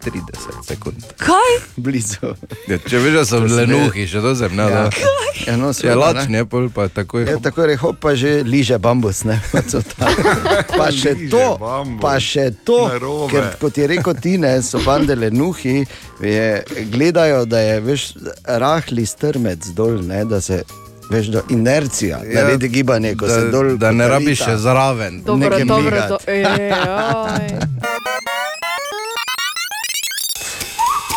30 sekund. Kaj? <laughs> blizu. Ja, če veš, da so To se lenuhi, še to sem ne. Ja. da. Ja, no, Je seveda, ne. je pol pa takoj. Je tako rekel, pa že liže bambus. Ne? <laughs> pa še Liže to, bambus. pa še to, Narobe. ker kot je rekel Tine, so bandele nuhi, je, gledajo, da je veš, rahli strmec dol, ne, da se veš, da inercija, ja, naredi gibanje, ko da, se dol. da ne rabiš še zraven. Dobro, dobro, do, ej,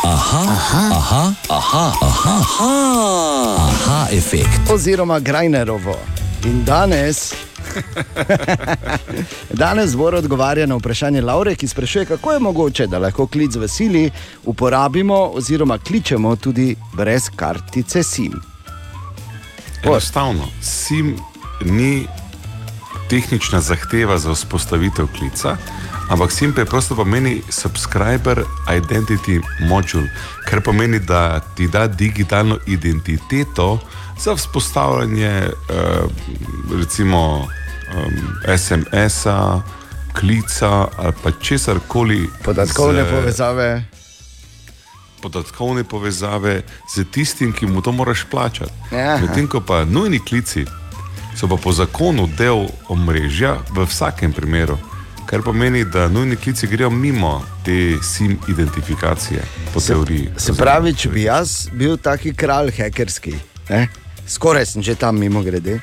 Aha, aha, aha, aha, aha, aha, aha efekt. Oziroma Grajnerovo. In danes. <laughs> Danes zbor odgovarja na vprašanje Laure, ki sprašuje, kako je mogoče, da lahko klic v sili uporabimo oziroma kličemo tudi brez kartice SIM. Enostavno, SIM ni tehnična zahteva za vzpostavitev klica, ampak SIM preprosto pomeni Subscriber Identity Module, kar pomeni, da ti da digitalno identiteto za vzpostavljanje uh, recimo um, SMS-a, klica ali pa česar koli. Podatkovne povezave. Podatkovne povezave z tistim, ki mu to moraš plačati. Ja. Medtem ko pa nujni klici so pa po zakonu del omrežja v vsakem primeru. Kar pomeni, da nujni klici grejo mimo te SIM identifikacije, po teoriji. Se pravi, če bi jaz bil taki kralj hekerski, ne? skoraj sem že tam mimo grede.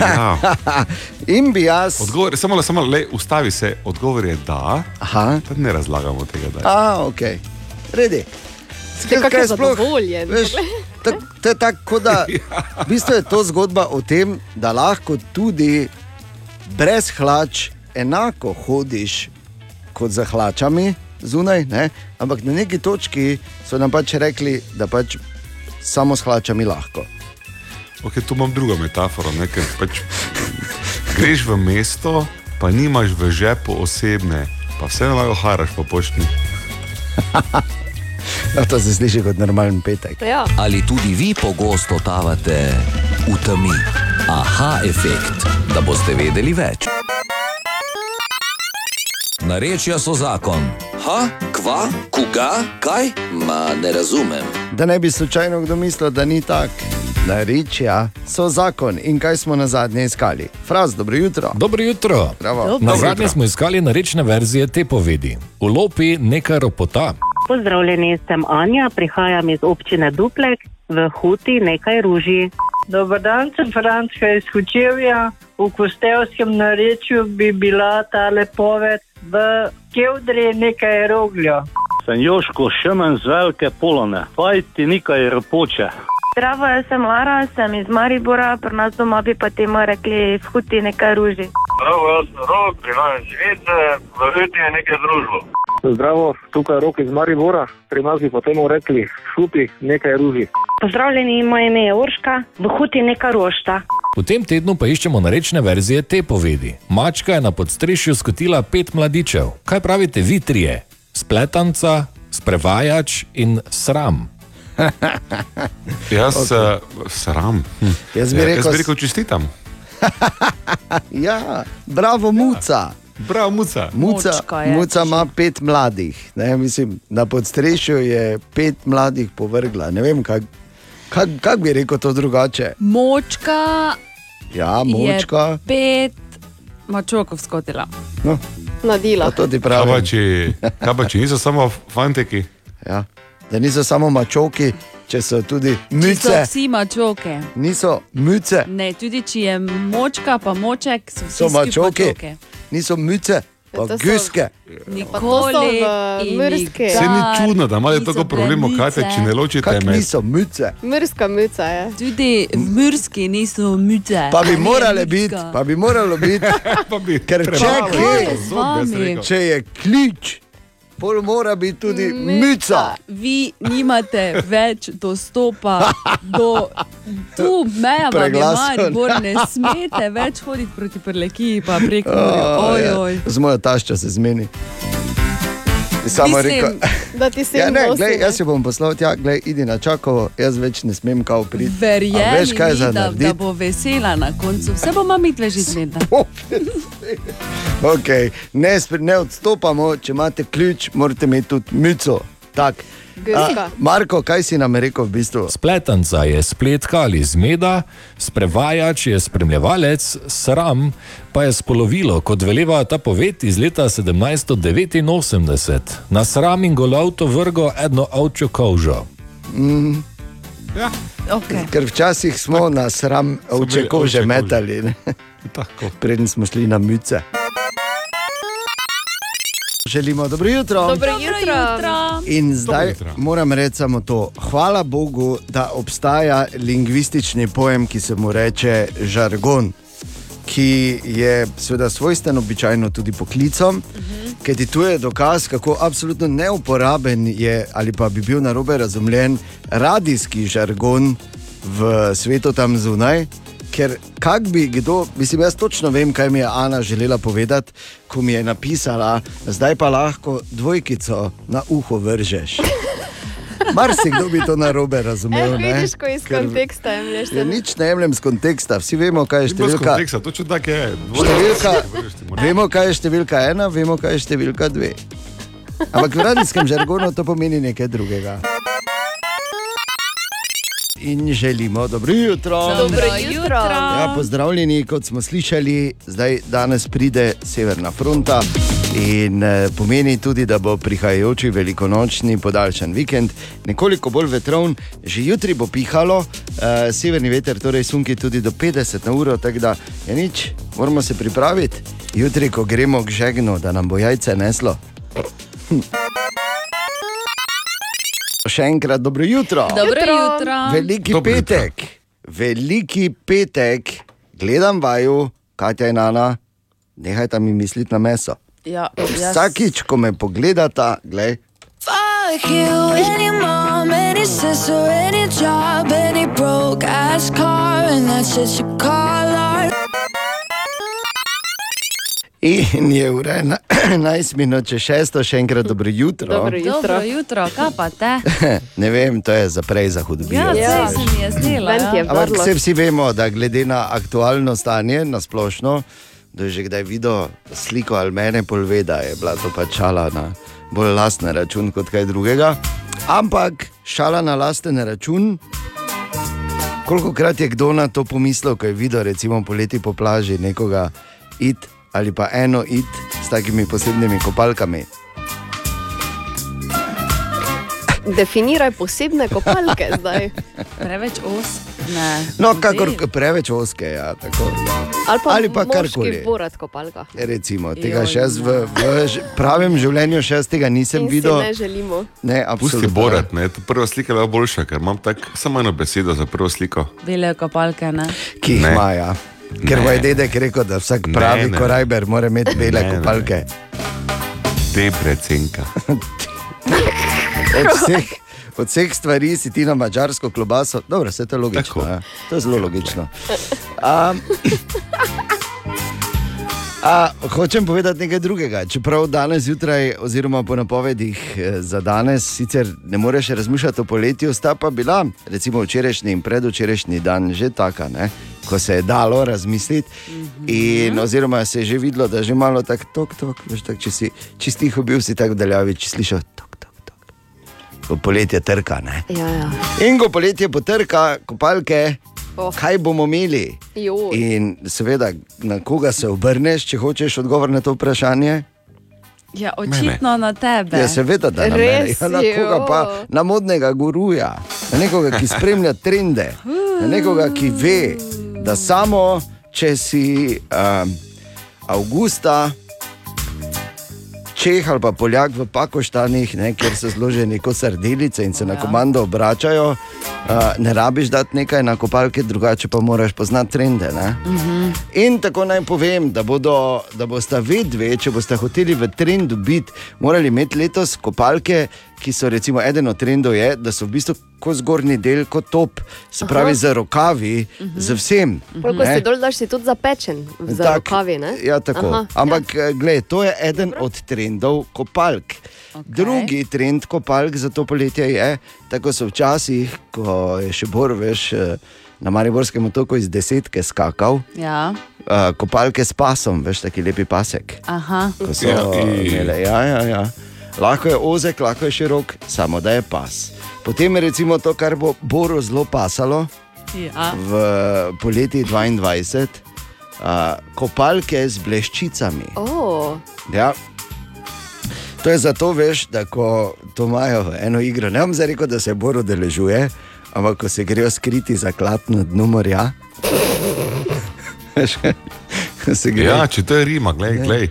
Ja. <laughs> In bi jaz. Odgovor, samo, samo le, ustavi se, odgovor je da. Aha. Pa ne razlagamo tega. Da. A, ok, redi. Kak je zadovoljen. Veš, tak, to je tako, da. <laughs> V bistvu je to zgodba o tem, da lahko tudi brez hlač enako hodiš kot za hlačami zunaj, ne? ampak na neki točki so nam pač rekli, da pač samo s hlačami lahko. Okay, tu imam drugo metaforo. Ne, ker pač, greš v mesto, pa nimaš v žepu osebne, pa vseeno lahko haraš po pošti. <laughs> No, to se sliši kot normalen petek. Ja. Ali tudi vi pogosto tavate v temi? Aha efekt, da boste vedeli več. Narečja so zakon. Ha, kva, koga, kaj? Ma ne razumem. Da ne bi slučajno kdo mislil, da ni tako. Narečja so zakon in kaj smo na zadnje iskali. Fraz, dobro jutro. Dobro jutro. Bravo. Na zadnje smo iskali narečne verzije te povedi. V lopi neka ropota. Pozdravljeni, sem Anja, prihajam iz občine Duplek, v Huti nekaj ruži. Dober dan, sem Frančka iz Hučevja. V kostevskem narečju bi bila ta lepoved, v Kevdri nekaj rogljo. Sem Joško Šemen z velike polone, fajti nekaj ropoče. Zdravo, jaz sem Lara, sem iz Maribora, pri nas doma bi pa temu rekli v huti nekaj ruži. Zdravo, jaz sem rok, prihajam iz Vice, v Huti je nekaj družbo. Zdravo, tukaj je rok iz Maribora, pri nas bi potem rekli šupi nekaj ruži. Pozdravljeni, moje ime je Urška, v huti neka rošta. V tem tednu pa iščemo narečne verzije te povedi. Mačka je na podstrešju skotila pet mladičev. Kaj pravite vi trije? Spletanca, sprevajač in sram. <laughs> Jaz okay. uh, sram. Hm. Jaz bi Ja, rekel jaz bi rekel čestitam. <laughs> Ja, bravo, muca. Bravo, muca. Muca, Močka je, muca ima pet mladih. Ne, mislim, na podstrešju je pet mladih povrgla. Ne vem, kako kak, kak bi rekel to drugače. Močka Ja, močka. pet mačokov skotila. No, Nadila. to ti Kaj pa, če, kaj pa, če niso samo fantiki? Ja. Da niso samo mačoki, če so tudi Če so mice. vsi mačoke. Niso mice, Ne, tudi če je močka, pa moček, so vsi so mačoki. mačoke. Niso mice, guske. Nikoli v in Murski. Se ni čudno, da imate niso tako problemov, kaj te, če ne ločite Kak med niso mice. Mrska mica je. Tudi murski niso mice. Pa bi morale biti, pa bi moralo biti, <laughs> pa bi ker če premalo kje, z vami. če je klič, pol mora biti tudi mica. Vi nimate več dostopa do tu, meja vam je Preglasno. Maribor, ne smete več hoditi proti prelekiji, pa preko. Oh, Oj, oj. Z mojo taščo se zmeni. <laughs> Samo rekel, Da ti se ja, ne, glej, jaz se bom poslal tja, glej, idi na čakovo, jaz več ne smem kao priti. A Verjemi, veš, kaj za da, da narediti? bo vesela na koncu. Vse bomo mi dve že zvedla. <laughs> Okay. Ne, ne odstopamo, če imate ključ, morate imeti tudi mico. Tak. Grska. Marko, kaj si nam rekel v bistvu? Spletanca je spletka ali zmeda, sprevajač je spremljevalec, sram pa je spolovilo, kot veleva ta poved iz leta 1789. Na sram in golovto vrgo eno avčjo kožo. Mm. Ja. Okay. Ker včasih smo na sram ovče bili kože metali, preden smo šli na mice. Želimo dobro jutro. Dobro jutro. In zdaj moram reči samo to. Hvala Bogu, da obstaja lingvistični pojem, ki se mu reče žargon, ki je seveda svojsten običajno tudi poklicom. Ker ti tu je dokaz, kako absolutno neuporaben je ali pa bi bil narobe razumljen radijski žargon v svetu tam zunaj. Ker kak bi kdo, mislim, jaz točno vem, kaj mi je Ana želela povedati, ko mi je napisala, zdaj pa lahko dvojkico na uho vržeš. <laughs> Marsikdo bi to narobe razumel. Eh, ne? vidiš, ko iz Ker- konteksta jemlješ. Ja, nič ne jemljem z konteksta, vsi vemo, kaj je bilo iz številka. konteksta, točno tako je. Številka, vemo, kaj je številka ena, vemo, kaj je številka dve. Ampak v radijskem žargonu to pomeni nekaj drugega. In želimo dobro jutro. Dobro jutro. Ja, pozdravljeni, kot smo slišali, zdaj danes pride Severna fronta in eh, pomeni tudi, da bo prihajajoči velikonočni podaljšan vikend nekoliko bolj vetroven, že jutri bo pihalo, eh, severni veter, torej sunki tudi do 50 na uro, tako da je nič, moramo se pripraviti. Jutri, ko gremo k žegnu, da nam bo jajce neslo. Hm. Še enkrat dobro jutro. Dobro jutro. Veliki Dobro jutro. petek, veliki petek, gledam vaju, Katja in Ana, nehajte mi misliti na meso. Ja, jaz- Vsakič, ko me pogledata, gledaj. Fuck you, any mom, any sister, any job, any broke ass car, and that's just you call art. In je ura ena- <clears throat> 11 minut, če šesto, še enkrat dobro jutro. Dobro jutro. Dobro jutro, kaj pa te? <laughs> ne vem, to je za prej za Ja, hudobijo. ja. se mi je zdelo. Ja. Ampak vse vsi vemo, da glede na aktualno stanje, na splošno, da je že kdaj videl sliko ali mene, pol ve, da je bila to pač šala na bolj lasten račun kot kaj drugega. Ampak šala na lasten račun. Koliko krat je kdo na to pomislil, ko je videl, recimo poleti po plaži nekoga it ali pa eno it s takimi posebnimi kopalkami. Definiraj posebne kopalke <laughs> zdaj. Preveč os. Ne. No, kakor preveč oske, ja, tako. Ali pa, Ali pa karkoli. borat kopalka. Recimo, tega Joj, še jaz v, v pravem življenju še jaz tega nisem In si videl. ne želimo. Ne, Pusti absolutno. borat, ne, to prva slika je bila boljša, ker imam tak, samo eno besedo za prvo sliko. Bele kopalke, ne? Ki jih Ne. Ker Ne. moj dedek rekel, da vsak Ne, pravi ne. korajber mora imeti bele Ne, ne. kopalke. Te precenka. Od vseh, od vseh stvari si ti na mačarsko klobaso. Dobro, vse to je logično. Ja. To je zelo logično. Um, A, hočem povedati nekaj drugega. Čeprav danes zjutraj, oziroma po napovedih eh, za danes, sicer ne moreš razmišljati o poletju, sta pa bila, recimo včerajšnji in predvčerajšnji dan, že taka, ne? Ko se je dalo razmisliti. In, oziroma se je že videlo, da je že malo tako, tok, tok, veš, tak, če si čistih bil, si tako daljavi, če slišiš tok, tok, tok. Ko poletje trka. Ne? Ja, ja. In ko poletje potrka, kopalke, Oh. kaj bomo imeli? Joj. In seveda, na koga se obrneš, če hočeš odgovor na to vprašanje? Ja, očitno na tebe. Ja, seveda, da na mene. Ja, na koga pa? Na modnega guruja, na nekoga, ki spremlja trende, na nekoga, ki ve, da samo če si um, avgusta. Čeh ali pa Poljak v Pakoštanih, ne, kjer so zloženi kot sardelice in se na komando obračajo, uh, ne rabiš dati nekaj na kopalke, drugače pa moraš poznati trende. Ne. In tako naj povem, da, bodo, da boste vedve, če boste hoteli v trendu biti, morali imeti letos kopalke, ki so recimo eden od trendov, je, da so v bistvu kot zgornji del, kot top, se pravi Aha. z rokavi, z vsem. Koliko ne. si dol daš, si tudi zapečen za Tak, rokavi, ne? Ja, tako. Aha, Ampak, ja. gled, to je eden Dobro. od trendov kopalk. Okay. Drugi trend kopalk za to poletje je, tako so včasih, ko je še bor, veš, eh, na Mariborskem otoku iz desetke skakal, Ja. uh, kopalke s pasom, veš, taki lepi pasek. Aha. Ko so imele, ja, ja, ja. Lahko je ozek, lahko je širok, samo da je pas. Potem je recimo to, kar bo Boru zelo pasalo Ja. v poleti 22, uh, kopalke z bleščicami. Oh. Ja. To je zato, veš, da ko to imajo eno igro, ne bom zdaj rekel, da se Boru deležuje, ampak ko se grejo skriti za klat na dnu morja. <laughs> Ja, če to je Rima, gledaj, gledaj.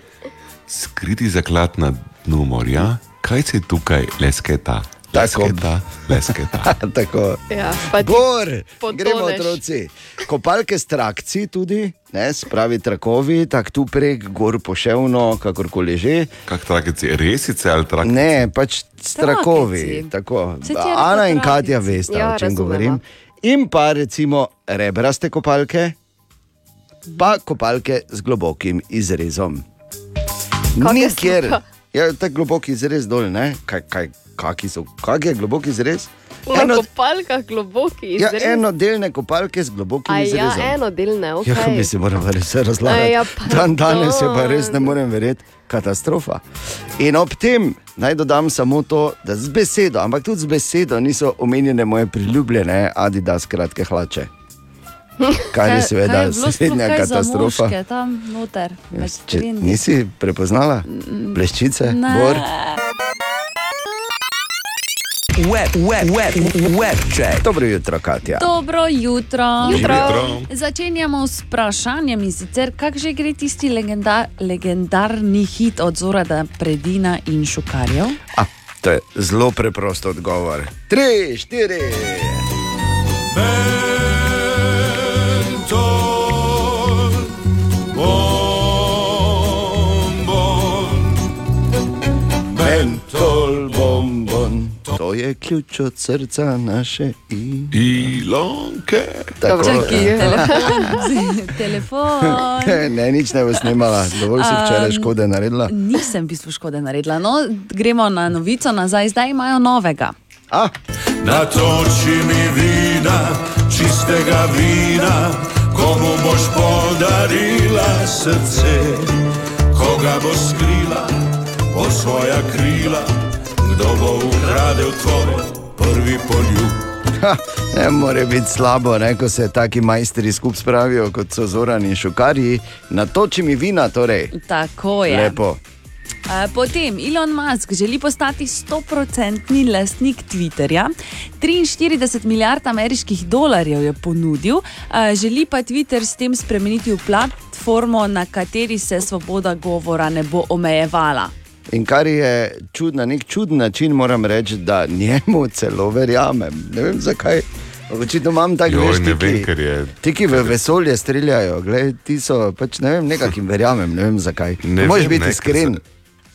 Skriti zaklad na dnu morja, kaj se tukaj lesketa? Lesketa, lesketa. <laughs> Tako. Ja, pa ti Bor, potoneš. gremo otroci. Kopalke s trakci tudi, ne, spravi trakovi, tako tu prek, gor poševno, kakorkoli že. Kak trakici, resice ali trakici? Ne, pač strakovi. Tako. Je Ana in. Katja veste, Ja, o čem razumeva. govorim. In pa recimo rebraste kopalke, pa kopalke z globokim izrezom. Nikjer, pa? Ja, tako globok izrez dol, ne? Kaj, kaj, kaki so, kak je globok izrez? Na kopalkah globoki ja, izrez. enodelne kopalke z globokim A ja, izrezom. enodelne, ok. Ja, mi se moramo res razlagati. Ja, Dan danes je pa res ne morem verjeti, katastrofa. In ob tem naj dodam samo to, da z besedo, ampak tudi z besedo niso omenjene moje priljubljene Adidas kratke hlače. Kar je seveda srednja katastrofa. moške tam noter, med Če nisi prepoznala bleščice, bor. Web, web, web, web check. Dobro jutro, Katja. Dobro jutro. Jutro. Jutro. Začenjamo s vprašanjem in sicer, kako že gre tisti legenda, legendarni hit od Zorada Predina in Šukarjev. A, to je zelo preprost odgovor. Tri, štiri. Mentol je ključ od srca naše i. Ilonke. Tako, Čakaj, ja. <laughs> telefon. telefon. ne, nič ne bo snimala, dovolj si včeraj škode naredila. Nisem v bistvu škode naredila. No, gremo na novico nazaj, zdaj imajo novega. A? Natoči mi vina, čistega vina, komu boš podarila srce, koga bo skrila pod svoja krila, kdo bo ukradel tvoj prvi poljub. Ha, ne more biti slabo, ne, ko se taki majstri skupaj spravijo, kot so Zoran in Šukarji. Natoči mi vina, torej. Tako je. Lepo. Potem Elon Musk želi postati 100-odstotni lastnik Twitterja. 43 milijard ameriških dolarjev je ponudil, želi pa Twitter s tem spremeniti v platformo, na kateri se svoboda govora ne bo omejevala. In kar je čud, na nek čuden način, moram reči, da njemu celo verjamem. Ne vem zakaj. Očitno imam tako veš, ne ti, ki- v vesolje streljajo, gled, ti so pač ne vem, nekak jim verjamem, ne vem zakaj. Ne Možeš biti iskren.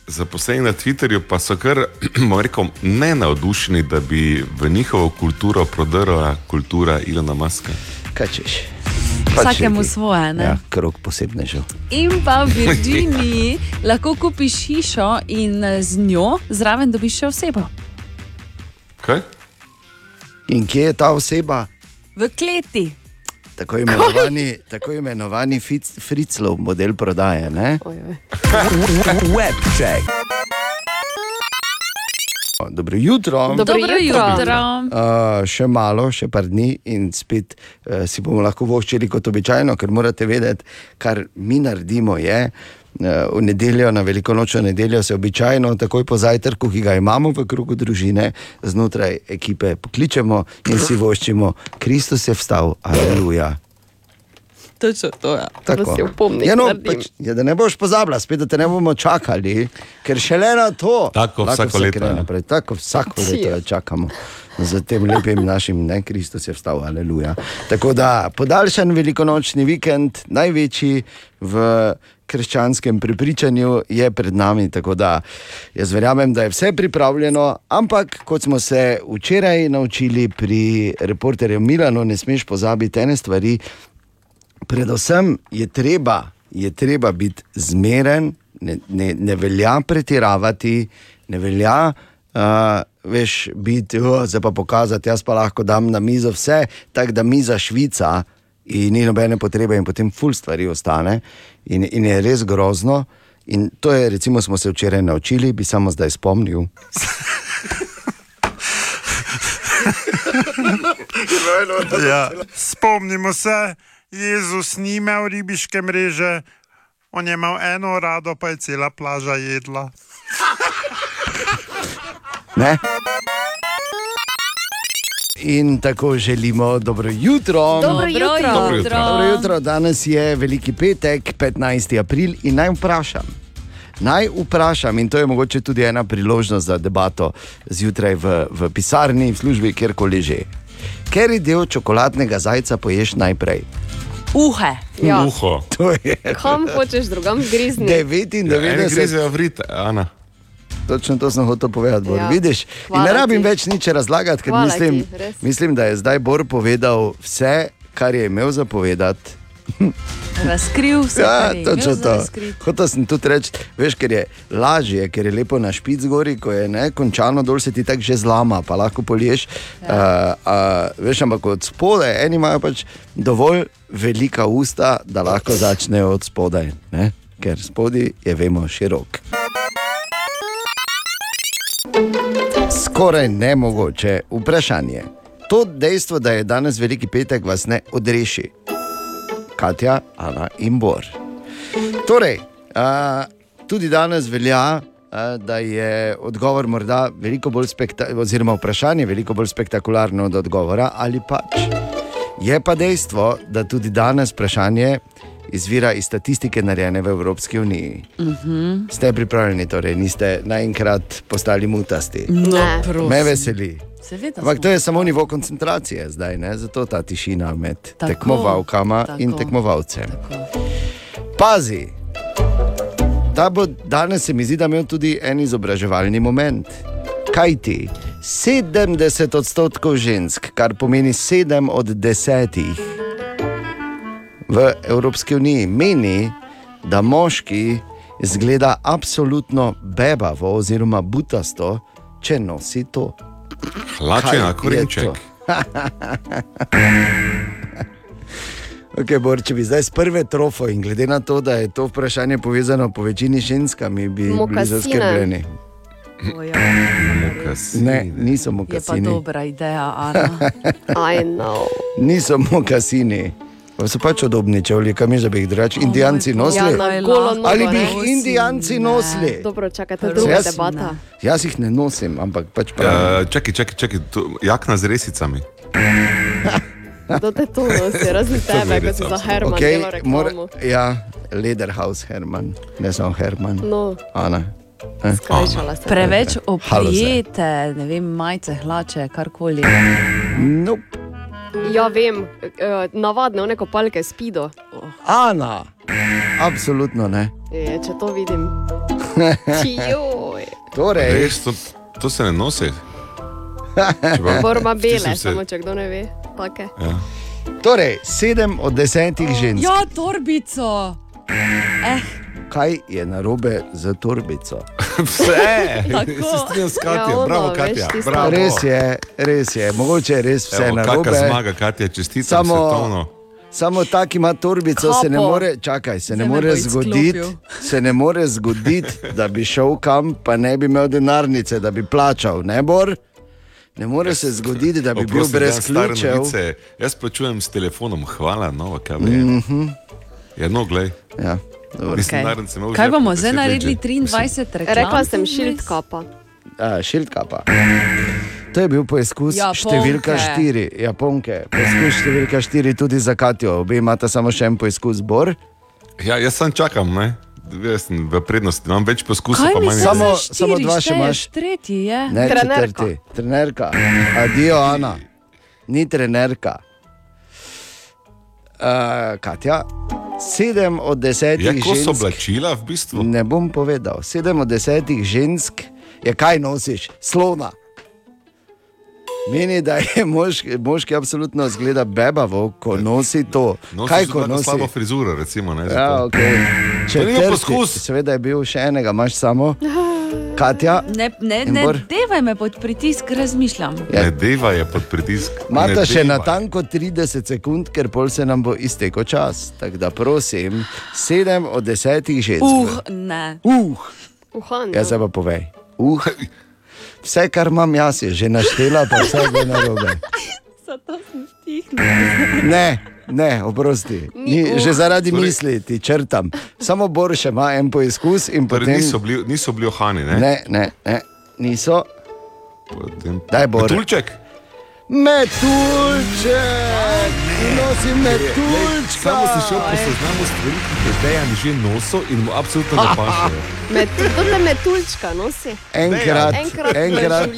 zaposleni na Twitterju pa so kar, <clears throat> rekel, ne navdušeni, da bi v njihovo kulturo prodrla kultura Ilona Maska. Kaj češ? Vsakemu svoje. Ne? Ja, krok posebnežev. In pa v <laughs> Virginiji lahko kupiš hišo in eh, z njo zraven dobiš še osebo. Kaj? In kje je ta oseba? V kleti. Tako imenovani, tako imenovani Fic- Fritzlov model prodaje. ne? <laughs> Dobro jutro. Dobro Dobro jutro. jutro. Uh, še malo, še par dni in spet uh, si bomo lahko voščili kot običajno, ker morate vedeti, kar mi naredimo. Je, uh, v nedeljo, na veliko nočno nedeljo, se običajno, takoj po zajtrku, ki ga imamo v krogu družine, znotraj ekipe pokličemo in si voščimo, Kristus je vstal, aleluja. Točno to je. Tako. Ja, no, pač, ja, da ne boš pozabila, spet da te ne bomo čakali, ker šele na to. Tako vsako se leto, ja. Naprej. Tako vsako leto jo čakamo. Z tem lepim našim, ne, Kristus je vstal, aleluja. Tako da podaljšan velikonočni vikend, največji v krščanskem prepričanju, je pred nami. Tako da jaz verjamem, da je vse pripravljeno, ampak kot smo se včeraj naučili pri reporterju Milanu, ne smeš pozabiti ene stvari, predvsem je treba, je treba biti zmeren, ne, ne, ne velja pretiravati, ne velja. Uh, veš, biti, oh, zdaj pa pokazati, jaz pa lahko dam na mizo vse, tako da miza švica in ni nobene potrebe, in potem ful stvari ostane, in, in je res grozno. In to je, recimo, smo se včeraj naučili, bi samo zdaj spomnil. <laughs> Ja. Spomnimo se, Jezus ni imel ribiške mreže, on je imel eno rado, pa je cela plaža jedla. <laughs> Ne? In tako želimo dobro jutro. Dobro jutro. Dobro jutro. Dobro jutro. Danes je veliki petek, 15. april in naj vprašam. Naj vprašam, in to je mogoče tudi ena priložnost za debato zjutraj v, v pisarni, v službi, kjerkoli že. Ker je del čokoladnega zajca poješ najprej? Uhe. Ja. Uho. To je Kam hočeš drugam grizni? 99. grizejo vrit, Ana. Točno to sem hotel povedati, Bor. Ja. Vidiš, ne rabim ti. več nič razlagati, ker Hvala mislim, ti, res. mislim, da je zdaj Bor povedal vse, kar je imel za povedati. Razkril se Ja, je. točno to. Hotel sem tudi reči, veš, ker je lažje, ker je lepo na špic gori, ko je ne, končano dol se ti tako že zlama, pa lahko poliješ. Ja. Uh, uh, veš, ampak od spodaj, eni imajo pač dovolj velika usta, da lahko začnejo od spodaj, ne? ker spodaj je, vemo, širok. Skoraj nemogoče vprašanje. To dejstvo, da je danes veliki petek, vas ne odreši. Katja, Ana in Bor. Torej, uh, tudi danes velja, uh, da je odgovor morda veliko bolj spektakularno, oziroma vprašanje veliko bolj spektakularno od odgovora, ali pač. Je pa dejstvo, da tudi danes vprašanje izvira iz statistike, narejene v Evropski uniji. Mhm. Ste pripravljeni, torej niste naenkrat postali mutasti? No. Me veseli. Seveda Ampak to je samo nivo koncentracije zdaj, ne? zato ta tišina med Tako, tako, tekmovalkama tako. in tako. tekmovalcem. Pazi, da bo danes se mi zdi, da imel tudi en izobraževalni moment. Kaj ti? 70 odstotkov žensk, kar pomeni 7 od 10 v Evropski uniji, meni, da moški izgleda absolutno bebavo oziroma butasto, če nosi to. Hlače Kaj na je korenček. <laughs> Okay, Bor, če bi zdaj z prve trofo in glede na to, da je to vprašanje povezano po večini s ženskami, bi bili Mokasine. zaskrbljeni. Ne, niso Je pa mokasini. dobra ideja, Ana. <laughs> I know. Niso mokasini. Pa So pač odobni čevlji, kam je, da bi jih drugače indijanci nosili. Ja, na golo nogo Ali bi ne. jih indijanci nosili? Dobro, čakajte, druga Jaz- debata. Jaz jih ne nosim, ampak pač pravim. Uh, čakaj, čakaj, čakaj, to, jakna z resicami. Kdo te to nosi, razen <laughs> tebe, kot si za Herman okay, mora- Ja, Lederhaus Herman, ne samo Herman. No. Ana. Eh? Skrajšala se. Preveč oprijete, ne vem, majice, hlače, karkoli. Nope. Ja, vem, eh, navadne one kopalke spido. Ana, absolutno ne. Je, če to vidim. <laughs> Torej, Res, to, to se ne nosi. <laughs> Forma bele, se- samo če kdo ne ve. Take. Ja. torej, sedem od desetih žensk. Ja, torbico. Eh, Kaj je narobe z torbico? <laughs> Vse, Tako. se strinjam s Katjo, Ja, bravo, Katja. Bravo. Res je, res je, mogoče je res vse Evo, narobe. Kakšna zmaga, Katja, čestitam Samo- svetovno. Samo ta, ki ima torbico, se ne Kapo. more, čakaj, se ne Zdaj me more zgoditi, se ne more zgoditi, da bi šel kam, pa ne bi imel denarnice, da bi plačal. Ne, Bor? ne more se zgoditi, da bi bil Oprosti, brez dajem stare ključev. novice. Jaz plačujem s telefonom, hvala, nova kamen. Mhm. Ja, no, glej. Ja, imel v Kaj bomo zdaj naredili že. 23 reklam? Rekla sem šilt kapa. A, šiltka pa. To je bil poizkus Japonke. številka štiri, Japonke. Poizkus številka štiri tudi za Katijo. Obe imata samo še en poizkus, Bor. Ja, jaz sem čakam, ne? Jaz sem v prednosti, imam več poskusov, pa manj. Samo- samo, samo dva še imaš. Tretji je. Ne, Trenerka. četrti. Trenerka. Adijo, Ana. Ni trenerka. Uh, Katja, sedem od desetih Ja, ko so žensk. oblačila, v bistvu. Ne bom povedal. Sedem od desetih žensk je kaj nosiš? Slona. Meni, da je moški, moški absolutno zgleda bebavo, ko nosi to. Nosiš kaj ko nosi? slabo frizuro, recimo. Ne, Ja, okay. To ni bil poskus. Seveda je bil še enega, imaš samo. <laughs> Katja, Ne, ne, ne devaj me pod pritisk, razmišljam. Ja. Ne deva je pod pritisk. Imate še deva. natanko 30 sekund, ker pol se nam bo iztekel čas. Tako da prosim, sedem od desetih žensk. Uh, ne. Uh, Uhan. ja, zdaj pa povej. Uh. Vse, kar imam jaz, je že naštela, pa vse je narobe. <laughs> Zato sem stihnil. Ne, ne, oprosti. Ni, Ni, že zaradi Torej- misli ti črtam. Samo Bor še ima en poizkus in Torej, potem. niso bili, niso bili ohani, ne? Ne, ne, ne, niso. Potem... Daj, Bor. Metulček. Metulček, nosi metulčka. Samo si šel po seznamu stvari, ki jih je Dejan že nosil in mu absolutno ne paše. <laughs> Met, to je metulčka, nosi. Enkrat, Enkrat, enkrat,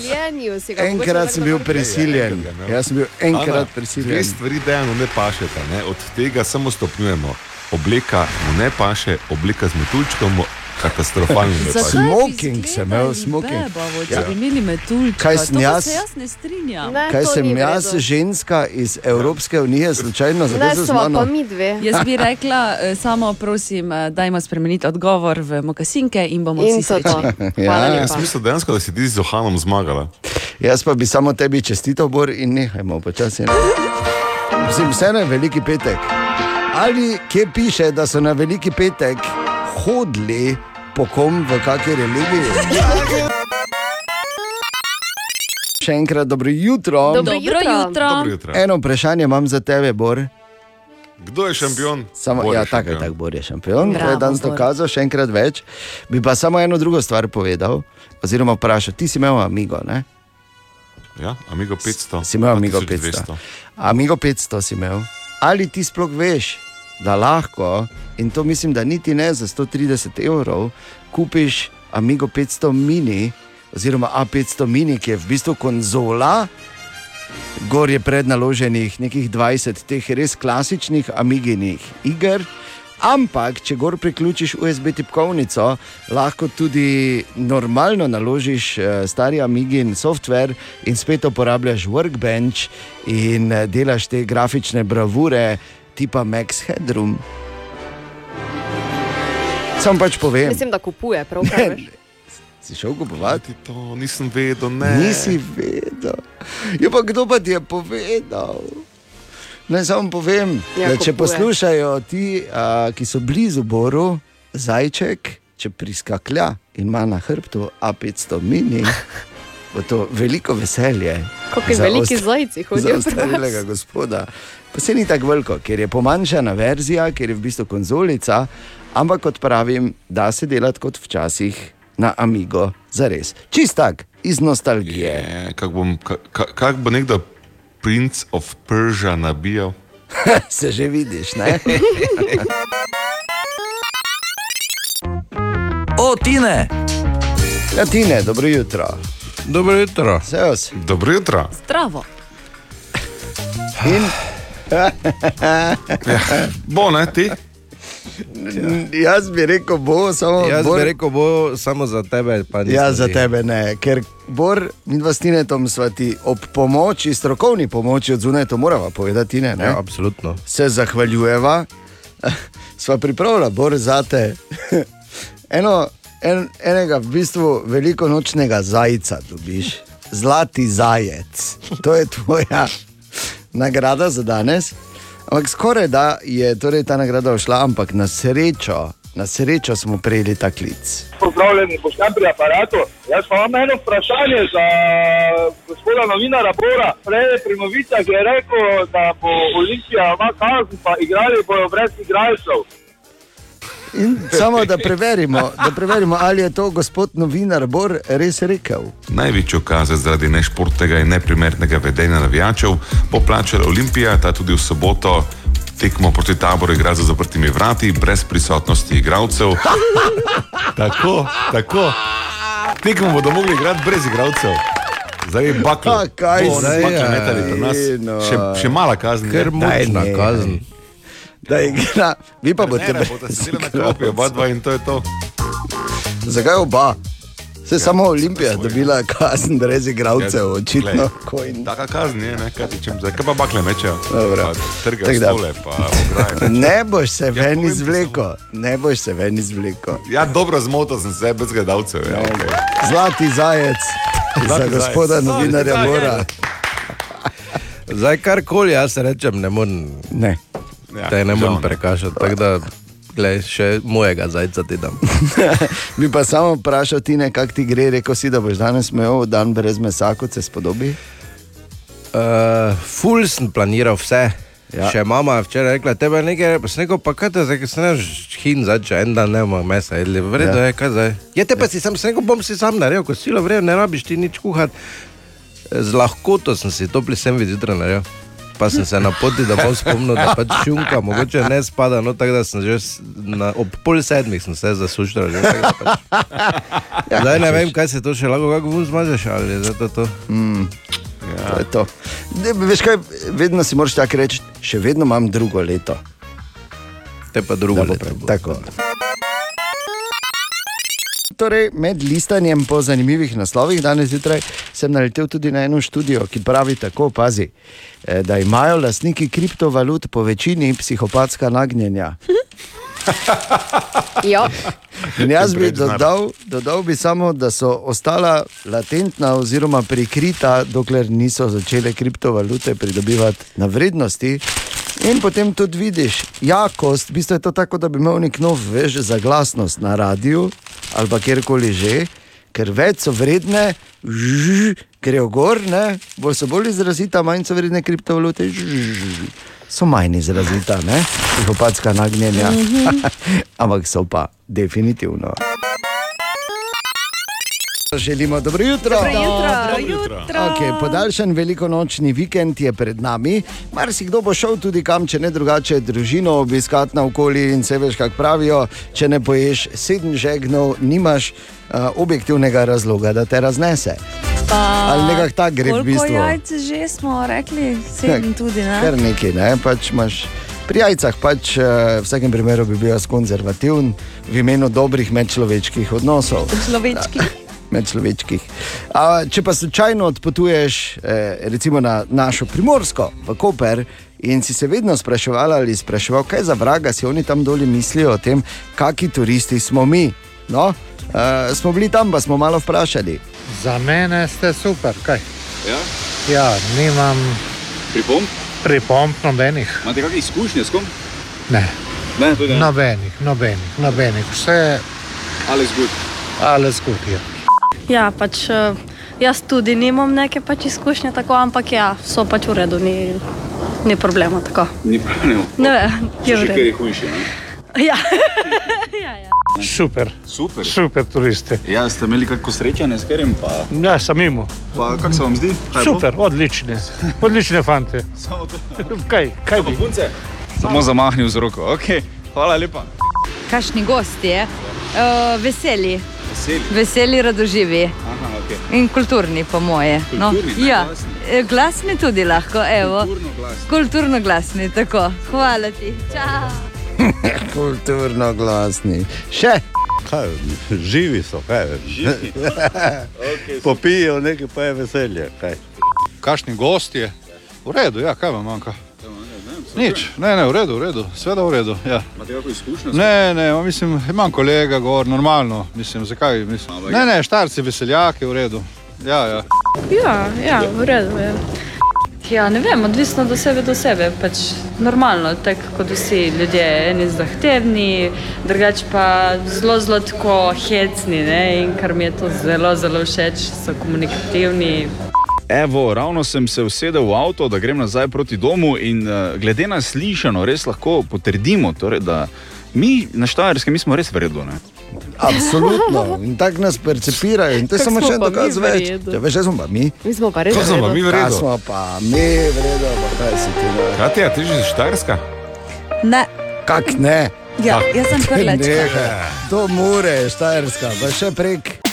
enkrat sem bil prisiljen. Jaz sem bil enkrat prisiljen. stvari Dejanu ne pašeta, ne? od tega samo stopnjujemo. Obleka mu ne paše, obleka z metulčkom mu katastrofalno ne paše. Smoking sem imel, smoking. Bebavo, Ja. Kaj sem jaz? Se jaz ne strinjam. Ne, Kaj to sem ni v jaz, redu. ženska iz Evropske unije, slučajno za Ne, to z sva pa mano? mi dve. Jaz bi <laughs> rekla, eh, samo prosim, eh, dajmo spremeniti odgovor v mokasinke in bomo In vsi to to. srečni. <laughs> Hvala Ja. Jaz lepa. mislim dejansko, da si ti z Ohanom zmagala. Jaz pa bi samo tebi čestital, Bor, in nehajmo počasi. Mislim, vseeno je veliki petek. Ali kje piše, da so na veliki petek hodili po kom v kakšni religiji? Še enkrat dobro jutro. Dobro Dobro jutro. jutro. Dobro jutro. Eno vprašanje imam za tebe, Bor. Kdo je šampion? Samo, Bor ja, tako je, tako Bor je šampion. To je Bravo, danes Bor. dokazal, še enkrat več. Bi pa samo eno drugo stvar povedal, oziroma vprašal. Ti si imel amigo, ne? Ja, Amigo 500. Si imel Amigo 1200. 500. Amigo 500 si imel. Ali ti sploh veš, da lahko, in to mislim, da niti ne za 130 evrov, kupiš Amigo 500 mini, oziroma A500 mini, ki je v bistvu konzola, gor je prednaloženih nekih 20 teh res klasičnih Amiginih iger. Ampak, če gor priključiš USB tipkovnico, lahko tudi normalno naložiš eh, stari Amigin software in spet uporabljaš Workbench in eh, delaš te grafične bravure tipa Max Headroom. Sam pač povem, Mislim, da kupuje, prav veš. si šel kupovati. Ti to nisem vedel, ne. Nisi vedel. Ja, pa kdo pa ti je povedal? Naj samo povem, ja, da če kupuje. poslušajo ti, a, ki so blizu Boru, zajček, če priskaklja in ima na hrbtu A500 mini, <laughs> bo to veliko veselje. Kakšni za veliki zajci Za hodijo pri ostarelega vas. gospoda. Pa se ni tako veliko, ker je pomanjšana verzija, ker je v bistvu konzolica, ampak kot pravim, da se delati kot včasih na Amigo, za res. Čist tak, iz nostalgije. Je, kak, bom, kak, kak bo nekdo Prince of Persia nabijal? <laughs> se že vidiš, ne? <laughs> O, Tine! Ja, Tine, dobro jutro. Dobro jutro. Seos. Dobro jutro. Zdravo. In Bo, ne ti? N- Jaz bi rekel, bo samo. Jaz Bor- bi rekel, bo samo za tebe. Ja, za ti. tebe ne, ker Bor in dva s Tinetom sva ti ob pomoči, strokovni pomoči od zunaj, to moramo povedati, ne? ne? Ja, absolutno. Se zahvaljujeva, <laughs> sva pripravila Bor za te. <laughs> Eno, en, enega v bistvu velikonočnega zajca dobiš, zlati zajec. To je tvoja <laughs> nagrada za danes. Ampak skoraj da je torej ta nagrada všla, ampak na srečo, na srečo smo prejeli ta klic. Pozdravljeni, poštem pri aparatu. Jaz pa imam eno vprašanje za gospoda novinara Bora. Prej je pri novicah je rekel, da bo Olimpija ima kazen, pa igrali bojo brez igralcev. In samo da preverimo, da preverimo, ali je to gospod novinar Bor res rekel. Največjo kazen zaradi nešportnega in neprimernega vedenja navijačev bo plačala Olimpija, ta tudi v soboto tekmo proti taboru igra za zaprtimi vrati, brez prisotnosti igralcev. <laughs> tako, tako. Tekmo bodo mogli igrati brez igralcev. Zdaj je baklo. A, kaj pri nas. no. Še, še mala kazen. je. Ker močna kazen. Da igra, vi pa boste Trenera bosta sedela na klopi, oba dva in to je to. Zakaj oba? Se ja, samo Olimpija je dobila kazen brez igralcev, očitno. Taka kazen je, ne, kaj ti čem zdaj, kaj pa bakle mečejo. Dobro. Trga Tako da- stole, pa ograje. Ne boš se ven izvleko, ne boš se ven izvleko. Ja, dobro zmotil sem se, brez gledalcev. Ja, okay. Zlati zajec za Zlati gospoda zajec. novinarja Bora. <laughs> <laughs> Zdaj karkoli jaz rečem, ne morem. Ne. Ja, Te ne morem ne. prekašati. Tako da, glej, še mojega zajca ti dam. <laughs> Bi pa samo vprašal ti, kako ti gre, rekel si, da boš danes imel dan brez mesa, kot se spodobi. Uh, ful sem planiral vse. Ja. Ja. Še mama je včeraj rekla, tebe nekaj, pa sem rekel, pa kaj te zdaj, se ne hin začne, en dan ne bomo mesa jedli, v redu Ja. ja. je, kaj zdaj. Je te pa si sam, sem rekel, bom si sam naredil, ko silo vrejo, ne rabiš ti nič kuhati. Z lahkoto sem si topli sem zjutraj naredil. Pa sem se na poti, da bom spomnil, da pač šunka, mogoče ne spada, no tako da sem že na, ob pol sedmih sem se zasušil. Že, pač. Zdaj ne vem, kaj se to še lahko, kako vun zmažeš ali je to to. Mm. Ja. To je to. Ne, veš kaj, vedno si moraš tako reči, še vedno imam drugo leto. Te pa drugo leto. Tako. Torej, med listanjem po zanimivih naslovih danes zjutraj sem naletel tudi na eno študijo, ki pravi tako, pazi, eh, da imajo lastniki kriptovalut po večini psihopatska nagnjenja. <laughs> Ja. In jaz bi dodal, dodal bi samo, da so ostala latentna oziroma prikrita, dokler niso začele kriptovalute pridobivati na vrednosti. In potem tudi vidiš jakost, v bistvu je to tako, da bi imel nek nov vež za glasnost na radiju ali kjerkoli že, ker več so vredne, žž, grejo gor, ne, bolj so bolj izrazita, manj so vredne kriptovalute, žž, so manj izrazita, ne, psihopatska nagnjenja. Mhm. Ampak so pa definitivno. Želimo dobro jutro. Dobro jutro. Dobro jutro. Okay, podaljšan velikonočni vikend je pred nami. Marsikdo bo šel tudi kam, če ne drugače, družino obiskati na okolje in se veš, kako pravijo. Če ne poješ sedem žegnov, nimaš uh, objektivnega razloga, da te raznese. Pa, Ali nekako tako gre v koliko bistvu? jajc že smo rekli, sedem tudi, ne? Kar nekaj, ne? pač imaš. Pri jajcah pač eh, v vsakem primeru bi bil jaz konzervativen v imenu dobrih medčloveških odnosov. Človečki. Medčloveških. A, če pa slučajno odpotuješ eh, recimo na našo primorsko, v Koper, in si se vedno spraševal ali spraševal, kaj za vraga si oni tam dolje mislijo o tem, kakšni turisti smo mi. No, eh, smo bili tam, pa smo malo vprašali. Za mene ste super, kaj? Ja? Ja, nimam Pripomb? pripomb nobenih. Imate kakšne izkušnje s kom? Ne, Ne, ne. nobenih, nobenih, nobenih. Vse, Alles gut. alles gut je. Ja, pač eh, jaz tudi nimam neke pač izkušnje tako, ampak ja, so pač v redu, ni, ni problema tako. Ni problem. Ne vem, je Še kaj je hujše, ne? <laughs> Ja. Super. Super. Super turisti. Ja, ste imeli kako srečanje s katerim? Pa, Ja, sem imel. pa kako se vam zdi? Kaj je? Super, odlični, odlični fanti. <laughs> Samo to. Kaj, kaj bi? punce? Samo zamahnil z roko. Okay. Hvala lepa. Kakšni gostje, uh, veseli, Veseli. veseli, radoživi Aha, okay. in kulturni, po moje. Kulturni, ne ja, glasni. eh, glasni tudi lahko, evo. Kulturno glasni. Kulturno glasni, tako. Hvala ti. Čau. <laughs> Kulturno glasni. Še. Kaj, živi so, kaj Živi. <laughs> Popijo nekaj, pa je veselje. Kaj. Kakšni gostje? V redu, ja, kaj vam manjka? Nič, ne, ne, v redu, v redu, sveda v redu. Ja. Imate kako izkušnjo? Ne, ne, mislim, imam kolega, govor, normalno, mislim, zakaj, mislim. Ne, ne, štarci, veseljaki, v redu. Ja, ja. Ja, ja, v redu je. Ja, ne vem, odvisno od sebe do sebe. Pač normalno, tako kot vsi ljudje, eni zahtevni, drugače pa zelo, zelo tako hecni. Ne? In kar mi je to zelo, zelo všeč, so komunikativni. Evo, ravno sem se usedel v avto, da grem nazaj proti domu in uh, glede na slišano, res lahko potrdimo, torej, da mi na Štajerskem mi smo res v redu. Ne? Absolutno. In tako nas percepirajo. In to je samo še en pa mi dokaz več. Ja, veš, da smo pa mi. Mi smo pa res Kaj smo pa mi v redu? Kaj smo pa mi v redu, pa kaj si ti? ne? Katja, ti že Štajerska? Ne. Kak ne? Ja, jaz sem <laughs> prlečka. Nehaj. To more je Štajerska, pa še prek.